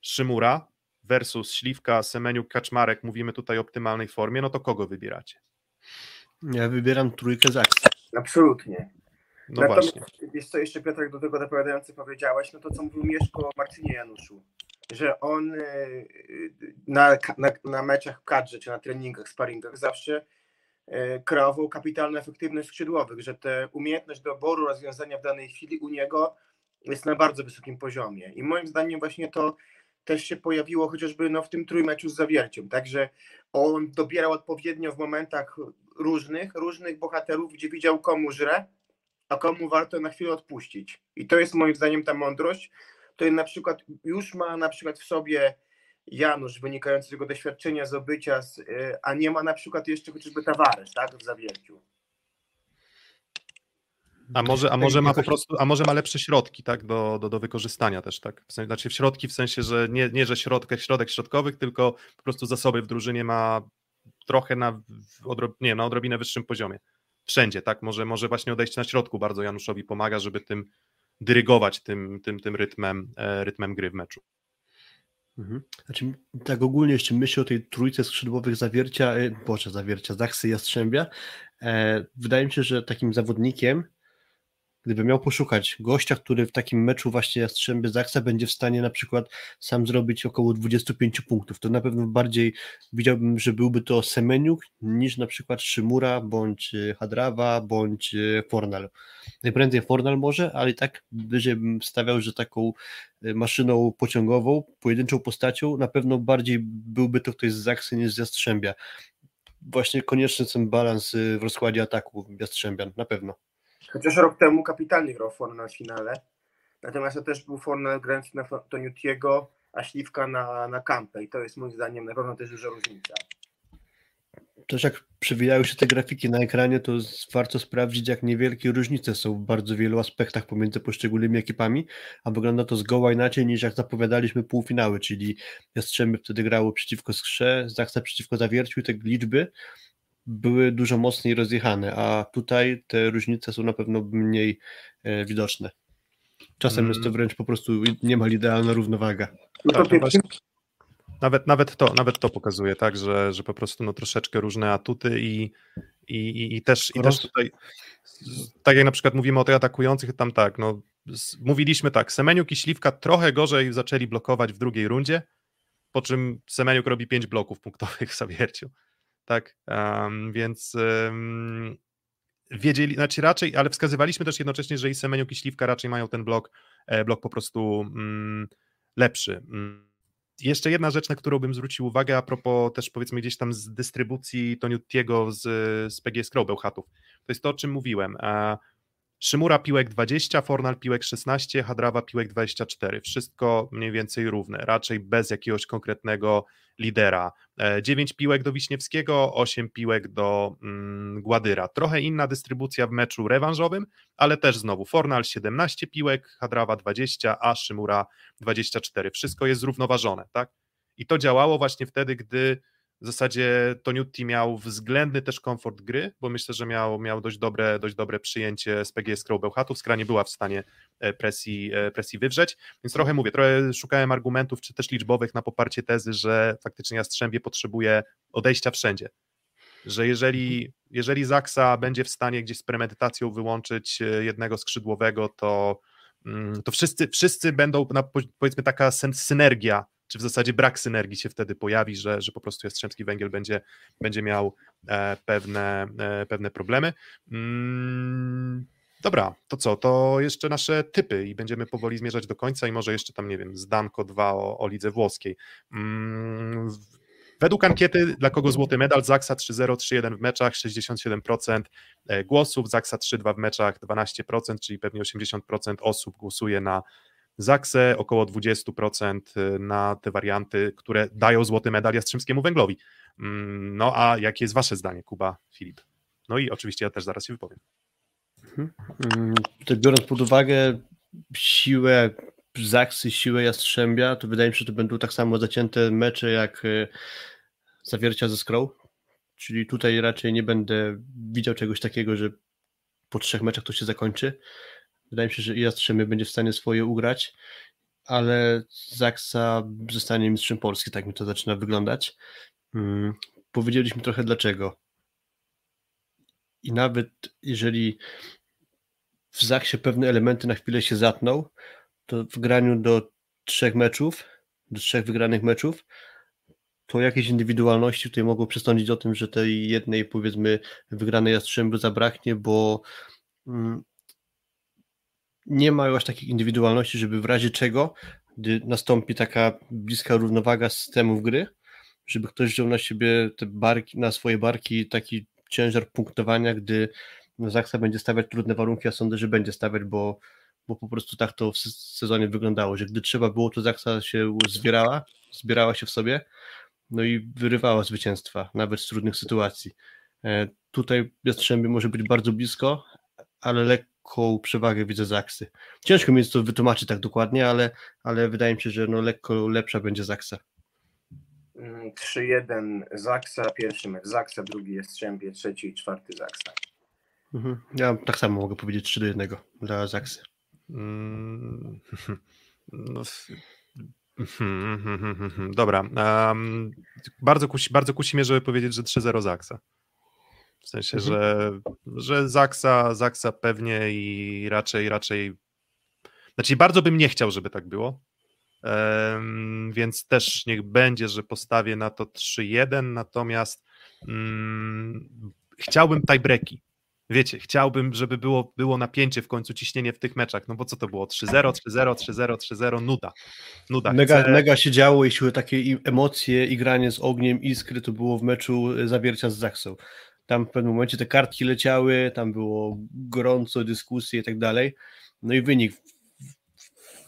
Szymura versus Śliwka, Semeniuk, Kaczmarek, mówimy tutaj o optymalnej formie, no to kogo wybieracie? Ja wybieram trójkę z Absolutnie. No Natomiast, właśnie. Jest co jeszcze Piotrek do tego dopowiadający powiedziałeś, no to co mówił Mieszko o Marcinie Januszu, że on y, y, na, na, na meczach w kadrze, czy na treningach, sparingach zawsze kreował kapitalną efektywność skrzydłowych, że ta umiejętność doboru rozwiązania w danej chwili u niego jest na bardzo wysokim poziomie. I moim zdaniem właśnie to też się pojawiło chociażby no, w tym trójmeczu z zawierciem. Także on dobierał odpowiednio w momentach różnych, różnych bohaterów, gdzie widział komu żre, a komu warto na chwilę odpuścić. I to jest moim zdaniem ta mądrość. To na przykład już ma na przykład w sobie Janusz, wynikający z tego doświadczenia z obycia, z, y, a nie ma na przykład jeszcze chociażby Tavares, tak, w zawierciu. A może, a może ma po prostu, a może ma lepsze środki, tak, do, do, do wykorzystania też, tak, w sensie, znaczy w środki w sensie, że nie, nie że środek, środek środkowych, tylko po prostu zasoby w drużynie ma trochę na, odrob, nie, na odrobinę wyższym poziomie wszędzie, tak? Może, może właśnie odejście na środku bardzo Januszowi pomaga, żeby tym dyrygować tym, tym, tym rytmem, e, rytmem gry w meczu. Mhm. Znaczy, tak ogólnie, jeśli myślę o tej trójce skrzydłowych zawiercia, e, boże, zawiercia, Zachsy Jastrzębia, e, wydaje mi się, że takim zawodnikiem, gdyby miał poszukać gościa, który w takim meczu właśnie Jastrzębie Zaksa będzie w stanie na przykład sam zrobić około 25 punktów, to na pewno bardziej widziałbym, że byłby to Semeniuk niż na przykład Szymura, bądź e, Hadrawa, bądź e, Fornal. Najprędzej Fornal może, ale i tak wyżej bym stawiał, że taką e, maszyną pociągową, pojedynczą postacią, na pewno bardziej byłby to ktoś z Zaksy niż z Jastrzębia. Właśnie konieczny ten balans w rozkładzie ataku Jastrzębian, na pewno. Chociaż rok temu kapitalnie grał Fornal w finale. Natomiast to też był Fornal grający na Toniutiego, a Śliwka na, na Kampę. I to jest moim zdaniem na pewno też duża różnica. Też jak przewijają się te grafiki na ekranie, to warto sprawdzić, jak niewielkie różnice są w bardzo wielu aspektach pomiędzy poszczególnymi ekipami, a wygląda to zgoła inaczej niż jak zapowiadaliśmy półfinały, czyli Jastrzęby wtedy grało przeciwko Skrze, Zachce przeciwko Zawierciu te liczby były dużo mocniej rozjechane, a tutaj te różnice są na pewno mniej e, widoczne. Czasem hmm. jest to mm. wręcz po prostu niemal idealna równowaga. No tak, nawet, nawet, to, nawet to pokazuje, tak, że, że po prostu no, troszeczkę różne atuty i, i, i, też, i też tutaj, tak jak na przykład mówimy o tych atakujących, tam tak, no, mówiliśmy tak, Semeniuk i Śliwka trochę gorzej zaczęli blokować w drugiej rundzie, po czym Semeniuk robi pięć bloków punktowych w Zawierciu tak, um, więc um, wiedzieli, znaczy raczej, ale wskazywaliśmy też jednocześnie, że i Semeniuk i Śliwka raczej mają ten blok, e, blok po prostu um, lepszy. Mm. Jeszcze jedna rzecz, na którą bym zwrócił uwagę, a propos też powiedzmy gdzieś tam z dystrybucji Toniutiego z, z PGS Crow Bełchatów, to jest to, o czym mówiłem. Szymura piłek 20, Fornal piłek 16, Hadrawa piłek 24. Wszystko mniej więcej równe, raczej bez jakiegoś konkretnego lidera. 9 e, piłek do Wiśniewskiego, 8 piłek do mm, Gładyra. Trochę inna dystrybucja w meczu rewanżowym, ale też znowu Fornal 17 piłek, Hadrawa 20, a Szymura 24. Wszystko jest zrównoważone, tak? I to działało właśnie wtedy, gdy w zasadzie Toniutti miał względny też komfort gry, bo myślę, że miał, miał dość, dobre, dość dobre przyjęcie z PGS Crow Bełchatów. Skra nie była w stanie e, presji, e, presji wywrzeć, więc trochę mówię, trochę szukałem argumentów, czy też liczbowych na poparcie tezy, że faktycznie Jastrzębie potrzebuje odejścia wszędzie. Że jeżeli, jeżeli Zaksa będzie w stanie gdzieś z premedytacją wyłączyć e, jednego skrzydłowego, to, mm, to wszyscy, wszyscy będą, powiedzmy, taka synergia czy w zasadzie brak synergii się wtedy pojawi, że, że po prostu Jastrzębski Węgiel będzie, będzie miał e, pewne, e, pewne problemy. Mm, dobra, to co, to jeszcze nasze typy i będziemy powoli zmierzać do końca i może jeszcze tam, nie wiem, zdanko dwa o, o lidze włoskiej. Mm, Według ankiety, dla kogo złoty medal, Zaksa 3-0, 3-1 w meczach, 67% e, głosów, Zaksa 3-2 w meczach, 12%, czyli pewnie 80% osób głosuje na Zaksę, około 20% e, na te warianty, które dają złoty medal Jastrzębskiemu Węglowi. Mm, no a jakie jest wasze zdanie, Kuba, Filip? No i oczywiście ja też zaraz się wypowiem. Mm, Tutaj biorąc pod uwagę siłę Zaksy, siłę Jastrzębia, to wydaje mi się, że to będą tak samo zacięte mecze jak e, zawiercia ze Skrą. Czyli tutaj raczej nie będę widział czegoś takiego, że po trzech meczach to się zakończy. Wydaje mi się, że Jastrzębie będzie w stanie swoje ugrać, ale Zaksa zostanie mistrzem Polski, tak mi to zaczyna wyglądać. Hmm, powiedzieliśmy trochę dlaczego. I nawet jeżeli w Zaksie pewne elementy na chwilę się zatną, to w graniu do trzech meczów, do trzech wygranych meczów, to jakieś indywidualności tutaj mogą przesądzić o tym, że tej jednej powiedzmy wygranej Jastrzęby zabraknie, bo mm, nie ma już takich indywidualności, żeby w razie czego, gdy nastąpi taka bliska równowaga systemów gry, żeby ktoś wziął na siebie te barki, na swoje barki taki ciężar punktowania, gdy Zaksa będzie stawiać trudne warunki, a sądzę, że będzie stawiać, bo, bo po prostu tak to w sezonie wyglądało, że gdy trzeba było, to Zaksa się zbierała, zbierała się w sobie, no i wyrywała zwycięstwa, nawet z trudnych sytuacji. E, tutaj Jastrzębie może być bardzo blisko, ale lekką przewagę widzę Zaksy. Ciężko mi jest to wytłumaczyć tak dokładnie, ale, ale wydaje mi się, że no lekko lepsza będzie Zaksa. 3-1 Zaksa, pierwszy mecz Zaksa, drugi jest Strzępie, trzeci i czwarty Zaksa. Mhm. Ja tak samo mogę powiedzieć 3 do 1 dla Zaksy. Mm, no, dobra. Um, bardzo, kusi, bardzo kusi mnie, żeby powiedzieć, że 3-0 Zaksa. W sensie, mhm. że, że Zaksa, Zaksa pewnie i raczej, raczej. Znaczy, bardzo bym nie chciał, żeby tak było. Um, więc też niech będzie, że postawię na to 3-1, natomiast um, chciałbym tiebreaki. Wiecie, chciałbym, żeby było, było napięcie w końcu, ciśnienie w tych meczach, no bo co to było? 3-0, 3-0, 3-0, 3-0, nuda. nuda. Mega, Chcę... mega się działo, jeśli o takie emocje i granie z ogniem, iskry, to było w meczu zawiercia z Zaksą. Tam w pewnym momencie te kartki leciały, tam było gorąco, dyskusje i tak dalej. No i wynik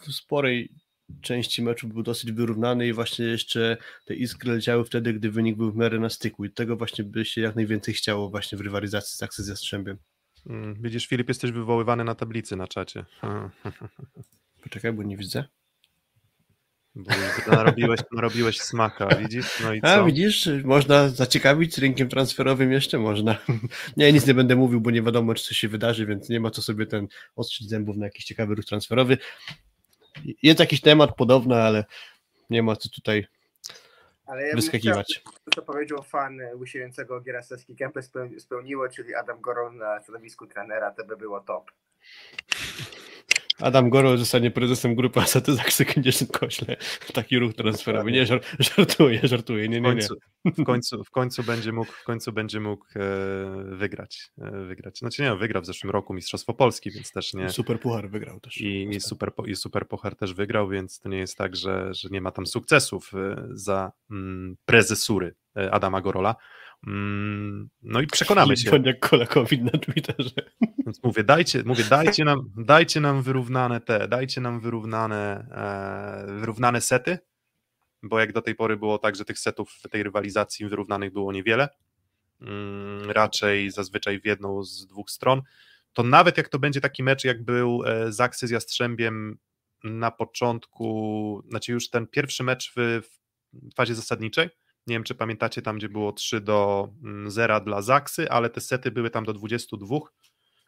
w sporej części meczu był dosyć wyrównany i właśnie jeszcze te iskry leciały wtedy, gdy wynik był w miarę na styku i tego właśnie by się jak najwięcej chciało właśnie w rywalizacji z Aksy z Jastrzębiem. Hmm, widzisz, Filip, jesteś wywoływany na tablicy na czacie. Poczekaj, bo nie widzę. Bo narobiłeś, narobiłeś smaka, widzisz? No i co? A widzisz, można zaciekawić rynkiem transferowym jeszcze można. Nie, nic nie będę mówił, bo nie wiadomo, czy coś się wydarzy, więc nie ma co sobie ten ostrzyć zębów na jakiś ciekawy ruch transferowy. Jest jakiś temat podobny, ale nie ma co tutaj ale ja wyskakiwać. Chciał, co powiedział fan łysiejącego Gierasowski Kępę spełniło, czyli Adam Goron na stanowisku trenera, to by było top. Adam Goro zostanie prezesem grupy Asety Zaksy Kośle. Taki ruch transferowy. Nie, żartuję, żartuję. Nie, nie, nie. W końcu, w końcu będzie mógł, w końcu będzie mógł e, wygrać. E, wygrać. Znaczy nie, wygrał w zeszłym roku Mistrzostwo Polski, więc też nie. Super Puchar wygrał też. I, i, super, I Super Puchar też wygrał, więc to nie jest tak, że, że nie ma tam sukcesów e, za mm, prezesury Adama Gorola. Mm, no i przekonamy się. jak Kolakowicz na Twitterze. Więc mówię, dajcie, mówię, dajcie nam, dajcie nam wyrównane te, dajcie nam wyrównane, e, wyrównane sety, bo jak do tej pory było tak, że tych setów w tej rywalizacji wyrównanych było niewiele, mm, raczej zazwyczaj w jedną z dwóch stron, to nawet jak to będzie taki mecz, jak był e, Zaksy z Jastrzębiem na początku, znaczy już ten pierwszy mecz w, w fazie zasadniczej, nie wiem, czy pamiętacie tam, gdzie było 3 do 0 mm, dla Zaksy, ale te sety były tam do 22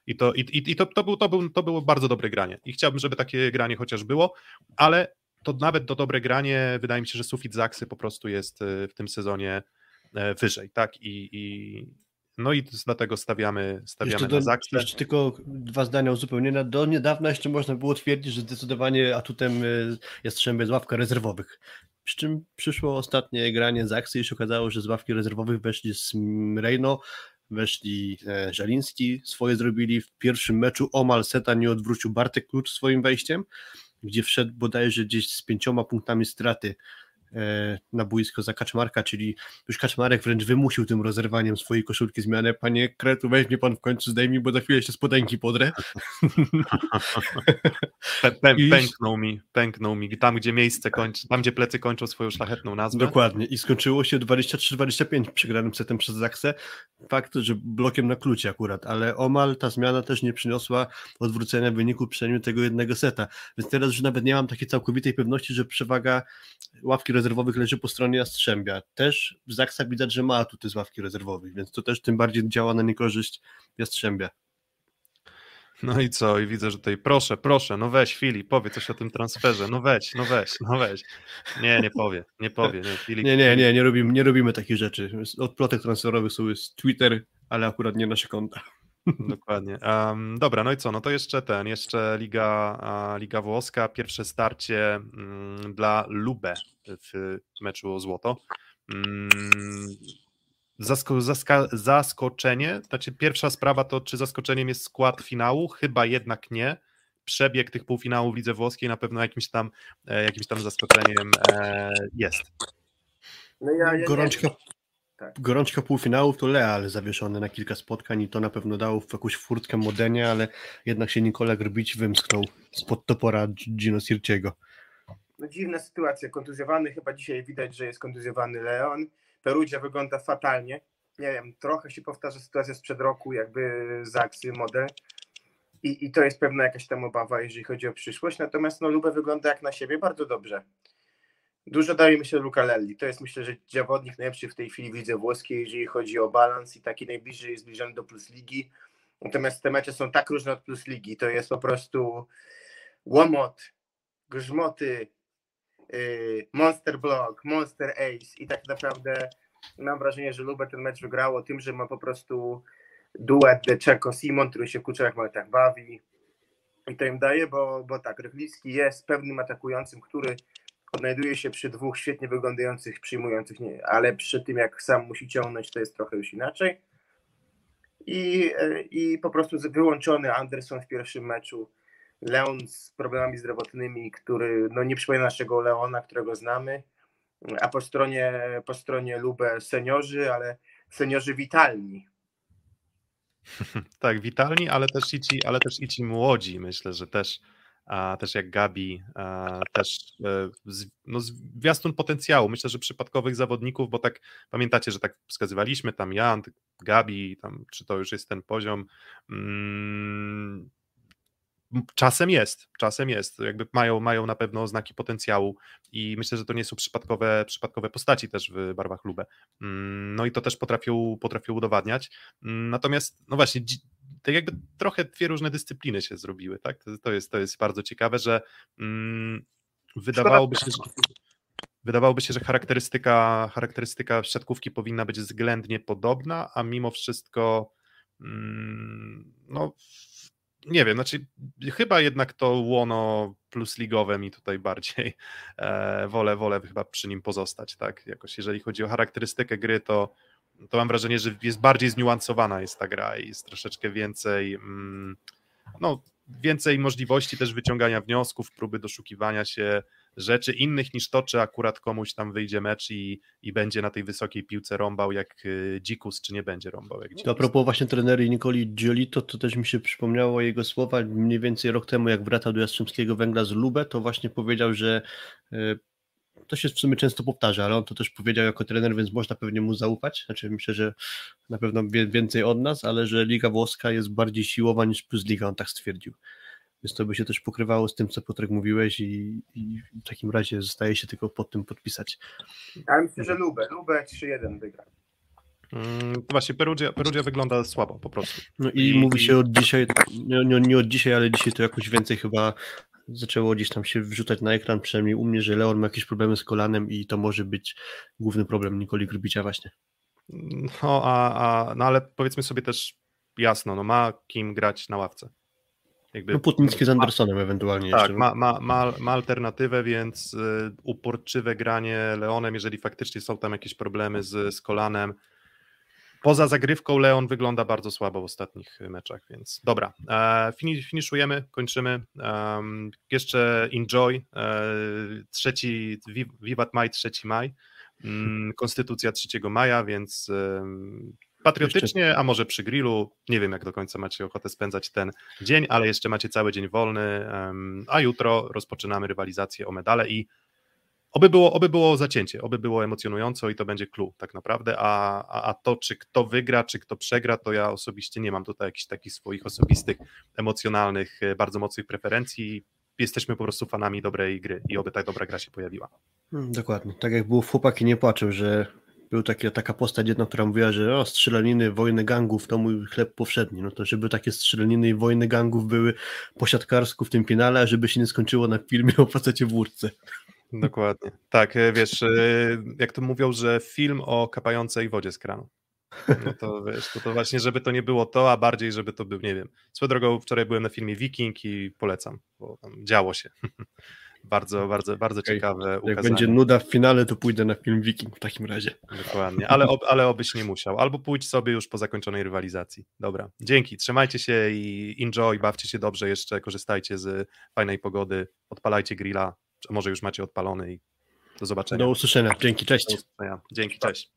i to, i, i, to, to, był, to, był, to było bardzo dobre granie. I chciałbym, żeby takie granie chociaż było, ale to nawet to dobre granie, wydaje mi się, że sufit Zaksy po prostu jest e, w tym sezonie e, wyżej, tak? I, i no i dlatego stawiamy, stawiamy jeszcze do, na Zaksę. Jeszcze tylko dwa zdania uzupełnienia. Do niedawna jeszcze można było twierdzić, że zdecydowanie atutem e, Jastrzębie jest ławka rezerwowych. Przy czym przyszło ostatnie granie z akcji i się okazało, że z ławki rezerwowych weszli z Reino, weszli e, Żaliński, swoje zrobili w pierwszym meczu. Omal seta nie odwrócił Bartek Klucz swoim wejściem, gdzie wszedł bodajże gdzieś z pięcioma punktami straty na boisko za Kaczmarka, czyli już Kaczmarek wręcz wymusił tym rozerwaniem swojej koszulki zmianę. Panie Kretu, weźmie pan w końcu zdejmij, bo za chwilę się spodenki podrę. Pę, pęknął mi, pęknął mi. Tam, gdzie miejsce kończy, tam, gdzie plecy kończą swoją szlachetną nazwę. Dokładnie. I skończyło się 23-25 przegranym setem przez Zaksę. Fakt, że blokiem na klucie akurat, ale omal ta zmiana też nie przyniosła odwrócenia wyniku przynajmniej tego jednego seta. Więc teraz już nawet nie mam takiej całkowitej pewności, że przewaga ławki rezerwowych leży po stronie Jastrzębia. Też Zaksa widać, że ma atuty z ławki rezerwowych, więc to też tym bardziej działa na niekorzyść Jastrzębia. No i co? I widzę, że tutaj proszę, proszę, no weź Filip, powie coś o tym transferze, no weź, no weź, no weź. Nie, nie powie, nie powie. Nie, Filip, nie, nie, nie, nie robimy, nie robimy takich rzeczy. Od plotek transferowych są jest Twitter, ale akurat nie nasze konta. Dokładnie. Um, dobra, no i co? No to jeszcze ten, jeszcze Liga, Liga Włoska, pierwsze starcie um, dla Lube w meczu o złoto. Um, zasko zaska zaskoczenie, znaczy pierwsza sprawa to, czy zaskoczeniem jest skład finału? Chyba jednak nie. Przebieg tych półfinałów w Lidze Włoskiej na pewno jakimś tam, e, jakimś tam zaskoczeniem e, jest. No ja, ja Gorączka tak. Gorączka półfinałów to Leal zawieszony na kilka spotkań i to na pewno dało w jakąś furtkę Modenie, ale jednak się Nikola Grbić wymsknął spod topora Gino Sirciego. No dziwna sytuacja, kontuzjowany, chyba dzisiaj widać, że jest kontuzjowany Leon. Perugia wygląda fatalnie. Nie wiem, trochę się powtarza sytuacja sprzed roku, jakby Zaksy model. I, I to jest pewna jakaś tam obawa, jeżeli chodzi o przyszłość. Natomiast no, Lubę wygląda jak na siebie bardzo dobrze. Dużo daje mi się Luca Lelli. To jest myślę, że zawodnik najlepszy w tej chwili widzę włoskiej, jeżeli chodzi o balans i taki najbliżej zbliżony do Plus Ligi. Natomiast te mecze są tak różne od Plus Ligi. To jest po prostu łomot, grzmoty, yy, Monster Block, Monster Ace i tak naprawdę mam wrażenie, że Lubę ten mecz wygrało tym, że ma po prostu duet de Czeko Simon, który się w kuczerach tak bawi i to im daje, bo, bo tak, Rychlicki jest pewnym atakującym, który odnajduje się przy dwóch świetnie wyglądających, przyjmujących, nie, ale przy tym jak sam musi ciągnąć, to jest trochę już inaczej. I, e, i po prostu wyłączony Anderson w pierwszym meczu. Leon z problemami zdrowotnymi, który no, nie przypomina naszego Leona, którego znamy, a po stronie, po stronie Lubę seniorzy, ale seniorzy witalni. Tak, witalni, ale też i ci, ale też i ci młodzi, myślę, że też a też jak Gabi, też e, no, zwiastun potencjału. Myślę, że przypadkowych zawodników, bo tak pamiętacie, że tak wskazywaliśmy tam Jan, Gabi, tam, czy to już jest ten poziom. Mm, czasem jest, czasem jest, jakby mają, mają na pewno oznaki potencjału i myślę, że to nie są przypadkowe, przypadkowe postaci też w barwach Lubę. Mm, no i to też potrafią, potrafią udowadniać. Mm, natomiast, no właśnie, tak jakby trochę dwie różne dyscypliny się zrobiły, tak? To jest, to jest bardzo ciekawe, że mm, wydawałoby się, że wydawałoby się, że charakterystyka, charakterystyka siatkówki powinna być względnie podobna, a mimo wszystko mm, no nie wiem, znaczy chyba jednak to łono plus ligowe mi tutaj bardziej e, wolę, wolę chyba przy nim pozostać, tak? Jakoś jeżeli chodzi o charakterystykę gry, to to mam wrażenie, że jest bardziej zniuansowana jest ta gra i jest troszeczkę więcej, mm, no, więcej możliwości też wyciągania wniosków, próby doszukiwania się rzeczy innych niż to, czy akurat komuś tam wyjdzie mecz i, i będzie na tej wysokiej piłce rąbał jak y, dzikus, czy nie będzie rąbał jak dzikus. A propos właśnie trenery Nicoli Giolito, to też mi się przypomniało jego słowa mniej więcej rok temu, jak wracał do Jastrzębskiego Węgla z Lubę, to właśnie powiedział, że y, to się w sumie często powtarza, ale on to też powiedział jako trener, więc można pewnie mu zaufać. Znaczy myślę, że na pewno więcej od nas, ale że Liga Włoska jest bardziej siłowa niż plus Liga, on tak stwierdził. Więc to by się też pokrywało z tym, co Piotrek mówiłeś i, i w takim razie zostaje się tylko pod tym podpisać. Ale myślę, że Lubę, Lubę 3-1 wygra. Mm, właśnie Perugia, Perugia wygląda słabo po prostu. No i, I mówi się od dzisiaj, nie, nie, nie, od dzisiaj, ale dzisiaj to jakoś więcej chyba zaczęło gdzieś tam się wrzucać na ekran, przynajmniej u mnie, że Leon ma jakieś problemy z kolanem i to może być główny problem Nikoli Grubicia właśnie. No, a, a, no ale powiedzmy sobie też jasno, no ma kim grać na ławce. Jakby, no Putnicki z Andersonem ewentualnie tak, jeszcze. Ma, ma, ma, ma alternatywę, więc y, uporczywe granie Leonem, jeżeli faktycznie są tam jakieś problemy z, z kolanem, poza zagrywką Leon wygląda bardzo słabo w ostatnich meczach, więc dobra. E, fini, finiszujemy, kończymy. Um, jeszcze Enjoy, e, trzeci, Vivat Maj, 3 maj, mm, Konstytucja 3 maja, więc um, patriotycznie, a może przy grillu, nie wiem jak do końca macie ochotę spędzać ten dzień, ale jeszcze macie cały dzień wolny, um, a jutro rozpoczynamy rywalizację o medale i Oby było, oby było zacięcie, oby było emocjonująco i to będzie clue tak naprawdę, a, a, a, to czy kto wygra, czy kto przegra, to ja osobiście nie mam tutaj jakichś takich swoich osobistych, emocjonalnych, e, bardzo mocnych preferencji. Jesteśmy po prostu fanami dobrej gry i oby ta dobra gra się pojawiła. Hmm, dokładnie, tak jak było w Chłopaki nie płaczą, że był taki, taka postać jedna, która mówiła, że o, strzelaniny, wojny gangów to mój chleb powszedni. No to żeby takie strzelaniny i wojny gangów były po siatkarsku w tym finale, a żeby się nie skończyło na filmie o facecie w łódce. Dokładnie. Tak, e, wiesz, e, jak to mówią, że film o kapającej wodzie z kranu. No to wiesz, to, to właśnie, żeby to nie było to, a bardziej, żeby to był, nie wiem. Swoją drogą, wczoraj byłem na filmie Viking i polecam, bo tam działo się. bardzo, bardzo, bardzo okay. ciekawe Jak ukazanie. będzie nuda w finale, to pójdę na film Viking w takim razie. Dokładnie, ale, ob, ale obyś nie musiał. Albo pójdź sobie już po zakończonej rywalizacji. Dobra, dzięki, trzymajcie się i enjoy, bawcie się dobrze jeszcze, korzystajcie z fajnej pogody, odpalajcie grilla, może już macie odpalony i do zobaczenia. Do usłyszenia. Dzięki, cześć. Dzięki, cześć.